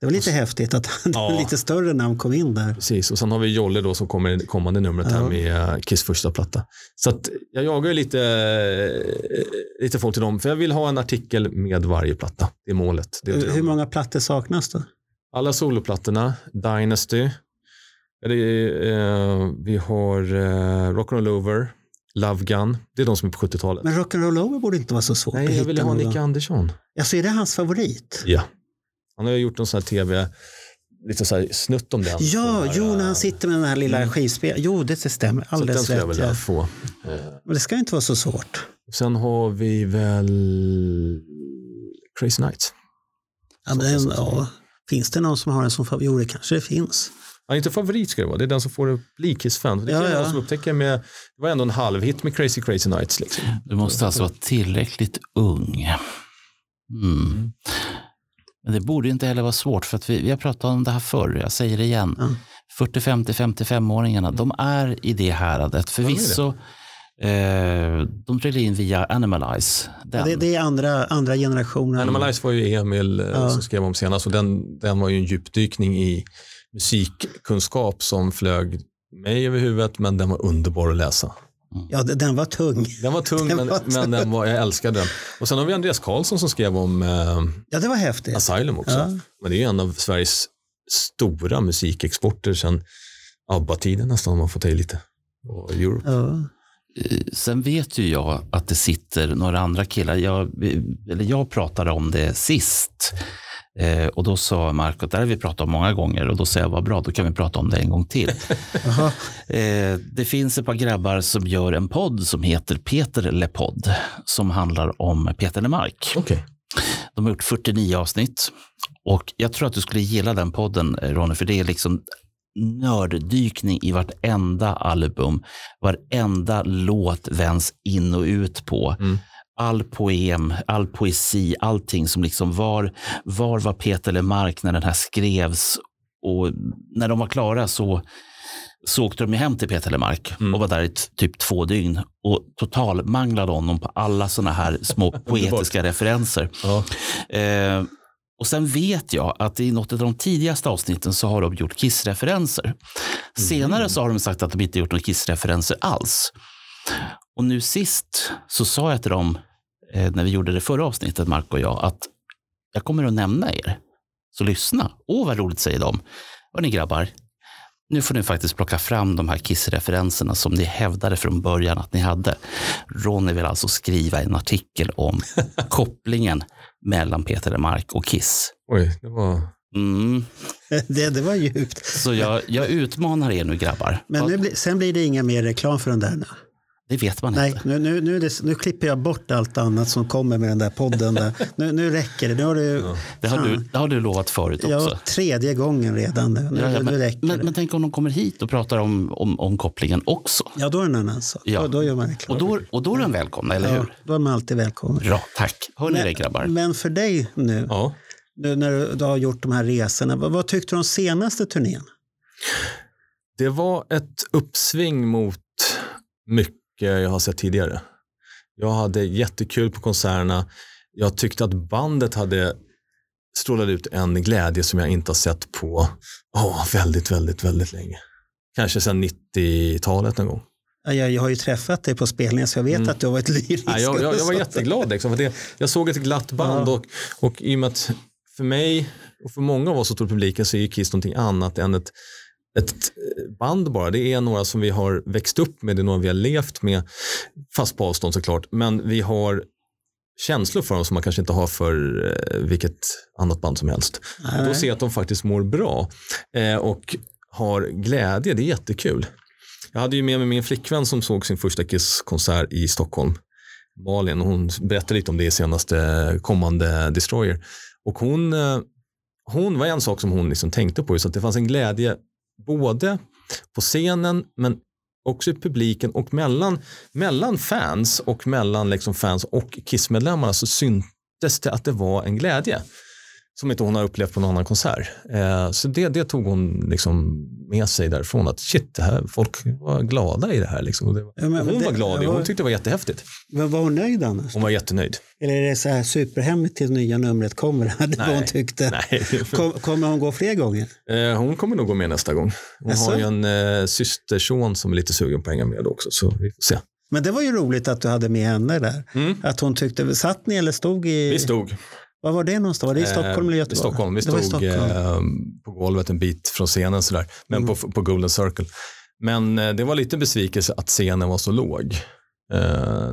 det var lite häftigt att [laughs] Ja. lite större namn kom in där. Precis, och sen har vi Jolle då som kommer i kommande numret här Ja. med eh, Kiss första platta. Så att jag jagar ju lite, eh, lite folk till dem, för jag vill ha en artikel med varje platta. Det är målet. Det är Hur, hur många plattor saknas då? Alla soloplattorna, Dynasty, det eh, vi har eh, Rock'n'Roll Over, Love Gun. Det är de som är på 70-talet. Men Rock'n'Roll Over borde inte vara så svårt att Nej, jag ville ha. Nicke Andersson. Alltså är det hans favorit? Ja. Han har ju gjort någon sån här tv, lite så här snutt om den. Ja, Den jo, när eh, han sitter med den här lilla skivspel. Jo, det stämmer. Så den Alldeles skulle jag rätt. vilja Ja. få. Men det ska inte vara så svårt. Sen har vi väl Crazy Nights. Ja, men ja. Finns det någon som har en som favorit? Jo, det kanske det finns. Ja, inte favorit ska det vara, det är den som får det bli Kiss-fan. Det Ja, kan ja, ja. ja. som upptäcker med, det var ändå en halvhit med Crazy Crazy Nights. Liksom. du måste alltså vara tillräckligt ung. Mm. Men det borde inte heller vara svårt, för att vi, vi har pratat om det här förr, jag säger det igen. Ja. 40, 50, 55-åringarna, de är i det häradet. Förvisso, eh, de trillade in via Animalize. Ja, det, det är andra, andra generationen. Animalize var ju Emil eh, Ja. som skrev om senast och den, den var ju en djupdykning i musikkunskap som flög mig över huvudet men den var underbar att läsa. Ja, det- den var tung. Den var tung [laughs] Den men, var men den var, jag älskade den. Och sen har vi Andreas Karlsson som skrev om eh, Ja, det var häftigt. Asylum också. Ja. Men det är en av Sveriges stora musikexporter sedan ABBA-tiden nästan om man får ta i lite. Och Europe. Ja. Eh, Sen vet ju jag att det sitter några andra killar. Jag, eller jag pratade om det sist. Eh, och då sa Marco, det här har vi pratat om många gånger. Och då sa jag, vad bra, då kan vi prata om det en gång till. [laughs] Eh, det finns ett par grabbar som gör en podd som heter Peter Le Podd. Som handlar om Peter Lemark. Okej. De har gjort 49 avsnitt. Och jag tror att du skulle gilla den podden, Ronny, för det är liksom nörddykning i vartenda album. Varenda låt vänds in och ut på. Mm. All poem, all poesi, allting som liksom var, var var Peter Lemark när den här skrevs. Och när de var klara så, så åkte de hem till Peter Lemark Mm. och var där i typ två dygn och totalmanglade honom på alla sådana här små [laughs] poetiska referenser. Ja. Eh, och sen vet jag att i något av de tidigaste avsnitten så har de gjort Kiss-referenser. Senare så har de sagt att de inte gjort några Kiss-referenser alls. Och nu sist så sa jag till dem, eh, när vi gjorde det förra avsnittet, Mark och jag, att jag kommer att nämna er. Så lyssna. Åh, vad roligt, säger de. Hörni grabbar, nu får ni faktiskt plocka fram de här Kiss-referenserna som ni hävdade från början att ni hade. Ronny vill alltså skriva en artikel om [laughs] kopplingen mellan Peter Lemark och Kiss. Oj, det var... Mm. [laughs] Det, det var djupt. Så jag, jag utmanar er nu grabbar. Men nu, blir- sen blir det inga mer reklam för den där nu. Det vet man Nej, inte. nu, nu, nu, det, nu klipper jag bort allt annat som kommer med den där podden. Där. [laughs] Nu, nu räcker det. Nu har du, Det har, du, det har du lovat förut också. ja, tredje gången redan. Nu, Ja, ja, nu men, räcker men, det. men tänk om de kommer hit och pratar om, om, om kopplingen också. Ja, då är det en annan sak. Ja. Då, då gör man reklam. Och då, och då är de välkomna, eller ja, hur? då är man alltid välkommen. Bra, tack. Hör ni det grabbar? Men för dig nu, Ja. nu när du, du har gjort de här resorna, vad, vad tyckte du om senaste turnén? Det var ett uppsving mot mycket jag har sett tidigare. Jag hade jättekul på konserterna. Jag tyckte att bandet hade strålat ut en glädje som jag inte har sett på åh, väldigt, väldigt, väldigt länge. Kanske sedan 90-talet någon gång. Ja, Jag, jag har ju träffat dig på spelningar så jag vet att du har varit lyrisk. Ja, jag, jag, jag var jätteglad. Liksom, för det, jag såg ett glatt band och, och i och med att för mig och för många av oss som i publiken så är Kiss någonting annat än ett, ett band bara. Det är några som vi har växt upp med, det är några vi har levt med, fast på avstånd såklart. Men vi har känslor för dem som man kanske inte har för eh, vilket annat band som helst. Och då ser jag att de faktiskt mår bra eh, och har glädje, det är jättekul. Jag hade ju med mig min flickvän som såg sin första Kiss-konsert i Stockholm. Malin, hon berättade lite om det i senaste kommande Destroyer. Och hon, eh, hon var en sak som hon liksom tänkte på, så att det fanns en glädje både på scenen men också i publiken och mellan, mellan fans och mellan liksom fans och Kiss-medlemmarna så syntes det att det var en glädje som inte hon har upplevt på någon annan konsert. Eh, så det, det tog hon liksom med sig därifrån att shit, det här, folk var glada i det här. Liksom. Det var, Ja, hon det- var glad, i det. ja, hon tyckte det var jättehäftigt. Men var hon nöjd annars? Hon var jättenöjd. Eller är det så här superhemligt till nya numret kommer? [laughs] Det vad hon tyckte. [laughs] Nej. Kom, kommer hon gå fler gånger? Eh, hon kommer nog gå med nästa gång. Hon Jaså? har ju en eh, systerson som är lite sugen på att hänga med också, så vi får se. Men det var ju roligt att du hade med henne där. Att hon tyckte, satt ni eller stod i? Vi stod. Var var det någonstans? Var det i Stockholm eller Eh, Göteborg? I Stockholm. Vi stod Stockholm. eh, på golvet en bit från scenen sådär, men Mm. på, på Golden Circle. Men eh, det var lite besvikelse att scenen var så låg. Eh,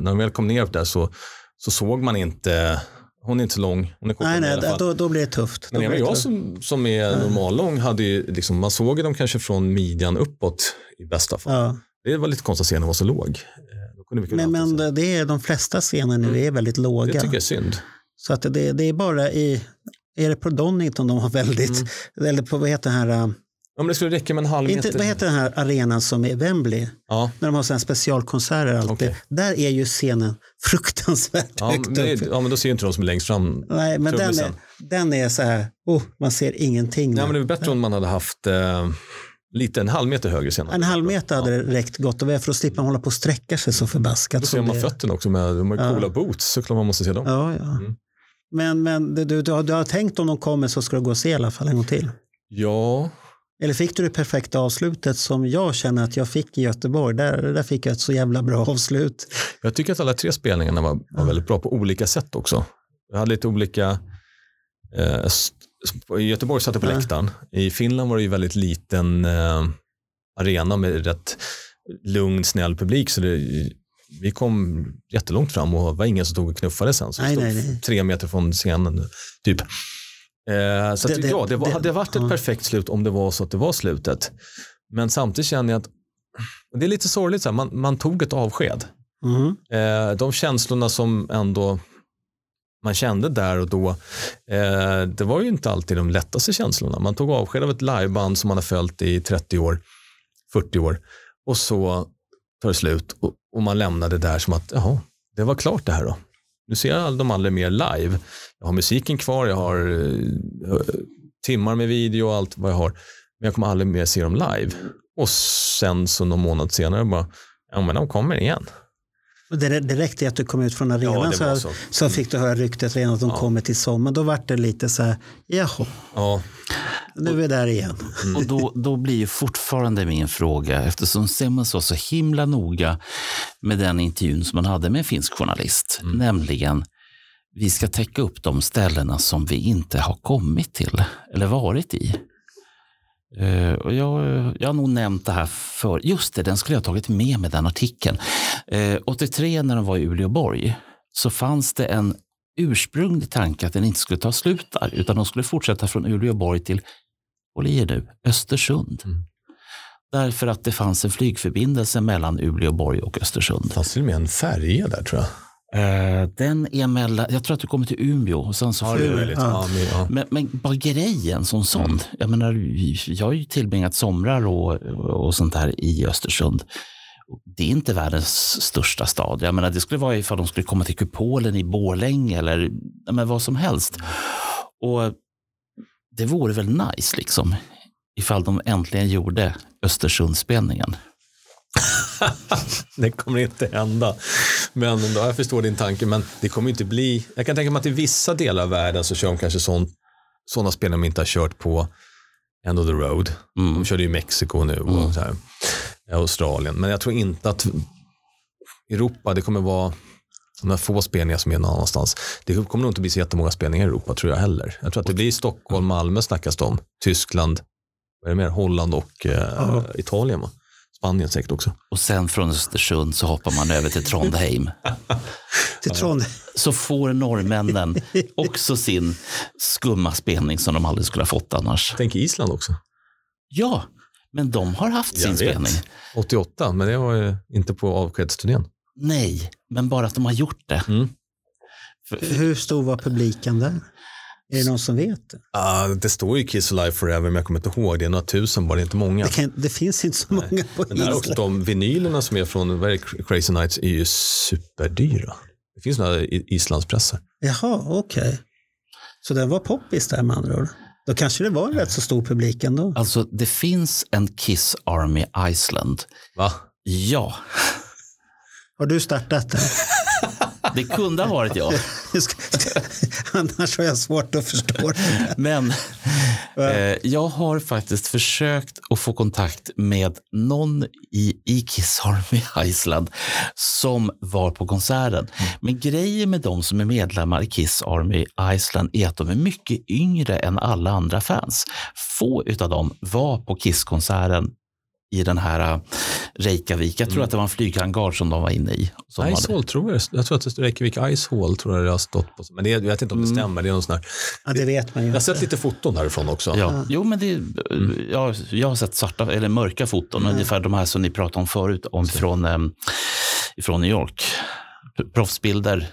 när de väl kom ner där så, så såg man inte, hon är inte så lång, hon är kortare Nej, i nej, alla fall. då, då blir det tufft. Men även jag tufft. som, som är normallång hade ju, liksom, man såg ju dem kanske från midjan uppåt i bästa fall. Ja. Det var lite konstigt att scenen var så låg. Eh, Men, men det är de flesta scener nu är väldigt låga. det tycker jag är synd. Så att det, det är bara i, är det på Donington de har väldigt, Mm. eller på vad heter den här, Ja, men det skulle räcka med en halv inte, meter. vad heter den här arenan som är Wembley? Ja, När de har såna specialkonserter alltid. Okej. Där är ju scenen [laughs] fruktansvärt ja, högt men, upp. ja, men då ser inte de som är längst fram. Nej, men den är, den är så här, oh, man ser ingenting. Ja, där. men det är bättre om man hade haft eh, Lite, en halv meter högre scen. En halv meter hade det räckt gott och väl för att slippa hålla på och sträcka sig så förbaskat. Då ser man det- fötterna också med de har Ja. coola boots, såklart man måste se dem. Ja, ja. Mm. Men, men du, du, du, har, du har tänkt om de kommer så ska du gå och se i alla fall en gång till. Ja, Eller fick du det perfekta avslutet som jag känner att jag fick i Göteborg? Där, där fick jag ett så jävla bra avslut. jag tycker att alla tre spelningarna var, var väldigt bra på olika sätt också. Jag hade lite olika, eh, i Göteborg satt jag på Ja. läktaren. I Finland var det ju väldigt liten eh, arena med rätt lugn, snäll publik. Så det, vi kom jättelångt fram och det var ingen som tog och knuffade sen. Så vi Nej, stod nej, nej. tre meter från scenen. Typ. Eh, så att, Det- det- ja, det var, det- hade varit ett ja. perfekt slut om det var så att det var slutet. Men samtidigt känner jag att det är lite sorgligt, så här, man, man tog ett avsked. Mm. Eh, de känslorna som ändå man kände där och då, eh, det var ju inte alltid de lättaste känslorna. Man tog avsked av ett liveband som man har följt i 30 år, 40 år och så tar det slut och, och man lämnade där som att, jaha, det var klart det här då. Nu ser jag de aldrig mer live. Jag har musiken kvar, jag har uh, timmar med video och allt vad jag har. Men jag kommer aldrig mer se dem live. Och sen så någon månad senare bara, ja men de kommer igen. Det, det räckte att du kom ut från arenan Ja, så, här- så. så fick du höra ryktet redan att de kommer till sommar. Då var det lite så här, jaha, Ja, nu är vi där igen. Och då, då blir ju fortfarande min fråga, eftersom Simmons var så himla noga med den intervjun som man hade med en finsk journalist, nämligen vi ska täcka upp de ställena som vi inte har kommit till eller varit i. Eh, och jag, jag har nog nämnt det här för, just det, den skulle jag ha tagit med med den artikeln. Eh, 83 när de var i Uleåborg så fanns det en ursprunglig tanke att den inte skulle ta slut där, utan de skulle fortsätta från Uleåborg till håll i er nu, Östersund. Mm. Därför att det fanns en flygförbindelse mellan Uleåborg och Östersund. fanns till och med en färja där tror jag. Eh, den är mellan, jag tror att du kommer till Umeå och sen så du... möjligt. Ja, men, ja. Men, men bara grejen som sån. Mm. Jag, menar, jag har ju tillbringat somrar och, och sånt där i Östersund. Det är inte världens största stad. Jag menar, det skulle vara ifall de skulle komma till Kupolen i Borlänge eller ja, men vad som helst. Och det vore väl nice liksom ifall de äntligen gjorde Östersundsspelningen. [laughs] Det kommer inte hända. Men då, jag förstår din tanke, men det kommer inte bli. Jag kan tänka mig att i vissa delar av världen så kör de kanske sådana spel de inte har kört på End of the Road. Mm. De körde ju Mexiko nu och så här, Australien. Men jag tror inte att Europa, det kommer vara de här få spelningar som är någon annanstans. Det kommer nog inte bli så jättemånga spelningar i Europa tror jag heller. Jag tror att det blir Stockholm, Malmö snackas det om. Tyskland, vad är det mer? Holland och eh, Italien va? Spanien säkert också. Och sen från Östersund så hoppar man över till Trondheim. [laughs] Till Trondheim. så får norrmännen också sin skumma spelning som de aldrig skulle ha fått annars. Tänk Island också. Ja, men de har haft sin Jag vet. spelning. 88, men det var ju inte på avskedsturnén. Nej, men bara att de har gjort det. Mm. Hur stor var publiken där? Är det någon som vet? det? Ah, det står ju Kiss Alive Forever, men jag kommer inte ihåg. Det är några tusen bara, det är inte många. Det, kan, det finns inte så många på Men där är också de vinylerna som är från är det, Crazy Nights är ju superdyra. Det finns några islandspressar. Jaha, okej. Så den var poppis där med andra ord. Då kanske det var en rätt så stor publik ändå. Alltså, det finns en Kiss Army Iceland. Va? Ja, Har du startat den? [laughs] det kunde ha varit jag. [laughs] [laughs] Annars har jag svårt att förstå. Men eh, jag har faktiskt försökt att få kontakt med någon i, i Kiss Army Iceland som var på konserten. Men grejen med de som är medlemmar i Kiss Army Iceland är att de är mycket yngre än alla andra fans. Få av dem var på Kiss-konserten i den här uh, Reykjavik. Jag tror att det var en flyghangar som de var inne i. Som Ice hade- Hall tror jag. Jag tror att Reykjavik Ice Hall tror jag det har stått på. Men det, jag vet inte om det stämmer. Det är någon sån här. Ja, det vet man ju. Jag har sett lite foton därifrån också. Ja. Jo, men det, jag, jag har sett svarta eller mörka foton, ungefär de här som ni pratade om förut, om från, um, från New York. Proffsbilder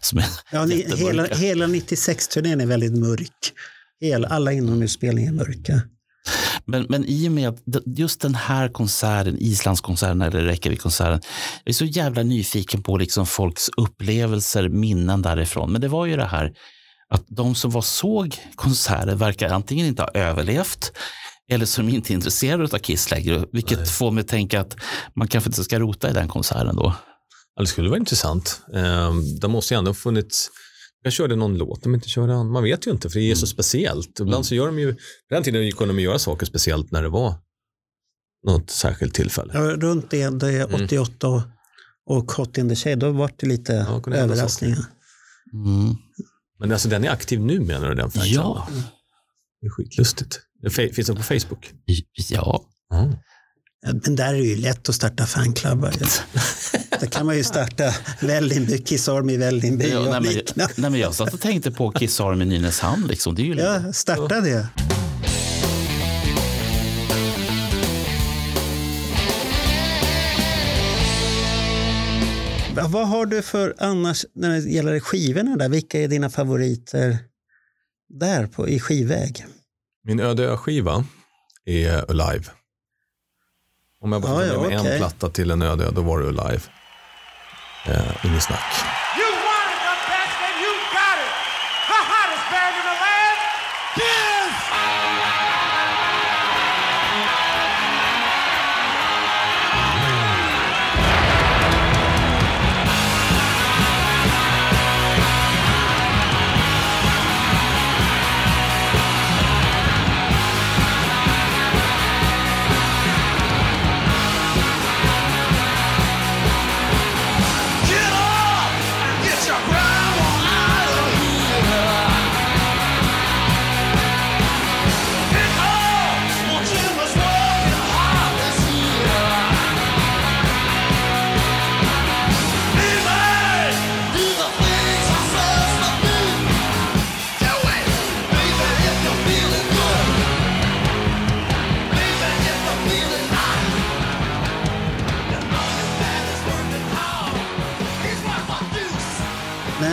som är Ja, ni, hela, hela 96-turnén är väldigt mörk. Hela, alla inomhusspelningar är mörka. Men, men i och med att just den här konserten, Islandskonserten eller Reykjavik-konserten, jag är så jävla nyfiken på liksom folks upplevelser, minnen därifrån. Men det var ju det här att de som var såg konserten verkar antingen inte ha överlevt Eller är de inte intresserade av Kiss längre. Vilket får mig att tänka att man kanske inte ska rota i den konserten då. Ja, det skulle vara intressant. Eh, det måste ju ändå funnits jag körde någon låt, de inte körde an. Man vet ju inte, för det är så speciellt. Ibland så gör de ju, på den tiden kunde de göra saker speciellt när det var något särskilt tillfälle. Ja, runt det, det 88 och, och Hot in the Shade, då var det lite Ja, överraskningar. Mm. Men alltså den är aktiv nu menar du, den fansklubben? Ja, Det är skitlustigt. Finns den på Facebook? ja. Ja, Men där är det ju lätt att starta fanklubbar. [laughs] Där kan man ju starta Vällingby, Kiss Army Vällingby ja och nej, liknande. nej, men jag satt och tänkte på Kiss Army Nynäshamn. Liksom. Det är ju Ja, starta det. Va- Vad har du för annars när det gäller skivorna där? Vilka är dina favoriter där på, i skivväg? Min öde ö-skiva är Alive. Om jag bara får ja, med okej. en platta till en öde då var det Alive. Eh, Inget snack.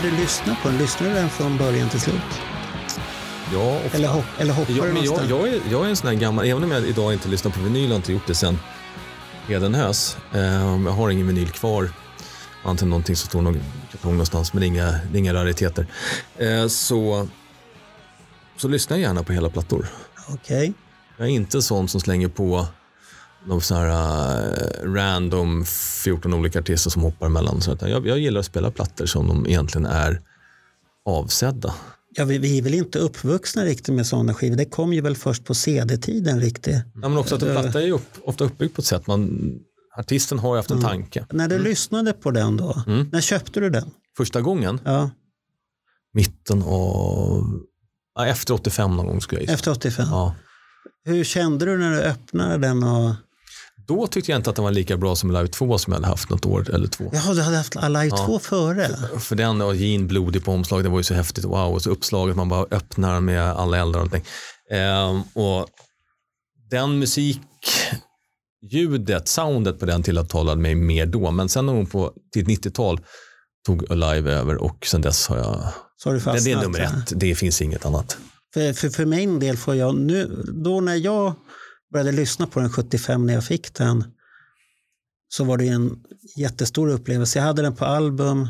Du lyssnar på den, lyssnar du den från början till slut? Ja, ofta. Eller, hopp, eller hoppar Ja, du men jag, någonstans? jag, är, jag är en sån här gammal, även om jag idag inte lyssnar på vinyl, har inte gjort det sen Hedenhös. Eh, jag har ingen vinyl kvar, antingen någonting som står någon kartong någonstans, men inga, inga rariteter. Eh, så, så lyssnar jag gärna på hela plattor. Okej. Jag är inte sån som slänger på någon sån här eh, random 14 olika artister som hoppar emellan. Så jag, jag gillar att spela plattor som de egentligen är avsedda. Ja, vi, vi är väl inte uppvuxna riktigt med sådana skivor. Det kom ju väl först på CD-tiden riktigt. Ja, men också att en platta är ju upp, ofta uppbyggd på ett sätt. Man, artisten har ju haft en tanke. När du lyssnade på den då, Mm. när köpte du den? Första gången, Ja, mitten av, ja, efter 85 någon gång skulle jag gissa. efter 85. Ja. Hur kände du när du öppnade den? Och... Då tyckte jag inte att den var lika bra som Live 2 som jag hade haft något år eller två. Jaha, du hade haft Alive 2 före? För den och Jean blodig på omslaget, det var ju så häftigt. Wow, och så uppslaget, man bara öppnar med alla eldar och allting. Ehm, och den musikljudet, soundet på den tilltalade mig mer då. Men sen någon på till 90-tal tog Alive över och sen dess har jag... Så har du fastnat det är nummer ett, det finns inget annat. För, för, för min del får jag nu, då när jag började lyssna på den 75 när jag fick den, så var det en jättestor upplevelse. Jag hade den på album,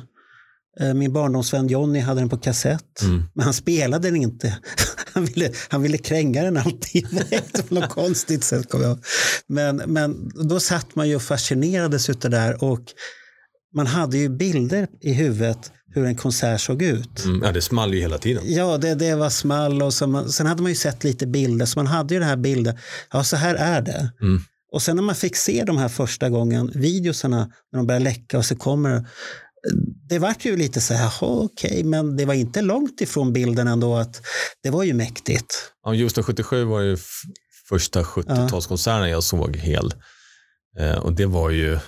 Eh, min barndomsvän Jonny hade den på kassett, Mm. men han spelade den inte. [laughs] Han ville, han ville kränga den alltid på något konstigt sätt. Kom jag. Men, men då satt man ju och fascinerades utav det där och man hade ju bilder i huvudet hur en konsert såg ut. Mm, ja, det small ju hela tiden. Ja, det, det var small och så man, sen hade man ju sett lite bilder, så man hade ju den här bilden. Ja, så här är det. Mm. Och sen när man fick se de här första gången, videosarna, när de började läcka och så kommer det. Vart ju lite så här, okej, men det var inte långt ifrån bilden ändå att det var ju mäktigt. Ja, Houston 77 var ju första 70-talskonserten jag såg hel. Eh, och det var ju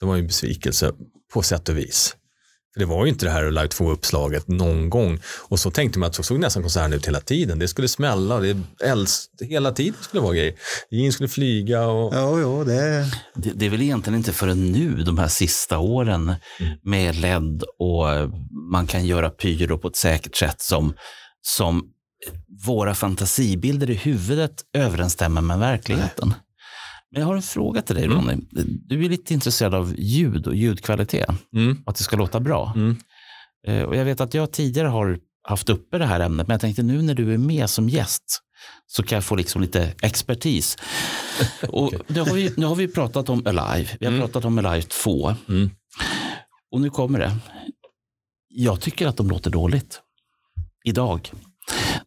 det var ju en besvikelse på sätt och vis. Det var ju inte det här Live 2-uppslaget någon gång. Och så tänkte man att så såg nästan konserten ut hela tiden. Det skulle smälla, det älst, hela tiden skulle det vara grejer. Jean skulle flyga och... Ja, jo, det... Det, det är väl egentligen inte förrän nu, de här sista åren med LED och eh, man kan göra pyro på ett säkert sätt som, som våra fantasibilder i huvudet överensstämmer med verkligheten. Men jag har en fråga till dig Ronny. Du är lite intresserad av ljud och ljudkvalitet. Mm. Att det ska låta bra. Mm. Eh, Och jag vet att jag tidigare har haft uppe det här ämnet, men jag tänkte nu när du är med som gäst Så kan jag få liksom lite expertis. [laughs] Och nu, har vi, nu har vi pratat om Alive. Vi har pratat om Alive 2. Mm. Och nu kommer det. Jag tycker att de låter dåligt. Idag.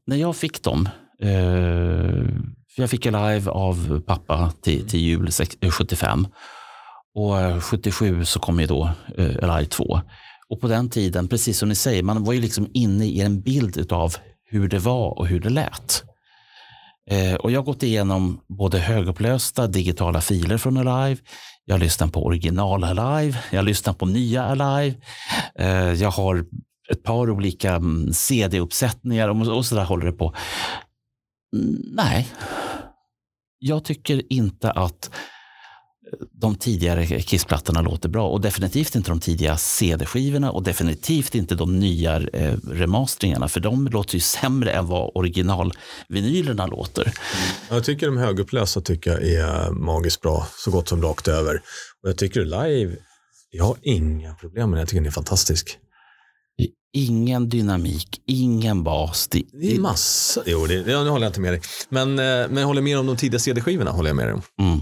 När jag fick dem. Eh, jag fick Alive av pappa till, till jul 75. Eh, och eh, 77 så kom ju då eh, Alive 2. Och på den tiden, precis som ni säger, man var ju liksom inne i en bild av hur det var och hur det lät. Och jag har gått igenom både högupplösta digitala filer från Alive, jag har lyssnat på original Alive, jag har lyssnat på nya Alive, jag har ett par olika mm, CD-uppsättningar och så där håller det på. Nej, jag tycker inte att de tidigare Kiss-plattorna låter bra och definitivt inte de tidiga CD-skivorna och definitivt inte de nya eh, remasteringarna för de låter ju sämre än vad originalvinylerna låter. Jag tycker de högupplösta tycker jag är magiskt bra, så gott som rakt över. Och jag tycker live, jag har inga problem med det. Jag tycker den är fantastisk. Ingen dynamik, ingen bas. Det, Det är massa, jo det, det, nu håller jag inte med dig. Men, eh, men jag håller med om de tidiga CD-skivorna, håller jag med dig om. mm,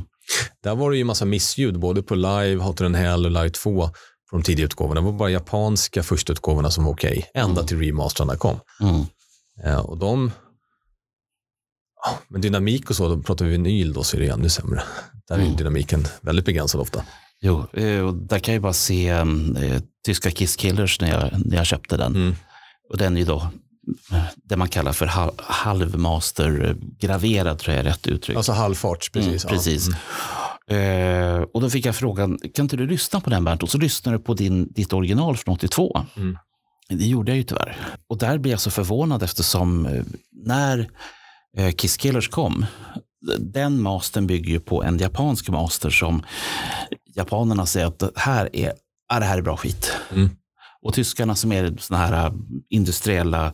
Där var det ju massa missljud, både på live, Hotter than Hell och live 2 på de tidiga utgåvorna. Det var bara japanska första utgåvorna som var okej, ända till remasterna kom. mm. Eh, och de, ja, men dynamik och så, då pratar vi vinyl då så är det ännu sämre. Där är ju Mm. dynamiken väldigt begränsad ofta. Jo, eh, och där kan jag ju bara se tyska Kiss Killers när jag, när jag köpte den. Mm. Och den är ju då eh, det man kallar för hal- halvmaster-graverad, tror jag är rätt uttryck. Alltså halvfarts, precis. Mm, precis. Ja. Eh, och då fick jag frågan, kan inte du lyssna på den Bernt? Och så lyssnade du på din, ditt original från 82. Mm. Det gjorde jag ju tyvärr. Och där blev jag så förvånad eftersom eh, när eh, Kiss Killers kom, den mastern bygger ju på en japansk master som japanerna säger att det här är, det här är bra skit. Mm. Och tyskarna som är såna här äh, industriella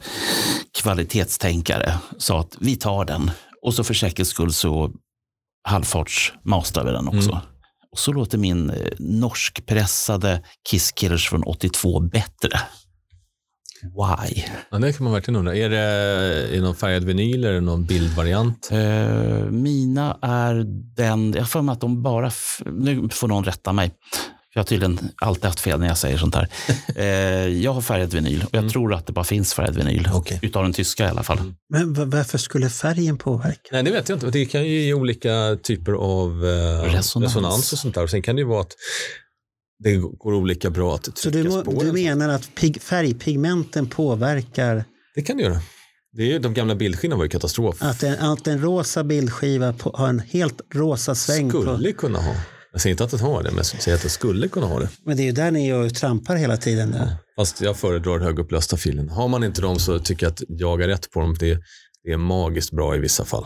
kvalitetstänkare sa att vi tar den. Och så för säkerhets skull så halvfartsmastrar vi den också. Mm. Och så låter min eh, norskpressade Kiss Killers från 82 bättre. Why? Ja, det kan man verkligen undra. Är det, är det någon färgad vinyl eller någon bildvariant? Eh, mina är den, jag för mig att de bara, nu får någon rätta mig. Jag har tydligen alltid haft fel när jag säger sånt här. [laughs] Eh, jag har färgad vinyl och jag tror att det bara finns färgad vinyl. Okej. Utav den tyska i alla fall. Men va- varför skulle färgen påverka? Nej, det vet jag inte. Det kan ju ge olika typer av eh, Resonans. resonans. och sånt där. Och sen kan det ju vara att det går olika bra att Så trycka du, må, du menar att pig, färgpigmenten påverkar Det kan det göra. Det är ju, de gamla bildskivorna var ju katastrof. att en, att en rosa bildskiva på, har en helt rosa sväng? På, Skulle kunna ha. Jag säger inte att den har det, men jag säger att den skulle kunna ha det. men det är ju där ni och trampar hela tiden. Där. Fast jag föredrar högupplösta filen. Har man inte dem så tycker jag att jag är rätt på dem. Det, det är magiskt bra i vissa fall.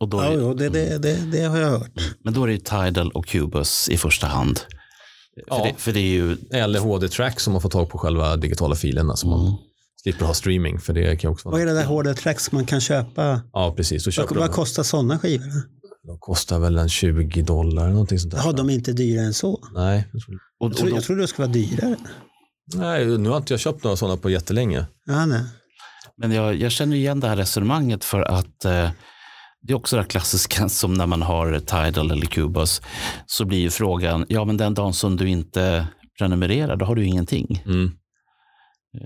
Och då Ja, är, jo, det, det, det, det har jag hört. Men då är det ju Tidal och Cubus i första hand. Ja. För, det, för det är ju, Eller HD-track som man får tag på själva digitala filerna. Så man slipper ha streaming. För det kan också Vad är vara... det där hårda tracks man kan köpa? Ja, precis. Vad, vad de. kostar sådana skivor? De kostar väl en 20 dollar eller någonting sånt där. Har de inte dyrare än så? Nej, jag tror- och, Jag och tror, då, jag tror det skulle vara dyrare. nej, nu har inte jag köpt några sådana på jättelänge. Ja, nej. men jag, jag känner igen det här resonemanget för att eh, det är också det här klassiska [laughs] som när man har Tidal eller Cubus. Så blir ju frågan, ja men den dagen som du inte prenumererar, då har du ingenting. Mm.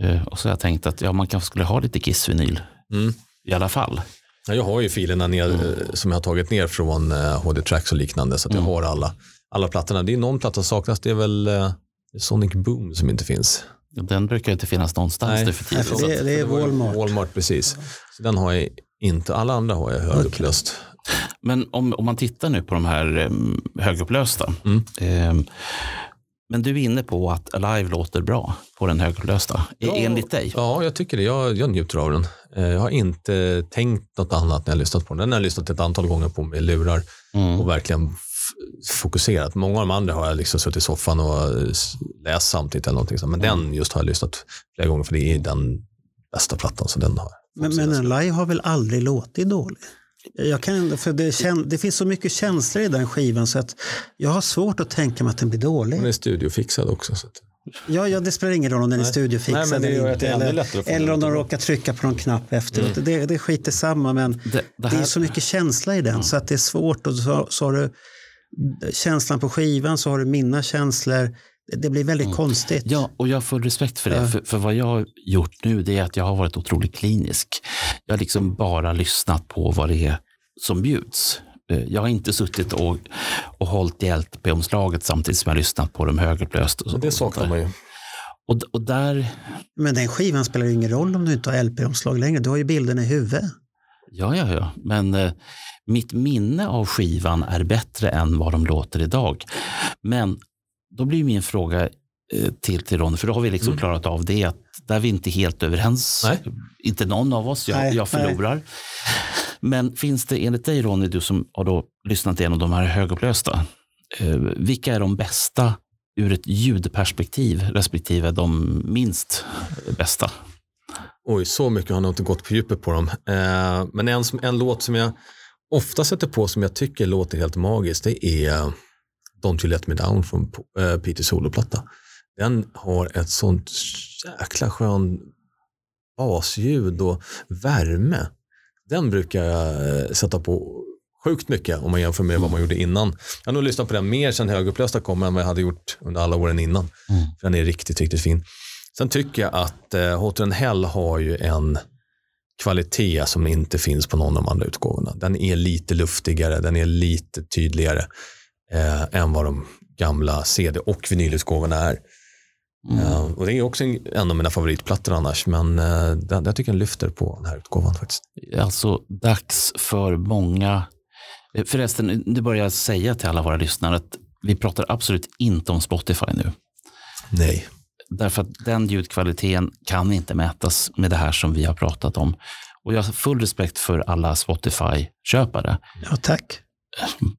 Eh, och så har jag tänkt att ja, man kanske skulle ha lite Kiss-vinyl Mm. i alla fall. Ja, jag har ju filerna ner, Mm. eh, som jag har tagit ner från eh, HD-tracks och liknande. Så att jag Mm. har alla, alla plattorna. Det är någon platta som saknas. Det är väl eh, Sonic Boom som inte finns. Den brukar inte finnas någonstans Nej. nu för tiden. Det- det är Walmart. Walmart, precis. Så den har jag inte. Alla andra har jag högupplöst. Men om, om man tittar nu på de här um, högupplösta. Mm. ehm, men du är inne på att Alive låter bra på den högupplösta, Ja. enligt dig. Ja, jag tycker det. Jag, jag njuter av den. Eh, Jag har inte tänkt något annat när jag har lyssnat på den. Den har jag lyssnat ett antal gånger på med lurar Mm. och verkligen fokuserat. Många av de andra har jag liksom suttit i soffan och läst samtidigt eller någonting. Men den just har jag lyssnat flera gånger för det är den bästa plattan. Så den har Men, men en live har väl aldrig låtit dålig? Jag kan, för det, kän, det finns så mycket känslor i den skivan så att jag har svårt att tänka mig att den blir dålig. Den är studiofixad också. Så att, Ja, ja, det spelar ingen roll om den är studiofixad Nej, men det eller det inte. Eller, eller om de råkar trycka på någon knapp efteråt. Det, det är skit samma, men Det, det det här, är så mycket känsla i den så att det är svårt. Och så, så har du känslan på skivan, så har du mina känslor. Det, blir väldigt konstigt. Ja, och jag har full respekt för det. Ja. För, för vad jag har gjort nu det är att jag har varit otroligt klinisk. Jag har liksom bara lyssnat på vad det är som bjuds. Eh, Jag har inte suttit och, och hållit i LP-omslaget samtidigt som jag har lyssnat på dem högupplöst. Och, så- Det saknar man ju. och, och där, Men den skivan spelar ju ingen roll om du inte har LP-omslag längre. Du har ju bilden i huvudet. ja, ja, ja. Men eh, mitt minne av skivan är bättre än vad de låter idag. Men då blir min fråga eh, till, till Ronny, för då har vi liksom klarat av det, att där är vi inte helt överens. Nej. Inte någon av oss, jag, Nej, jag förlorar. Men finns det enligt dig Ronny, du som har då lyssnat igenom de här högupplösta, eh, vilka är de bästa ur ett ljudperspektiv respektive de minst bästa? Oj, så mycket har jag inte gått på djupet på dem. Eh, men en, en låt som jag ofta sätter på som jag tycker låter helt magiskt, det är Don't You Let Me Down från eh, Peter soloplatta. Den har ett sånt jäkla skön basljud och värme. Den brukar jag eh, sätta på sjukt mycket om man jämför med vad man gjorde innan. Jag har nog lyssnat på den mer sen högupplösta kom än vad jag hade gjort under alla åren innan. För den är riktigt, riktigt fin. Sen tycker jag att eh, Hotter än Hell har ju en kvalitet som inte finns på någon av de andra utgåvorna. Den är lite luftigare, den är lite tydligare eh, än vad de gamla CD och vinylutgåvorna är. Eh, och det är också en, en av mina favoritplattor annars, men eh, den, jag tycker den lyfter på den här utgåvan faktiskt. Alltså dags för många... eh, Förresten, nu börjar jag säga till alla våra lyssnare att vi pratar absolut inte om Spotify nu. Nej. Därför att den ljudkvaliteten kan inte mätas med det här som vi har pratat om. Och jag har full respekt för alla Spotify-köpare. Ja, tack.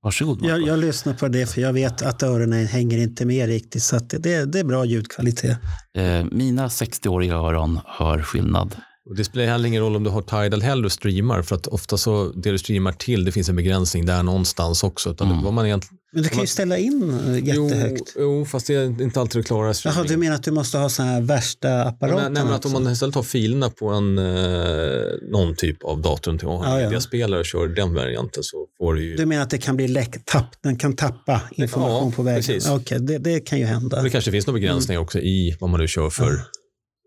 Varsågod. Marco. Jag, jag lyssnar på det för jag vet att öronen hänger inte med riktigt. Så det, det är bra ljudkvalitet. Eh, mina 60-åriga öron hör skillnad. Och det spelar heller ingen roll om du har Tidal Hell och streamar, för att ofta så, det du streamar till, det finns en begränsning där någonstans också. Utan Mm. det, vad man egentligen, Men du kan ju ställa in eh, jättehögt. Jo, jo, fast det är inte alltid du klarar streaming. Jaha, du menar att du måste ha såna här värsta apparater? Nej, men att om man istället har filerna på en, eh, någon typ av dator till Ja, ja. spelare och kör den varianten så får du ju... Du menar att det kan bli läck, tapp, den kan tappa information Ja, på vägen? precis. Okej, det, det kan ju hända. det kanske finns några begränsningar också i vad man nu kör för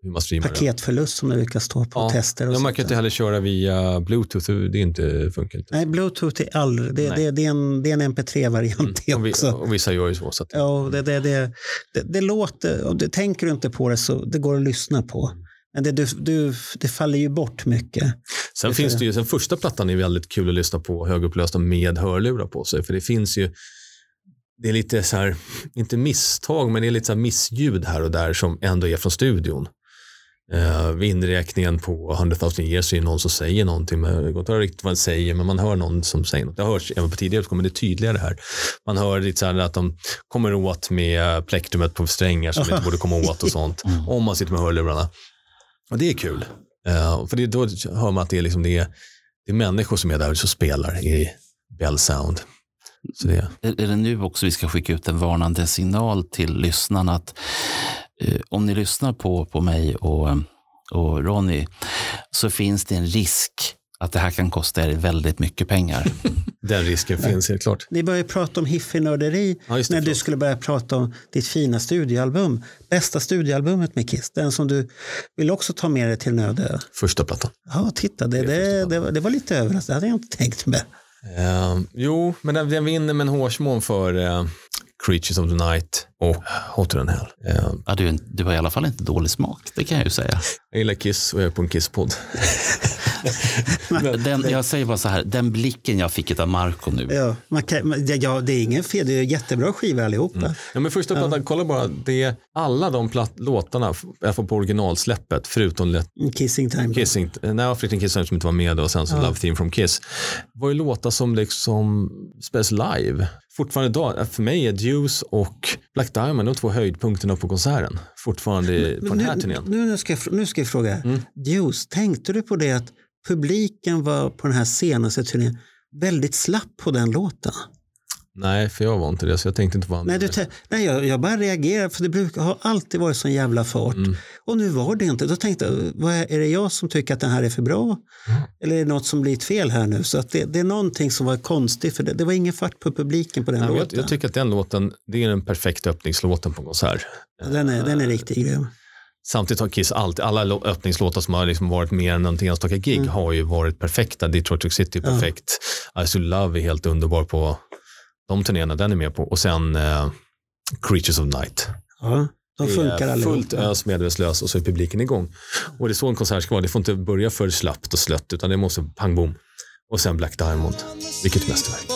hur man streamar. Paketförlust som det brukar stå på Ja, tester. Och ja, man kan inte heller köra via bluetooth, det är inte, funkar inte. Nej, bluetooth är aldrig, det, det, det, är en, det är en mp3-variant det Och, vi, också. och vissa gör ju så. så att, Ja, det, det, det, det, det låter, och det, tänker du inte på det så det går att lyssna på. Men det, du, du, det faller ju bort mycket. Sen finns det ju, sen första plattan är väldigt kul att lyssna på högupplösta med hörlurar på sig. För det finns ju, det är lite så här, inte misstag, men det är lite så här missljud här och där som ändå är från studion. Uh, inräkningen på 100 000 years så är det någon som säger någonting, men går inte riktigt vad den säger, men man hör någon som säger något. Det hörs även på tidigare utgåvor, men det är tydligare här. Man hör lite så att de kommer åt med plektrumet på strängar som inte borde komma åt och sånt, [laughs] om man sitter med hörlurarna. Och det är kul. Eh, för det, då hör man att det är, liksom, det, är, det är människor som är där och spelar i Bell Sound. Så det, Är är det nu också vi ska skicka ut en varnande signal till lyssnarna att om ni lyssnar på, på mig och, eh, och Ronny så finns det en risk att det här kan kosta er väldigt mycket pengar. [laughs] den risken finns helt klart. Ni började prata om hiffig-nörderi Ja, när du förlåt. skulle börja prata om ditt fina studioalbum. Bästa studioalbumet med Kiss. Den som du vill också ta med dig till Nödö. Första plattan. Ja, titta, det, Det det, det, var- lite överraskande. Det hade jag inte tänkt med. Eh, jo, men den, den vinner med en hårsmån för eh, Creatures of the Night och Hotter than Hell. Eh, Ja, du, du har i alla fall inte dålig smak, det kan jag ju säga. jag gillar Kiss och jag är på en Kiss-podd. [laughs] Den, jag säger bara så här, den blicken jag fick av Marco nu. Ja, man kan, det- ja, det är ingen fel, det är jättebra skivor allihopa. Ja, men första plattan, kolla bara, det är alla de platt, låtarna, i alla fall på originalsläppet, förutom Let Kissing time. Kissing, nej, African Kiss som inte var med och sen så Love Theme from Kiss. var ju låtar som liksom spelas live. Fortfarande idag, för mig är Deuce och Black Diamond de två höjdpunkterna på konserten. Fortfarande på den här nu, turnén. nu, nu, ska jag, nu ska jag fråga. Mm. Juice, tänkte du på det att publiken var på den här senaste turnén väldigt slapp på den låten? Nej, för jag var inte det, så jag tänkte inte på han Nej, du, nej jag, jag bara reagerar för det brukar ha alltid varit sån jävla fart. Mm. Och nu var det inte. Då tänkte jag, vad är, är det jag som tycker att den här är för bra? Eller är det något som blir ett fel här nu? Så att det, det är någonting som var konstigt för det, det var ingen fart på publiken på den Nej, men jag, låten. jag tycker att den låten, det är den perfekta öppningslåten på en konsert. den, är, den är riktigt grym. Samtidigt har Kiss alltid, alla öppningslåtar som har liksom varit mer än någonting enstaka gig Mm. har ju varit perfekta. Detroit City är perfekt. I Still Love är helt underbar på de turnéerna den är med på. Och sen eh, Creatures of Night. Ja, de funkar är fullt allihopa. ös medvetslös och så är publiken igång. Och det är så en konsert ska vara. Det får inte börja för slappt och slött utan det måste pang bom. Och sen Black Diamond. Vilket mästerverk.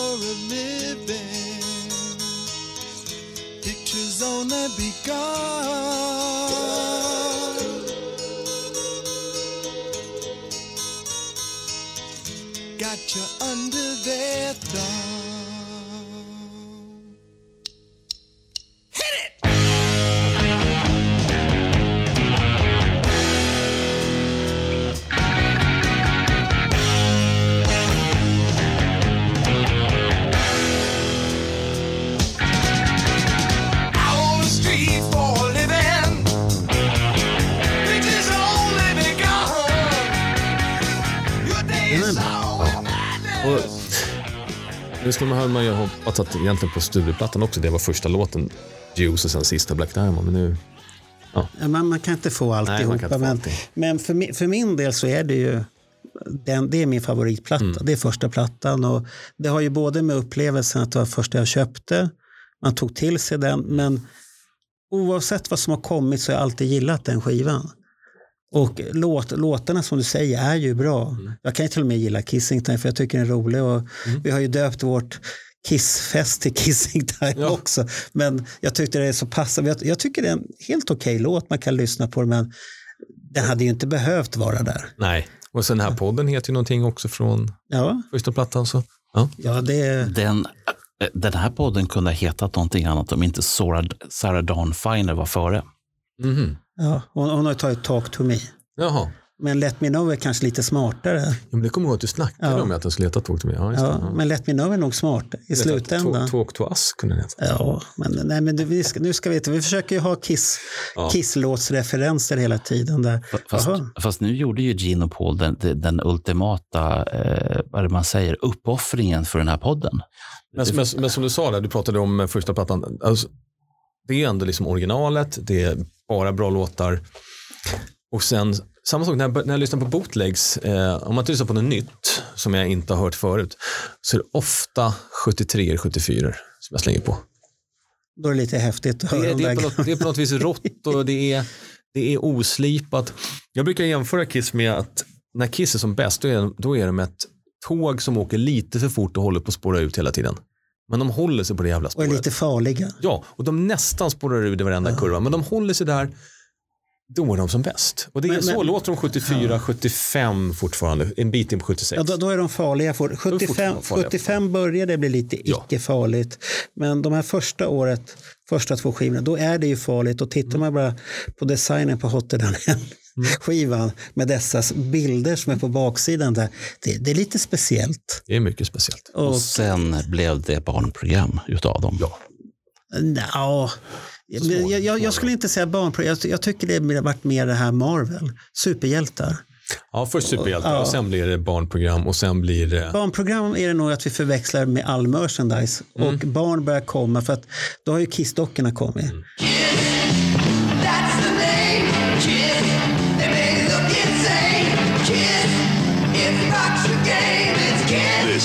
Got you under their thumb. Nu skulle man, man ju hoppats att egentligen på studioplattan också, det var första låten, Juice och sen sista Black Diamond. Men nu, Ja, man, man kan inte få alltihopa. men allting. men för, mi- för min del så är det ju den, det är min favoritplatta. Mm. Det är första plattan. Och det har ju både med upplevelsen att det var första jag köpte, man tog till sig den, men oavsett vad som har kommit så har jag alltid gillat den skivan. Och låt, låtarna som du säger är ju bra. Mm. Jag kan ju till och med gilla Kissing Time för jag tycker den är rolig. Och Vi har ju döpt vårt Kissfest till Kissing Time Ja. också. Men jag tyckte det är så passande. Jag, jag tycker det är en helt okej låt, man kan lyssna på den men den hade ju inte behövt vara där. nej. Och sen den här podden heter ju någonting också från Ja, första plattan. Så. Ja. ja det Den, eh, den här podden kunde ha hetat någonting annat om inte Sarah, Sarah Dawn Finer var före. Mhm. Ja, hon, hon har tagit Talk to me. Jaha. Men Let Me Know är kanske lite smartare. Ja, men det kommer jag ihåg att du snackade Ja. om att den skulle heta Talk to me. Ja, just det. Ja, men Let Me Know är nog smartare i slutändan. Talk, talk to us kunde den heta. Ja, men, nej, men du, vi ska, nu ska vi inte, vi försöker ju ha Kiss, Ja. Kisslåtsreferenser hela tiden. Där. Fast, fast nu gjorde ju Gene och Paul den, den, ultimata eh, vad är det man säger, uppoffringen för den här podden. Men, men, men som du sa, där, du pratade om första plattan. Alltså, det är ändå liksom originalet, det är bara bra låtar. Och sen, samma sak när jag, när jag lyssnar på bootlegs, eh, om man inte lyssnar på något nytt som jag inte har hört förut, så är det ofta 73 74 som jag slänger på. Då är det lite häftigt att Det höra är, de det, är på något, det är på något vis rått och det är, det är oslipat. Jag brukar jämföra Kiss med att när Kiss är som bäst, då är, då är de ett tåg som åker lite för fort och håller på att spåra ut hela tiden. Men de håller sig på det jävla och är spåret. lite farliga. Ja, och de nästan spårar ur i varenda kurva, men de håller sig där. Då är de som bäst. Och det är Men- så men- låter de 74, 75 fortfarande, en bit in på 76. Ja, då, då är de farliga. For, 75, fortfarande farliga. 75 börjar det bli lite Ja. icke-farligt. Men de här första året, första två skivorna, då är det ju farligt. Och tittar man bara på designen på Hotter skivan med dessa bilder som är på baksidan där. Det, det är lite speciellt. Det är mycket speciellt. Och, Och sen blev det barnprogram utav dem. Ja. Men jag, jag, jag skulle inte säga barnprogram. Jag, jag tycker det har varit mer det här Marvel. Superhjältar. Ja, först superhjältar Ja. och sen blir det barnprogram och sen blir det... Barnprogram är det nog att vi förväxlar med all merchandise. Och barn börjar komma för att då har ju Kiss-dockorna kommit. That's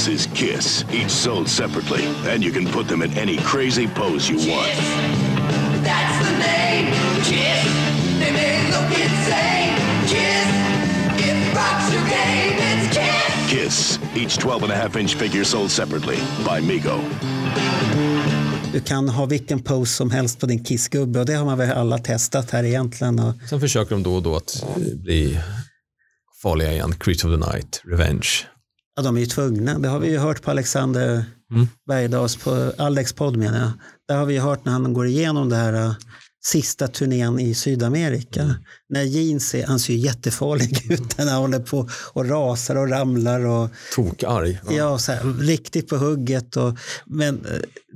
Kiss. Is Kiss, each sold separately, and you can put them in any crazy pose you want. That's the name, Kiss. They may look insane, Kiss. It rocks your game, it's Kiss. Kiss, each 12 and a half inch figure sold separately by Mego. Du kan ha vilken pose som helst på din Kiss-gubbe och det har man väl alla testat här egentligen. Och, Sen försöker de då och då att eh, bli farliga igen. Creature of the Night, Revenge. Ja, de är ju tvungna. Det har vi ju hört på Alexander Bergdahls, på Alex podd menar jag. Där har vi ju hört när han går igenom det här uh, sista turnén i Sydamerika. När Jeans är, han ser ju jättefarlig [laughs] ut när han håller på och rasar och ramlar. Och, Tokarg. ja, så här, riktigt på hugget. Och, men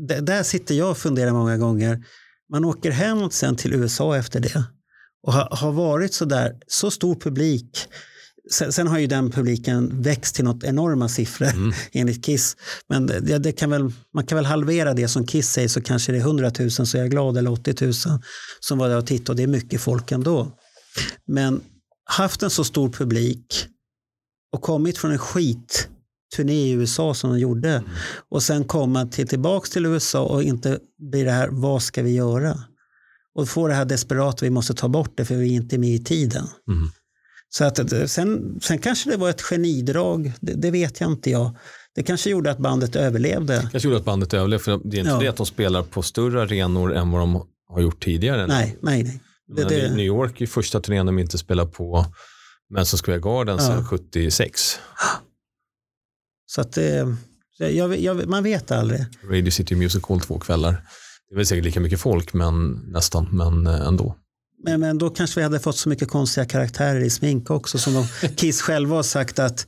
d- där sitter jag och funderar många gånger. Man åker hem sen till USA efter det och har, har varit så där, så stor publik. Sen, sen har ju den publiken växt till något enorma siffror [laughs] enligt Kiss. Men det, det kan väl, man kan väl halvera det som Kiss säger så kanske det är 100 000 så är jag glad eller 80 000 som var där och tittade och det är mycket folk ändå. Men haft en så stor publik och kommit från en skitturné i USA som de gjorde och sen komma till, tillbaks till USA och inte bli det här, vad ska vi göra? Och få det här desperat, vi måste ta bort det för vi är inte med i tiden. Mm. Så att, eh, sen, sen kanske det var ett genidrag, det, det vet jag inte jag. Det kanske gjorde att bandet överlevde. Kanske gjorde att bandet överlevde, för det är inte Ja. det att de spelar på större arenor än vad de har gjort tidigare. Nej, nej, nej. Det, det, New York är första turnén de inte spelar på Madison Square Garden Ja. sedan 76. [gasps] så att det, jag, jag, man vet aldrig. Radio City Music Hall två kvällar. Det är väl säkert lika mycket folk, men nästan, men eh, ändå. Men, men då kanske vi hade fått så mycket konstiga karaktärer i smink också som de, [laughs] Kiss själva har sagt att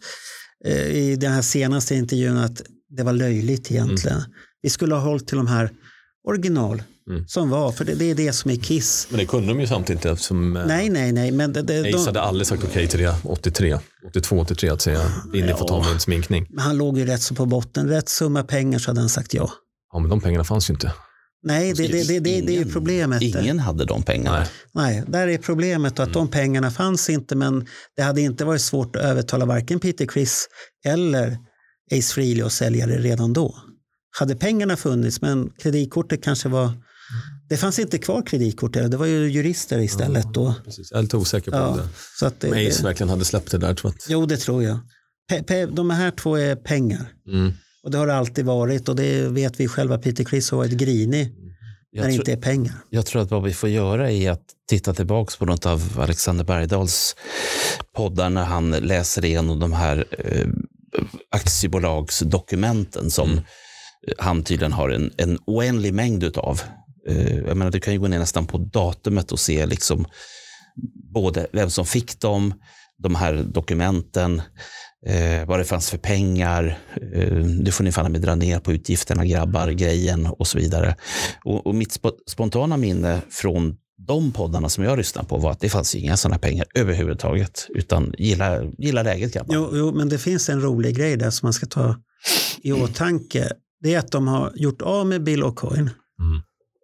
eh, i den här senaste intervjun att det var löjligt egentligen. Vi skulle ha hållit till de här original Mm. som var, för det, det är det som är Kiss. Men det kunde de ju samtidigt eftersom eh, Nej, nej, nej. Men det, det, Ace de, hade aldrig sagt okej till det 83, 82, 83 att säga Vinny får ta min sminkning. men han låg ju rätt så på botten. Rätt summa pengar så hade han sagt ja. Ja, men de pengarna fanns ju inte. Nej, det, det, det, det, det är ju Ingen- problemet. Ingen hade de pengarna. Nej. Nej, där är problemet att de pengarna fanns inte men det hade inte varit svårt att övertala varken Peter Criss eller Ace Frehley att sälja det redan då. Hade pengarna funnits men kreditkortet kanske var det fanns inte kvar kreditkort, det var ju jurister istället då. Precis. Jag är lite osäker på Ja, det. så att det, Om Ace det, verkligen hade släppt det där. Tror jag jo, det tror jag. Pe, pe, de här två är pengar mm. Och det har det alltid varit och det vet vi själva. Peter Criss har varit grinig när Jag, det tro, inte är pengar. jag tror att vad vi får göra är att titta tillbaka på något av Alexander Bergdahls poddar när han läser igenom de här eh, aktiebolagsdokumenten som han tydligen har en, en oändlig mängd utav. Eh, jag menar, du kan ju gå ner nästan på datumet och se liksom både vem som fick dem, de här dokumenten, eh, vad det fanns för pengar. Eh, nu får ni fan med dra ner på utgifterna grabbar, grejen och så vidare. Och, och mitt spo- spontana minne från de poddarna som jag lyssnade på var att det fanns inga sådana pengar överhuvudtaget. Utan gilla, gilla läget grabbar. Jo, jo, men det finns en rolig grej där som man ska ta i åtanke. Det är att de har gjort av med Bill O'Coin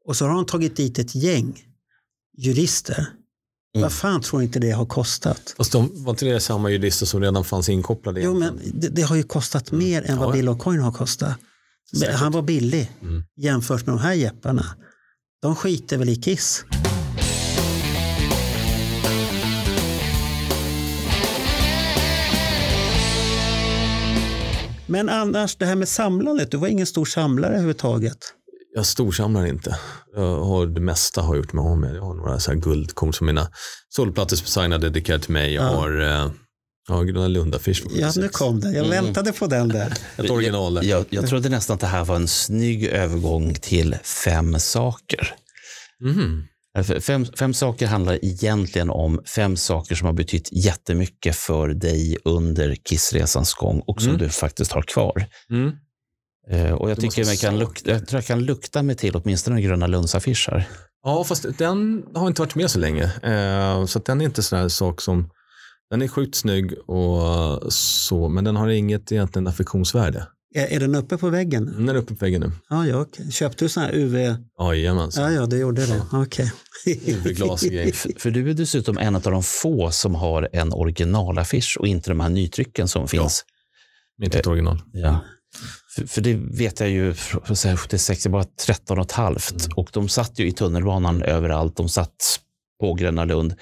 och så har de tagit dit ett gäng jurister. Vad fan tror inte det har kostat? Fast de, var inte det samma jurister som redan fanns inkopplade? Jo, men det, det har ju kostat mer än vad Ja. Bill O'Coin har kostat. Säkert. Han var billig Mm. jämfört med de här jepparna. De skiter väl i Kiss. Men annars, det här med samlandet, du var ingen stor samlare överhuvudtaget. Jag storsamlar inte. Jag har det mesta har jag gjort mig av med. Jag har några så här guldkorn som mina solplattor signade dedikerade till mig. Jag Ja. har eh, ja, Gröna Lund-affisch. Ja, 76. nu kom den. Jag väntade på den där. Ett original. där. Jag, jag trodde nästan att det här var en snygg övergång till fem saker. För Fem, fem saker handlar egentligen om fem saker som har betytt jättemycket för dig under Kissresans gång och som Mm. du faktiskt har kvar. Eh, och jag, tycker jag, kan vara luk, jag tror jag kan lukta mig till åtminstone Gröna Lunds affischer. Ja, fast den har inte varit med så länge. Eh, så att den är inte sån här sak som... Den är sjukt snygg och så, men den har inget egentligen affektionsvärde. Är, är den uppe på väggen? Den är uppe på väggen nu. Ja, ja okej. Köpte du sån här UV? Jajamensan. Ja, ja, det gjorde det. Okej. UV-glas och grejer. För, för du är dessutom en av de få som har en originalaffisch och inte de här nytrycken som finns. Inte ett original. Ja. För, för det vet jag ju, från så här 76, jag var 13 och ett halvt och de satt ju i tunnelbanan överallt. De satt på Gröna Lund.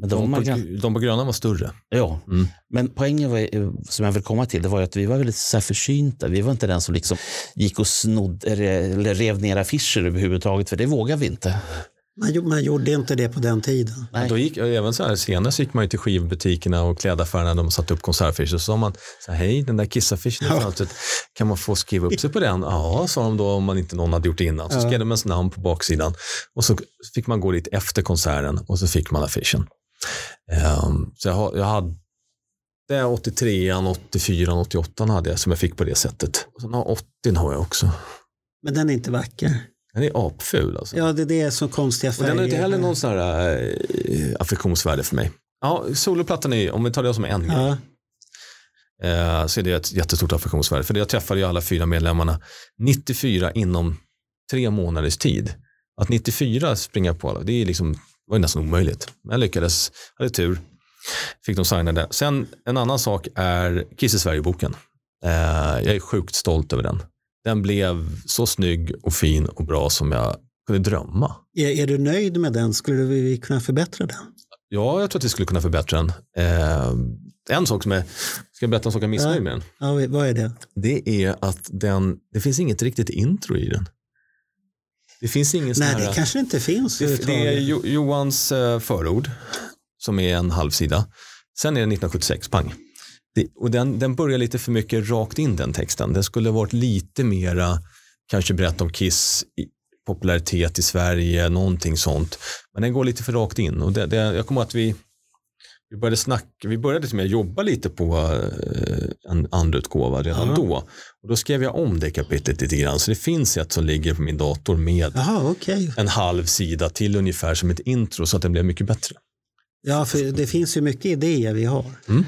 Men De på, gan- de på gröna var större. ja. Mm. Men poängen var, eh, som jag vill komma till det var att vi var väldigt så här försynta. Vi var inte den som liksom gick och snodde eller rev ner affischer överhuvudtaget, för det vågade vi inte. Man, man gjorde inte det på den tiden. Nej. Då gick, även så här, senare så gick man ju till skivbutikerna och klädaffärerna de satte upp konsertaffischer. Så sa man, så här, hej den där kissaffischen Ja. fönstret, kan man få skriva upp sig på den? Ja, sa de då om man inte någon hade gjort det innan. Så Ja. skrev de ens namn på baksidan. Och så fick man gå dit efter konserten och så fick man affischen. Ehm, så jag, jag hade 83, 84, 88 hade jag som jag fick på det sättet. Och sen har 80 har jag också. Men den är inte vacker. Den är apful alltså. Ja, det, det är så konstiga Och färger. den har inte heller någon sån här äh, affektionsvärde för mig. Ja, soloplattan är, om vi tar det som en grej, Ja, eh, så är det ett jättestort affektionsvärde. För jag träffade ju alla fyra medlemmarna 94 inom tre månaders tid. Att 94 springa på alla, det är liksom, var ju nästan omöjligt. Men jag lyckades, hade tur, fick de signade. Sen en annan sak är Kiss i Sverige-boken. Eh, jag är sjukt stolt över den. Den blev så snygg och fin och bra som jag kunde drömma. är, är du nöjd med den? Skulle vi kunna förbättra den? Ja, jag tror att vi skulle kunna förbättra den. Eh, en sak som är, ska jag berätta en sak jag missnöjd med den? Ja, vad är det? Det är att den, det finns inget riktigt intro i den. Det finns ingen Nej, här, det kanske inte finns. det, det är Johans eh, förord som är en halv sida. Sen är det 1976, pang. Det, och den, den börjar lite för mycket rakt in den texten. Den skulle varit lite mera, kanske berätta om Kiss i, popularitet i Sverige, någonting sånt. Men den går lite för rakt in. Och det, det, jag kommer att vi, vi började snacka, vi började med jobba lite på eh, en andra utgåva redan Ja. då. Och då skrev jag om det kapitlet lite grann. Så det finns ett som ligger på min dator med Jaha, okej. en halv sida till ungefär som ett intro så att den blev mycket bättre. Ja, för det finns ju mycket idéer vi har. Mm.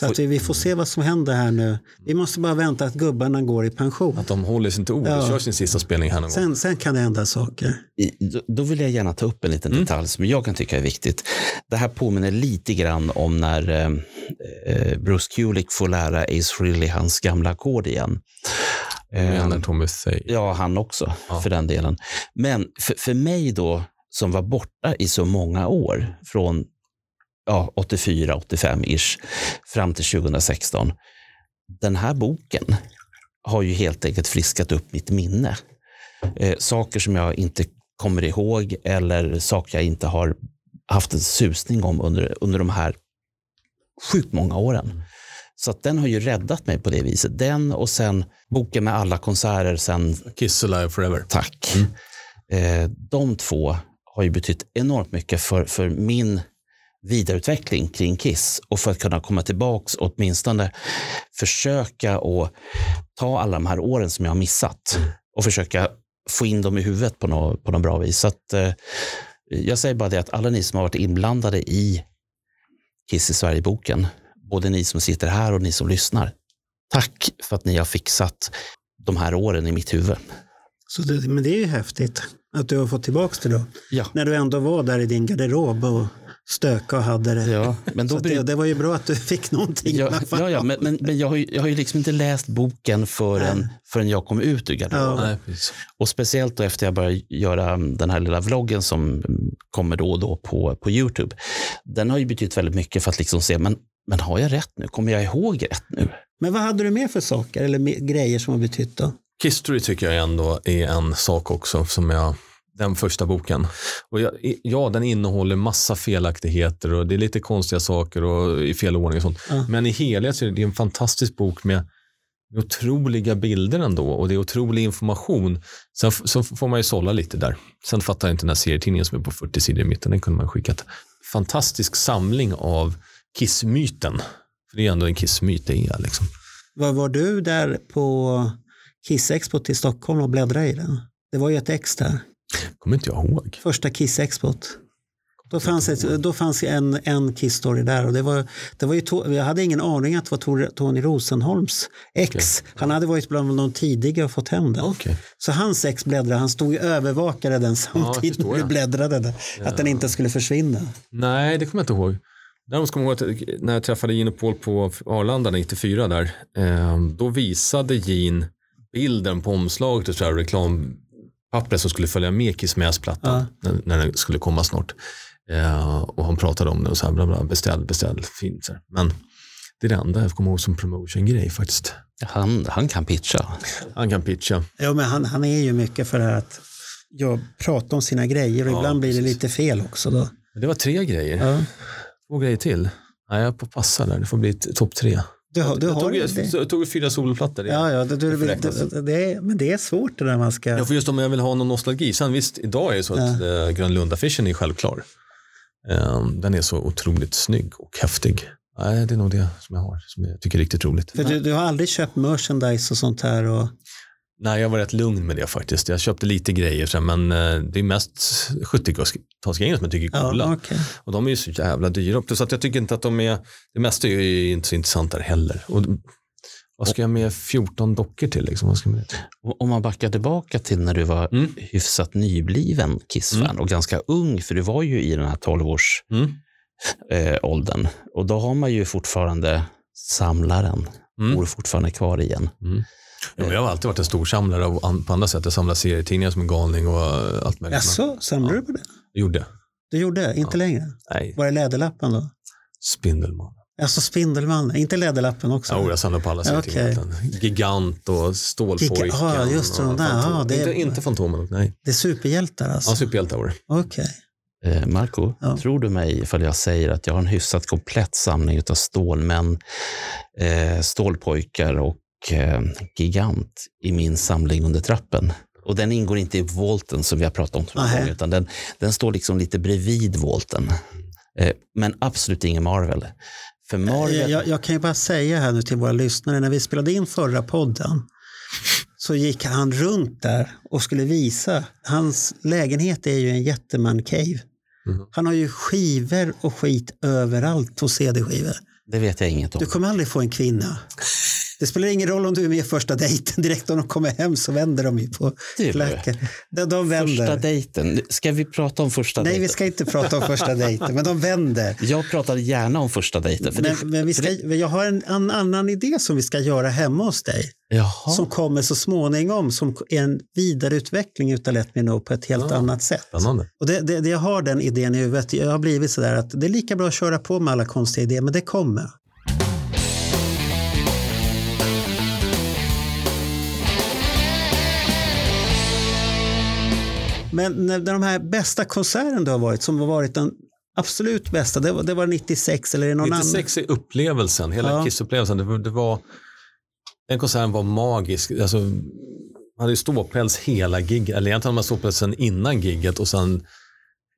Så att vi, vi får se vad som händer här nu. Vi måste bara vänta att gubbarna går i pension. Att de håller sig till ord och Ja. kör sin sista spelning här någon gång. Sen, sen kan det hända saker. I- då- Då vill jag gärna ta upp en liten detalj som jag kan tycka är viktigt. Det här påminner lite grann om när eh, eh, Bruce Kulick får lära Ace Frehley hans gamla ackord igen. Jag Eh, menar Tommy Thay. Ja, han också Ja. för den delen. Men för, för mig då, som var borta i så många år, från ja, 84, 85-ish, fram till 2016. Den här boken har ju helt enkelt friskat upp mitt minne. Eh, saker som jag inte kommer ihåg eller saker jag inte har haft en susning om under, under de här sjukt många åren. Så den har ju räddat mig på det viset. Den och sen boken med alla konserter sen Kiss Alive Forever. Tack. Eh, de två har ju betytt enormt mycket för, för min vidareutveckling kring Kiss och för att kunna komma tillbaks och åtminstone försöka och ta alla de här åren som jag har missat och försöka få in dem i huvudet på något, på något bra vis. Så att, eh, jag säger bara det att alla ni som har varit inblandade i Kiss i Sverige-boken, både ni som sitter här och ni som lyssnar, tack för att ni har fixat de här åren i mitt huvud. Så det, men det är ju häftigt att du har fått tillbaka det då. Ja. När du ändå var där i din garderob och stöka och hade det. Ja, men då blir det, det var ju bra att du fick någonting. Ja, ja, ja men, men, men jag, har ju, jag har ju liksom inte läst boken förrän, förrän jag kom ut ur garderoben. Precis. Och speciellt då efter jag började göra den här lilla vloggen som mm, kommer då och då på, på YouTube. Den har ju betytt väldigt mycket för att liksom se, men, men har jag rätt nu? Kommer jag ihåg rätt nu? Men vad hade du mer för saker eller grejer som har betytt då? History tycker jag ändå är en sak också som jag den första boken. Och jag, ja, den innehåller massa felaktigheter och det är lite konstiga saker och i fel ordning och sånt. Ja. Men i helhet så är det en fantastisk bok med otroliga bilder ändå och det är otrolig information. Sen så får man ju sålla lite där. Sen fattar jag inte den här serietidningen som är på 40 sidor i mitten, den kunde man skickat. Fantastisk samling av kissmyten. För det är ändå en kissmyt det är liksom. Var, var du där på Kiss-expot i Stockholm och bläddrade i den? Det var ju ett ex där. Kommer inte jag ihåg. Första Kiss-expot. Då fanns, ett, då fanns en, en Kiss-story där och det var, det var ju jag hade ingen aning att det var Tony Rosenholms ex. Han hade varit bland de tidiga och fått hem den. Okej. Så hans ex bläddrade, han stod ju och övervakade den samtidigt när du bläddrade den. Att den inte skulle försvinna. Nej, det kommer jag inte ihåg. Däremot kommer jag ihåg att när jag träffade Gene och Paul på Arlanda 94 där, eh, då visade Gene bilden på omslaget så här reklampappret som skulle följa med Kiss plattan när, när den skulle komma snart. Eh, och han pratade om det och så här, bla bla, beställ, beställ, fint. Så här. Men det är det enda jag kommer ihåg som promotion-grej faktiskt. Han, han kan pitcha. Han kan pitcha. Ja, men han, han är ju mycket för det här att ja, prata om sina grejer och Ja, ibland blir det precis. lite fel också. Då. Det var tre grejer. Ja. Två grejer till. Nej, jag får passa där. Det får bli topp tre. Du, har- du jag, tog, jag, det. jag tog fyra solplattor. Ja, ja, det, får det, det, men det är svårt det där man ska... Ja, för just om jag vill ha någon nostalgi. Sen visst, idag är det så att ja. Grönlund-affischen är självklar. Ehm, den är så otroligt snygg och häftig. Nej, det är nog det som jag har, som jag tycker är riktigt roligt. Du, du har aldrig köpt merchandise och sånt här? Och... Nej, jag var rätt lugn med det faktiskt. Jag köpte lite grejer, men eh, det är mest 70-talsgrejer som jag tycker är coola. Ja, okej. Och de är ju så jävla dyra. Plus att jag tycker inte att de är, det mesta är ju inte så intressant där heller. Och, vad ska jag med 14 dockor till? Liksom? Vad ska jag Om man backar tillbaka till när du var Mm. hyfsat nybliven Kiss-fan Mm. och ganska ung, för du var ju i den här 12-års Mm. eh, åldern. Och då har man ju fortfarande samlaren, Mm. bor fortfarande kvar igen. Jo, men jag har alltid varit en stor samlare av, på andra sätt. Jag samlar serietidningar som en galning och eh, allt möjligt. Jaså, samlar du på det? Jag gjorde. Du gjorde? Inte längre? Nej, Var är Läderlappen då? Spindelman. Alltså Spindelmannen, inte Läderlappen också? Ja, jag samlar på alla Ja, serietidningar. okej. Gigant och Stålpojken. Giga- ja, just det, och de Ja, det är- inte, inte Fantomen, nej. Det är superhjältar alltså? Ja, superhjältar var det. Okej. Eh, Marco, Ja. tror du mig ifall jag säger att jag har en hyfsat komplett samling av stålmän, eh, stålpojkar och gigant i min samling under trappen? Och den ingår inte i volten som vi har pratat om gånger, utan den, den står liksom lite bredvid volten. Eh, men absolut ingen Marvel. För Marvel... Jag, jag kan ju bara säga här nu till våra lyssnare, när vi spelade in förra podden så gick han runt där och skulle visa. Hans lägenhet är ju en jätteman-cave. Mhm. Han har ju skivor och skit överallt hos CD-skivor. Det vet jag inget om. Du kommer aldrig få en kvinna. Det spelar ingen roll om du är med i första dejten. Direkt om de kommer hem så vänder de ju på klacken. De, de vänder. Första dejten. Ska vi prata om första Nej, dejten? vi ska inte prata om första dejten, men de vänder. Jag pratar gärna om första dejten. För Men, det, men vi ska, det, jag har en, en annan idé som vi ska göra hemma hos dig. jaha. Som kommer så småningom, som är en vidareutveckling utav Let Me Know på ett helt Ja. annat sätt. Spännande. Och det, det, det, jag har den idén i huvudet. Jag har blivit sådär att det är lika bra att köra på med alla konstiga idéer, men det kommer. Men när de här bästa konserten du har varit, som har varit den absolut bästa, det var, det var 96 eller är det någon 96 är upplevelsen, hela Ja. Kiss-upplevelsen. Det, det var, den konserten var magisk. Alltså, man hade ju ståpäls hela gigget, eller egentligen hade man ståpälsen innan gigget och sen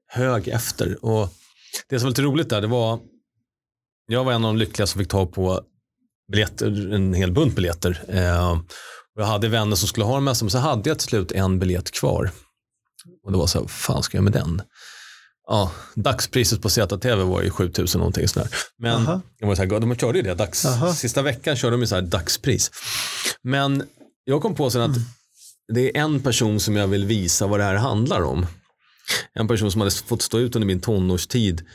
hög efter. Och det som var lite roligt där, det var, jag var en av de lyckliga som fick ta på biljetter, en hel bunt biljetter. Eh, jag hade vänner som skulle ha de mesta, men så hade jag till slut en biljett kvar. Och det var så här, vad fan ska jag med den? Ja, dagspriset på ZTV var ju 7000 någonting sådär. Men Aha. det var så här, de körde ju det, dags, Aha. sista veckan körde de ju så här dagspris. Men jag kom på sen att det är en person som jag vill visa vad det här handlar om. En person som hade fått stå ut under min tonårstid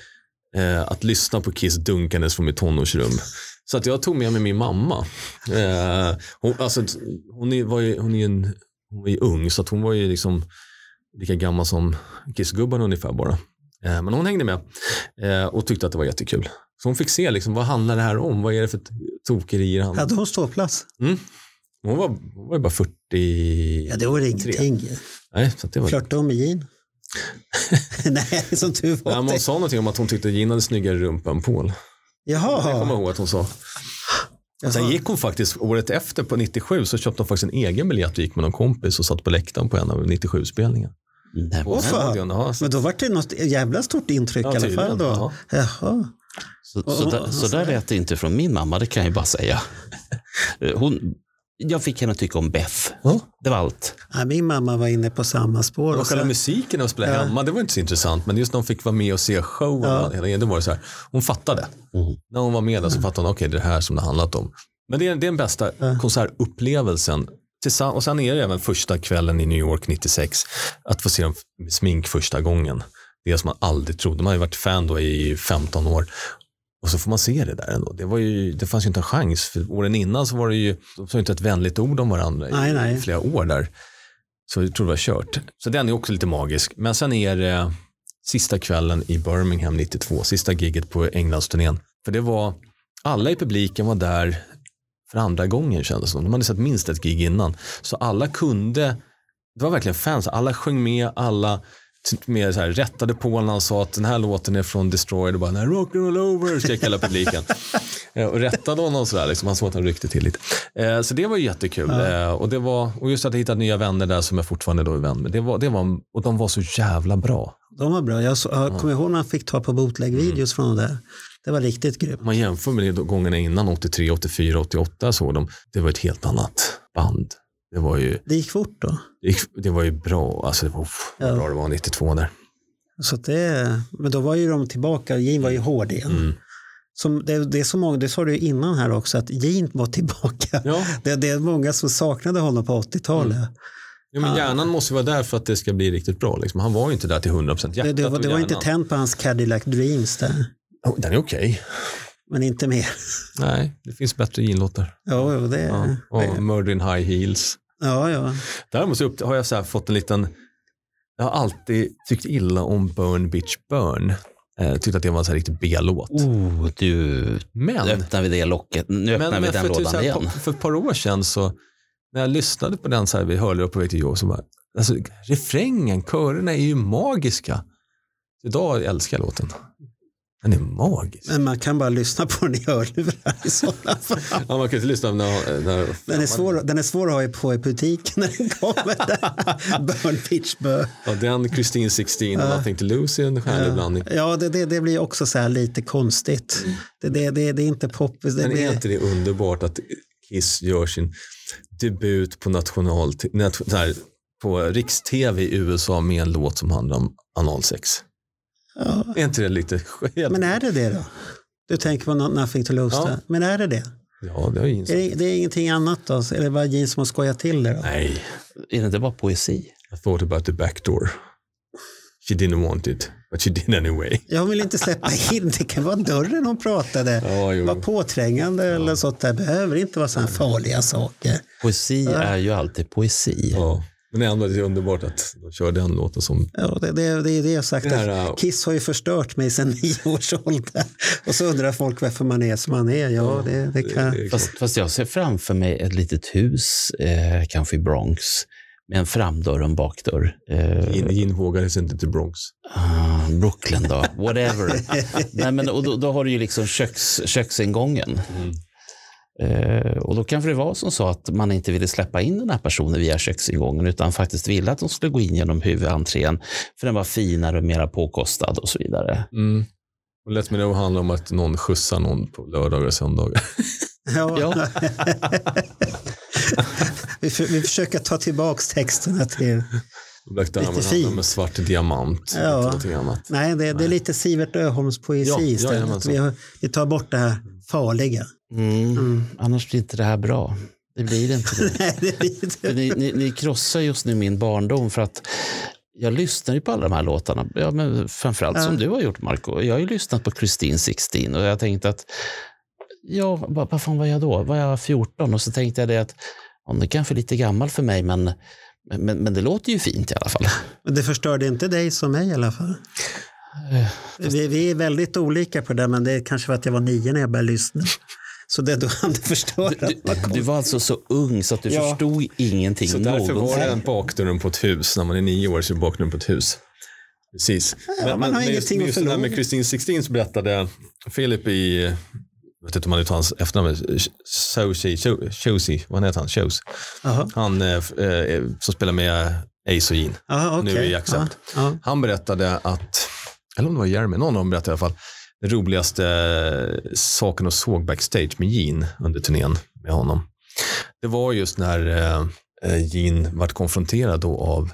eh, att lyssna på Kiss dunkandes från mitt tonårsrum. Så att jag tog med mig min mamma. Eh, hon, alltså, hon, var ju, hon, är en, hon var ju ung så att hon var ju liksom lika gammal som Kissgubben ungefär bara. Eh, men hon hängde med eh, och tyckte att det var jättekul. Så hon fick se liksom, vad handlar det här om? Vad är det för tokerier? Han... Hade hon ståplats? Mm. Hon, var, hon var bara 40. Ja, det var ingenting. Nej, så det var... Flörtade hon med [laughs] Jean? Nej, som tur Nej, var. men hon sa någonting om att hon tyckte Gin hade snyggare rumpa än Paul. Det kommer jag Jaha. ihåg att hon sa. Sen Jaha. gick hon faktiskt, året efter på 97 så köpte hon faktiskt en egen biljett och gick med någon kompis och satt på läktaren på en av 97-spelningarna. Nej, Åh, fan. Ja, så, Men då var det något jävla stort intryck Ja, i alla fall. Då. ja. Jaha. Så, så, där, så där lät det inte från min mamma, det kan jag bara säga. [laughs] Hon, jag fick henne att tycka om Beff. Ja. Det var allt. Ja, min mamma var inne på samma spår. och Och själva musiken och spela Ja. hemma, det var inte så intressant. Men just när hon fick vara med och se showen, Ja. det var det så här, hon fattade. Mm. När hon var med där så fattade hon, okej det är det här som det handlat om. Men det är, det är den bästa Ja. konsertupplevelsen. Och sen är det även första kvällen i New York 96, att få se dem med smink första gången. Det som man aldrig trodde. Man har ju varit fan då i 15 år. Och så får man se det där ändå. Det, var ju, det fanns ju inte en chans. För åren innan så var det ju, de sa inte ett vänligt ord om varandra Nej, i nej. flera år där. Så jag tror det var kört. Så den är också lite magisk. Men sen är det sista kvällen i Birmingham 92, sista giget på Englandsturnén. För det var, alla i publiken var där för andra gången kändes det som. De hade sett minst ett gig innan. Så alla kunde det var verkligen fans. Alla sjöng med, alla t- med så här, rättade på när han sa att den här låten är från Destroyer. Och bara, "Nej, rock and roll over, skrek hela publiken. [laughs] Eh, och rättade honom sådär, liksom. han såg att han ryckte till lite. Eh, så det var jättekul. Eh, och, det var, och just att jag hittade nya vänner där som jag fortfarande då är vän med. Det var, det var, och de var så jävla bra. De var bra. Jag, så, jag kommer ihåg när man fick ta på bootleg-videos från det där. Det var riktigt grymt. Man jämför med de gångerna innan, 83, 84, 88 såg de, det var ett helt annat band. Det var ju, Det gick fort då. det, gick- det var ju bra, alltså det var, uff, Ja. bra det var 92 där. Så det, men då var ju de tillbaka, Gene var ju hård igen. Mm. Som, det, det är så många, det sa du innan här också, att Gene var tillbaka. Ja. Det, det är många som saknade honom på 80-talet. Ja, men hjärnan måste vara där för att det ska bli riktigt bra. Liksom. Han var ju inte där till 100 procent. Det, det, var, det var inte tänt på hans Cadillac Dreams där, Oh, den är okej. men inte mer. Nej, det finns bättre Gene-låtar. Ja, det, Ja. ja. Och Murder in High Heels. ja, ja. Däremot så upp, har jag så här fått en liten... Jag har alltid tyckt illa om Burn Bitch Burn. Eh, tyckte att det var en så här riktigt B-låt. Oh, du, Men, nu öppnar vi det locket. Nu öppnar vi den för, typ lådan igen. på- för ett par år sedan så när jag lyssnade på den så här, vi hörde upp på väg till jobb så bara, alltså refrängen, körerna är ju magiska. Idag älskar jag låten. Den är magisk. Men man kan bara lyssna på den i hörlurar i sådana fall. Ja, man kan inte lyssna när, när Den är, svår, den är svår att ha på i butiken när den kommer. [laughs] Burn pitch burn. ja, den, Christine 16 och Nothing to lose är en härlig blandning. Ja, det, det, det blir också så här lite konstigt. Det, det, det, det är inte poppis. Det Men är blir, inte det underbart att Kiss gör sin debut på national, nat, här, på riks-tv i USA med en låt som handlar om analsex? Ja. Är inte det lite skevt? Men är det det då? Du tänker på no- Nothing to lose Ja. Men är det det? Ja, det har jag Är det, det är ingenting annat då? Eller var det Gene som har skojat till det då? Nej, Är det inte bara poesi? I thought about the back door. She didn't want it, but she did anyway. Jag vill inte släppa [laughs] in, det kan vara dörren hon pratade. Ja, jo. Var påträngande eller sånt där. behöver inte vara sådana farliga saker. Poesi är ju alltid poesi. Ja. Men ändå är det underbart att de kör den låten som... Ja, det, det, det är det jag sagt. Det här, att Kiss har ju förstört mig sedan [laughs] nio års ålder. Och så undrar folk varför man är som man är. Ja, det, det kan... det är Fast, fast jag ser framför mig ett litet hus, eh, kanske i Bronx, med en framdörr och en bakdörr. Eh, Gin, sig inte till Bronx. ah, Brooklyn då, whatever. [laughs] Nej, men, och då, då har du ju liksom köks, köksingången. Eh, och då kanske det var som så att man inte ville släppa in den här personen via köksingången utan faktiskt ville att de skulle gå in genom huvudentrén för den var finare och mera påkostad och så vidare. Mm. Och Let Me Know handlar om att någon skjutsar någon på lördagar och söndagar. Ja. [laughs] Ja. [laughs] vi, för, vi försöker ta tillbaka texterna till... Black handlar fint. om en svart diamant. Ja. Nej, det, det är lite Sivert Öholms poesi Ja, istället. jajamensan. vi, har, vi tar bort det här farliga. Mm. Annars blir inte det här bra. Det blir inte det. [laughs] Nej, det är lite... För ni, ni, ni krossar just nu min barndom för att jag lyssnar ju på alla de här låtarna. Ja, men framförallt som du har gjort Marco. Jag har ju lyssnat på Christine 16 och jag tänkte att ja, vad, vad fan var jag då? Var jag 14? Och så tänkte jag det att om det kanske är lite gammal för mig men, men, men det låter ju fint i alla fall. Men det förstörde inte dig som mig i alla fall. Eh, Vi, vi är väldigt olika på det, men det är kanske för att jag var nio när jag började lyssna. Så det då hann det förstöra. Du, du var alltså så ung så att du Ja. förstod ingenting Så därför var någonsin. det en bakdörren på ett hus. När man är nio år så är bakdörren på ett hus. Precis. man har just, ingenting att just det där förlora. med Christine 16 så berättade Philip i, jag vet inte om man uttalar hans efternamn, Shosi, Shosi, vad heter han? Shows. Han eh, eh, som spelar med Ace och Gene. Aha, Nu okej. i Accept. Ja, ja. Han berättade att, eller om det var Jeremy, någon av dem berättade i alla fall, den roligaste eh, saken och såg backstage med Gene under turnén med honom. Det var just när eh, eh, Gene vart konfronterad då av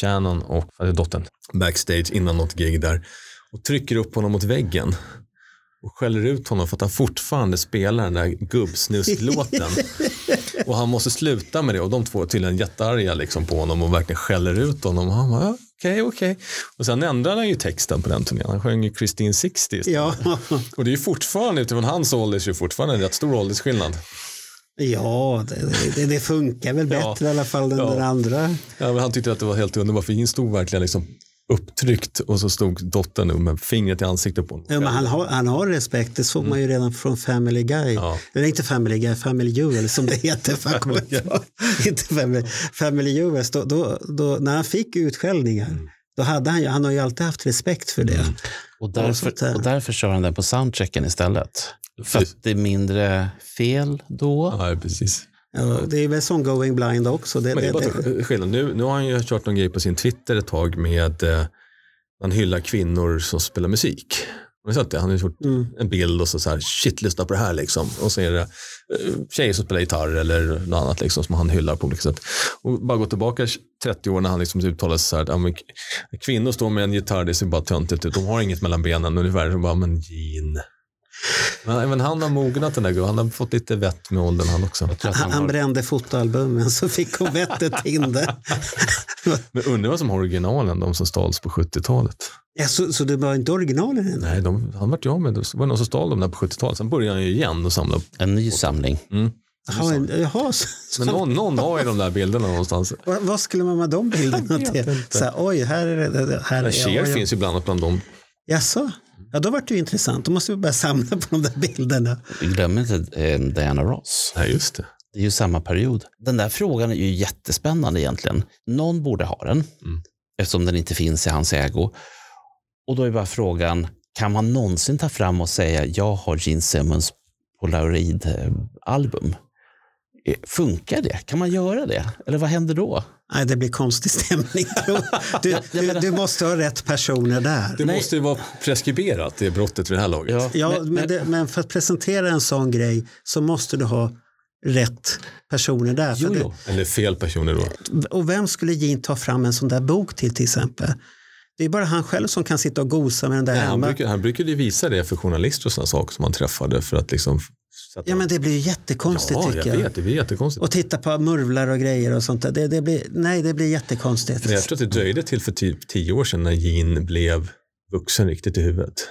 Shannon och dottern backstage innan något gig där och trycker upp honom mot väggen och skäller ut honom för att han fortfarande spelar den där gubbsnusklåten. [laughs] och han måste sluta med det och de två är tydligen jättearga liksom på honom och verkligen skäller ut honom. Och han bara, "Ja, okej, okej. Och sen ändrade han ju texten på den turnén. Han sjöng ju Christine 60 istället. Ja. [laughs] Och det är ju fortfarande, utifrån hans ålder, så är det fortfarande en rätt stor åldersskillnad. Ja, det, det, det funkar väl [laughs] Ja. bättre i alla fall än Ja. den andra. Ja, men han tyckte att det var helt underbart, för Gene stod verkligen liksom upptryckt och så stod dottern med fingret i ansiktet på honom. Ja, men han, har, han har respekt, det såg man ju redan från Family Guy. Ja. Eller inte Family Guy, Family Jewel som det heter. Ihåg. [laughs] [laughs] inte Family, family Jewels, då, då, då, när han fick utskällningar, då hade han, ju- han har ju alltid haft respekt för det. Och sånt där. därför, och därför kör han den på soundchecken istället. För att det är mindre fel då. Ja, precis. Ja, det är väl som Going Blind också. Det, Men det det, det, skillnad. Nu, nu har han ju kört någon grej på sin Twitter ett tag med eh, han hyllar kvinnor som spelar musik. Har ni sett det? Han har gjort Mm. en bild och så, så här, shit lyssna på det här liksom. Och så är det eh, tjejer som spelar gitarr eller något annat liksom, som han hyllar på olika sätt. Och bara gå tillbaka 30 år när han liksom uttalade sig så här, att, ja, kvinnor står med en gitarr, det ser bara töntigt ut, de har inget mellan benen ungefär. Så bara, men Gene. Men även han har mognat den där gubben, han har fått lite vett med åldern han också. Jag tror att han, han han brände fotoalbumen så fick hon vettet in det. [laughs] Men undrar vad som har originalen, de som stals på 70-talet. Ja, så, så det var inte originalen än? Nej, de, han vart ju av med det. Var någon som stal dem där på 70-talet. Sen började han ju igen och samla. en ny samling. Jaha, en- jaha, så, Men någon, någon har ju de där bilderna någonstans. vad, vad skulle man med de bilderna till? Så här, oj, här är det. Här Men är Cher finns ju bland annat bland dem. Jaså? Ja, då vart det ju intressant. Då måste vi börja samla på de där bilderna. Glöm inte eh, Diana Ross. Nej, just det. Det är ju samma period. Den där frågan är ju jättespännande egentligen. Någon borde ha den, eftersom den inte finns i hans ägo. Och då är bara frågan, kan man någonsin ta fram och säga jag har Gene Simmons Polaroid-album? Eh, Funkar det? Kan man göra det? Eller vad händer då? Nej, det blir konstig stämning. [laughs] Du, du, du måste ha rätt personer där. Det måste ju vara preskriberat, det brottet vid det här laget. Ja, men- men, det, men för att presentera en sån grej så måste du ha rätt personer där. För Jo, det. Eller fel personer då. Och vem skulle Gene ta fram en sån där bok till till exempel? Det är bara han själv som kan sitta och gosa med den där Nej, han, hemma. han brukade ju visa det för journalister och sådana saker som han träffade för att liksom... Ja men det blir ju jättekonstigt ja, tycker jag jag. vet, det blir jättekonstigt. Och titta på murvlar och grejer och sånt där. Det, det blir, nej, det blir jättekonstigt. Men jag tror att det dröjde till för typ tio år sedan när Gene blev vuxen riktigt i huvudet.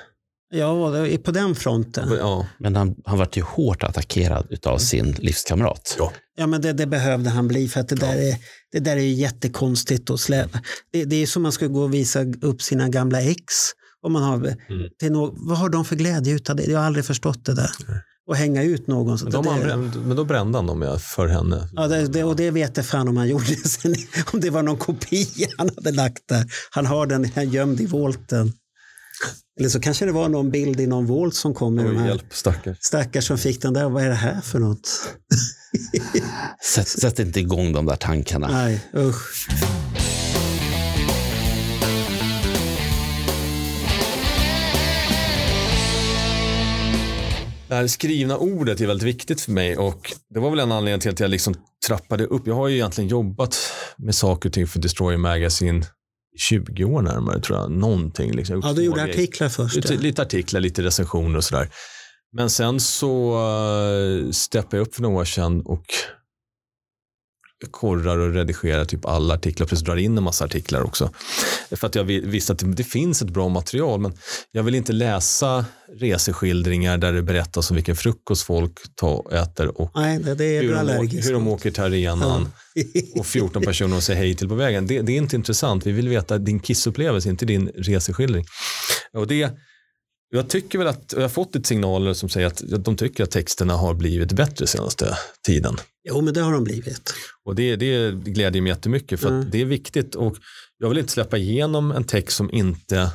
Ja, på den fronten. Ja, Men han, han varit ju hårt attackerad av sin livskamrat. ja. Ja, men det, det behövde han bli för att det där är, det där är ju jättekonstigt att släpa. Det, det är som man ska gå och visa upp sina gamla ex. Om man har, till nå- vad har de för glädje utav det? Jag har aldrig förstått det där. Och hänga ut någon. Så Men, de det, använde, men då brände han dem ja, för henne. ja, det, det, och det vet jag fan om han gjorde [laughs] sen. Om det var någon kopia han hade lagt där. Han har den gömd i volten. Eller så kanske det var någon bild i någon volt som kom med de Oj, här hjälp, stackars. stackars som fick den där. Vad är det här för något? [laughs] Sätt, sätt inte igång de där tankarna. Nej, usch. Det här skrivna ordet är väldigt viktigt för mig och det var väl en anledning till att jag liksom trappade upp. Jag har ju egentligen jobbat med saker och ting för Destroyer Magazine 20 år närmare tror jag. Någonting. Liksom. Ja, du gjorde artiklar först. Lite, ja. lite artiklar, lite recensioner och sådär. Men sen så uh, steppade jag upp för några år sedan och korrar och redigerar typ alla artiklar, plus drar in en massa artiklar också. För att jag vi- visste att det, finns ett bra material, men jag vill inte läsa reseskildringar där det berättas om vilken frukost folk tar, äter och Nej, det, det är hur de, hur de åker till arenan och 14 personer och säger hej till på vägen. Det, det är inte intressant. Vi vill veta din kissupplevelse, inte din reseskildring. Och det, jag tycker väl att, jag har fått lite signaler som säger att de tycker att texterna har blivit bättre senaste tiden. Jo, men det har de blivit. Och det, det glädjer mig jättemycket för Mm. att det är viktigt och jag vill inte släppa igenom en text som inte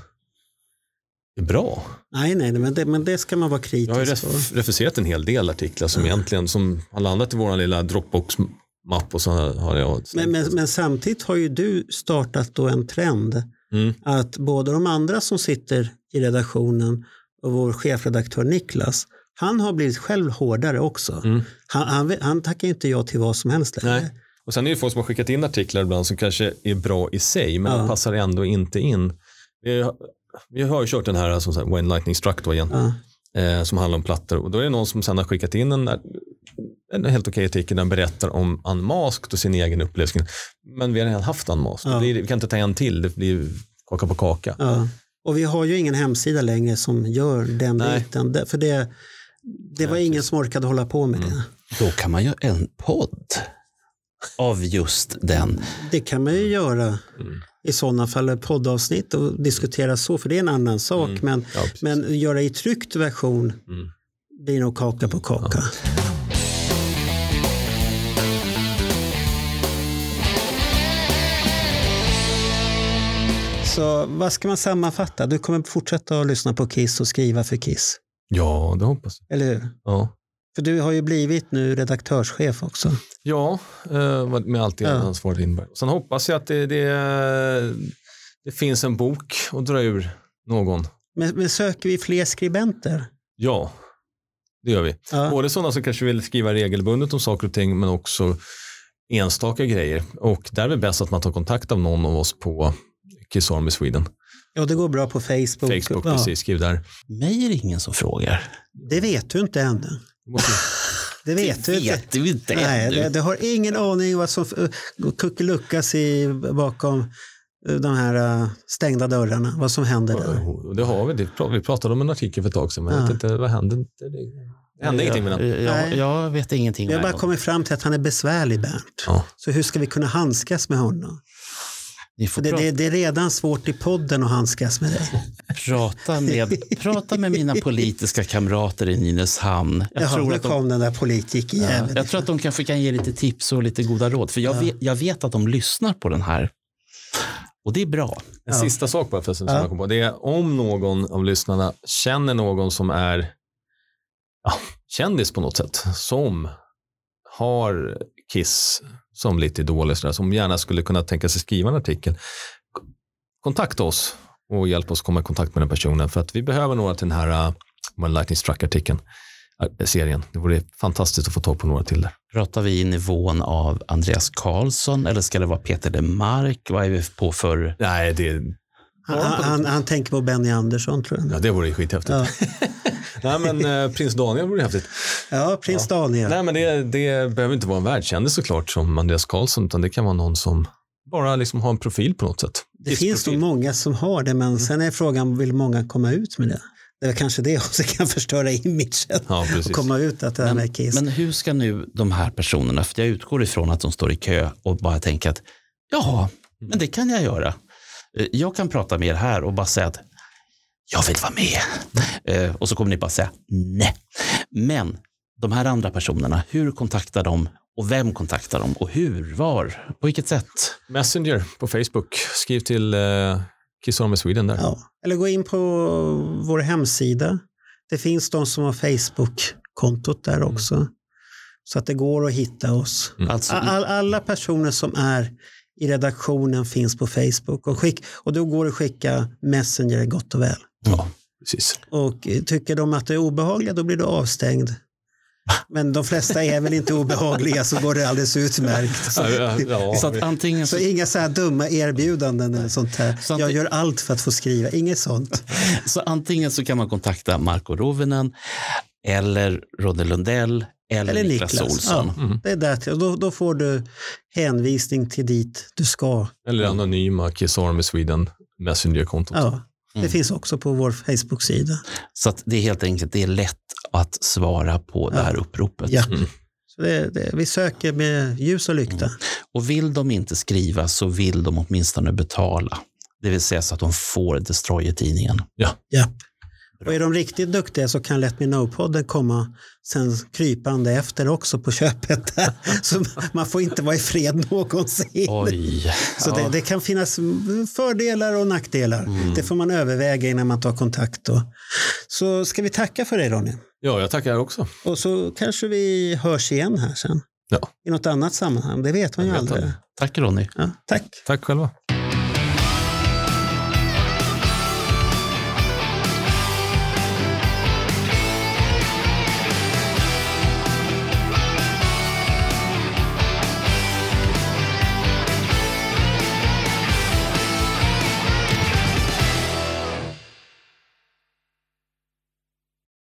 är bra. Nej, nej, men det, men det ska man vara Jag har kritisk ref, refuserat en hel del artiklar som egentligen som har landat i vår lilla Dropbox-mapp och så har jag Men, men, men samtidigt har ju du startat då en trend Mm. att både de andra som sitter i redaktionen och vår chefredaktör Niklas, han har blivit själv hårdare också. Mm. Han, han, han tackar inte ja till vad som helst längre. Nej. Och sen är det folk som har skickat in artiklar ibland som kanske är bra i sig men Ja. de passar ändå inte in. Vi, vi har ju kört den här som sagt, When Lightning Struck då igen. Ja. eh, som handlar om plattor. Och då är det någon som sen har skickat in en, en helt okej artikel där den berättar om Unmasked och sin egen upplevelse. Men vi har redan haft Unmasked. Ja. Blir, vi kan inte ta en till, det blir kaka på kaka. Ja. Och vi har ju ingen hemsida längre som gör den Nej. biten. Det- För det, det var ingen som orkade hålla på med det. Då kan man göra en podd av just den. Det kan man ju göra. i sådana fall poddavsnitt och diskutera så, för det är en annan sak. Mm. Men, Ja, men göra i tryckt version Mm. blir nog kaka på kaka. Så vad ska man sammanfatta? Du kommer fortsätta att lyssna på Kiss och skriva för Kiss, Ja, det hoppas jag. eller hur? Ja, För du har ju blivit nu redaktörschef också. ja eh, med allt det Ja. ansvaret innebär. Sen hoppas jag att det, det, det finns en bok att dra ur någon. Men, men söker vi fler skribenter? Ja, det gör vi. Ja. Både sådana som kanske vill skriva regelbundet om saker och ting men också enstaka grejer. Och där är det bäst att man tar kontakt av någon av oss på Kiss Army Sweden. Ja, det går bra på Facebook. Facebook, ja, precis. Skriv där. Mig är det ingen som frågar. Det vet du inte ännu. [laughs] Du Det vet du inte. vet du inte Nej, det, det har ingen aning vad som uh, kuckeluckas i, bakom uh, de här uh, stängda dörrarna. Vad som händer där. Det har vi. Det, vi pratade om en artikel för ett tag sedan, men jag Ja. vet inte, vad hände? Det, det hände ingenting med den. Jag, jag, jag vet ingenting Vi har bara det. kommit fram till att han är besvärlig, Bernt. Ja. Så hur ska vi kunna handskas med honom? Ni får Det, det, det är redan svårt i podden att handskas med dig. prata, med, prata med mina politiska kamrater i Nynäshamn. Jag, Jaha, tror att de, kom den där politikjäveln. jag tror att de kanske kan ge lite tips och lite goda råd. För jag, vet, jag vet att de lyssnar på den här. Och det är bra. En sista sak bara förresten som Ja. jag kom på. Det är om någon av lyssnarna känner någon som är ja, kändis på något sätt, som har Kiss som lite idol, eller sådär, som gärna skulle kunna tänka sig skriva en artikel, kontakta oss och hjälp oss komma i kontakt med den personen. För att vi behöver några till den här uh, When Lightning Struck-artikeln, äh, serien. Det vore fantastiskt att få tag på några till där. Pratar vi i nivån av Andreas Karlsson eller ska det vara Peter Lemark? Vad är vi på för... Nej, det, Han, han, han tänker på Benny Andersson, tror jag. ja, det vore ju skithäftigt. Ja, [laughs] Nej, men eh, prins Daniel vore häftigt. ja prins Daniel. Nej, men det, det behöver inte vara en världskändis såklart som Andreas Karlsson, utan det kan vara någon som bara liksom har en profil på något sätt. Det finns nog många som har det, men sen är frågan, vill många komma ut med det? Det är kanske det också kan förstöra imagen. Ja, precis. och komma ut att det här Men, med Kiss. men hur ska nu de här personerna, för jag utgår ifrån att de står i kö och bara tänker att ja, men det kan jag göra. Eh, Jag kan prata med er här och bara säga att jag vill vara med. Eh, Och så kommer ni bara säga nej. Men de här andra personerna, hur kontaktar de och vem kontaktar de och hur, var, på vilket sätt? Messenger på Facebook. Skriv till eh, Kiss Army Sweden där. Ja. Eller gå in på vår hemsida. Det finns de som har Facebook-kontot där också. Så att det går att hitta oss. Alltså, All, alla personer som är i redaktionen finns på Facebook. Och, skick, och då går det att skicka Messenger gott och väl. Ja, precis. Och tycker de att det är obehagliga då blir du avstängd. Men de flesta är väl inte obehagliga så går det alldeles utmärkt. Ja, ja, ja. så att antingen Så så, inga så här dumma erbjudanden eller sånt här. Så att Jag gör allt för att få skriva, inget sånt. så antingen så kan man kontakta Marco Rovinen eller Rodde Lundell eller, Eller Niklas, Niklas. Olsson. Ja, det är där Då, då får du hänvisning till dit du ska. Eller anonyma Kiss Army Sweden Messenger-kontot. Ja, det Mm. finns också på vår Facebook-sida. Så att det är helt enkelt det är lätt att svara på det här uppropet. Ja. Så det, det, vi söker med ljus och lykta. Och vill de inte skriva så vill de åtminstone betala. Det vill säga så att de får Destroyer-tidningen. Ja. Och är de riktigt duktiga så kan Let Me Know-podden komma sen krypande efter också på köpet. Där. [laughs] Så man får inte vara i fred någonsin. Oj. Så det, det kan finnas fördelar och nackdelar. Det får man överväga innan man tar kontakt. Då. Så ska vi tacka för dig Ronny. Ja, jag tackar också. Och så kanske vi hörs igen här sen. Ja. I något annat sammanhang. Det vet man ju Jag vet aldrig. aldrig. Tack Ronny. Ja, tack. Tack själva.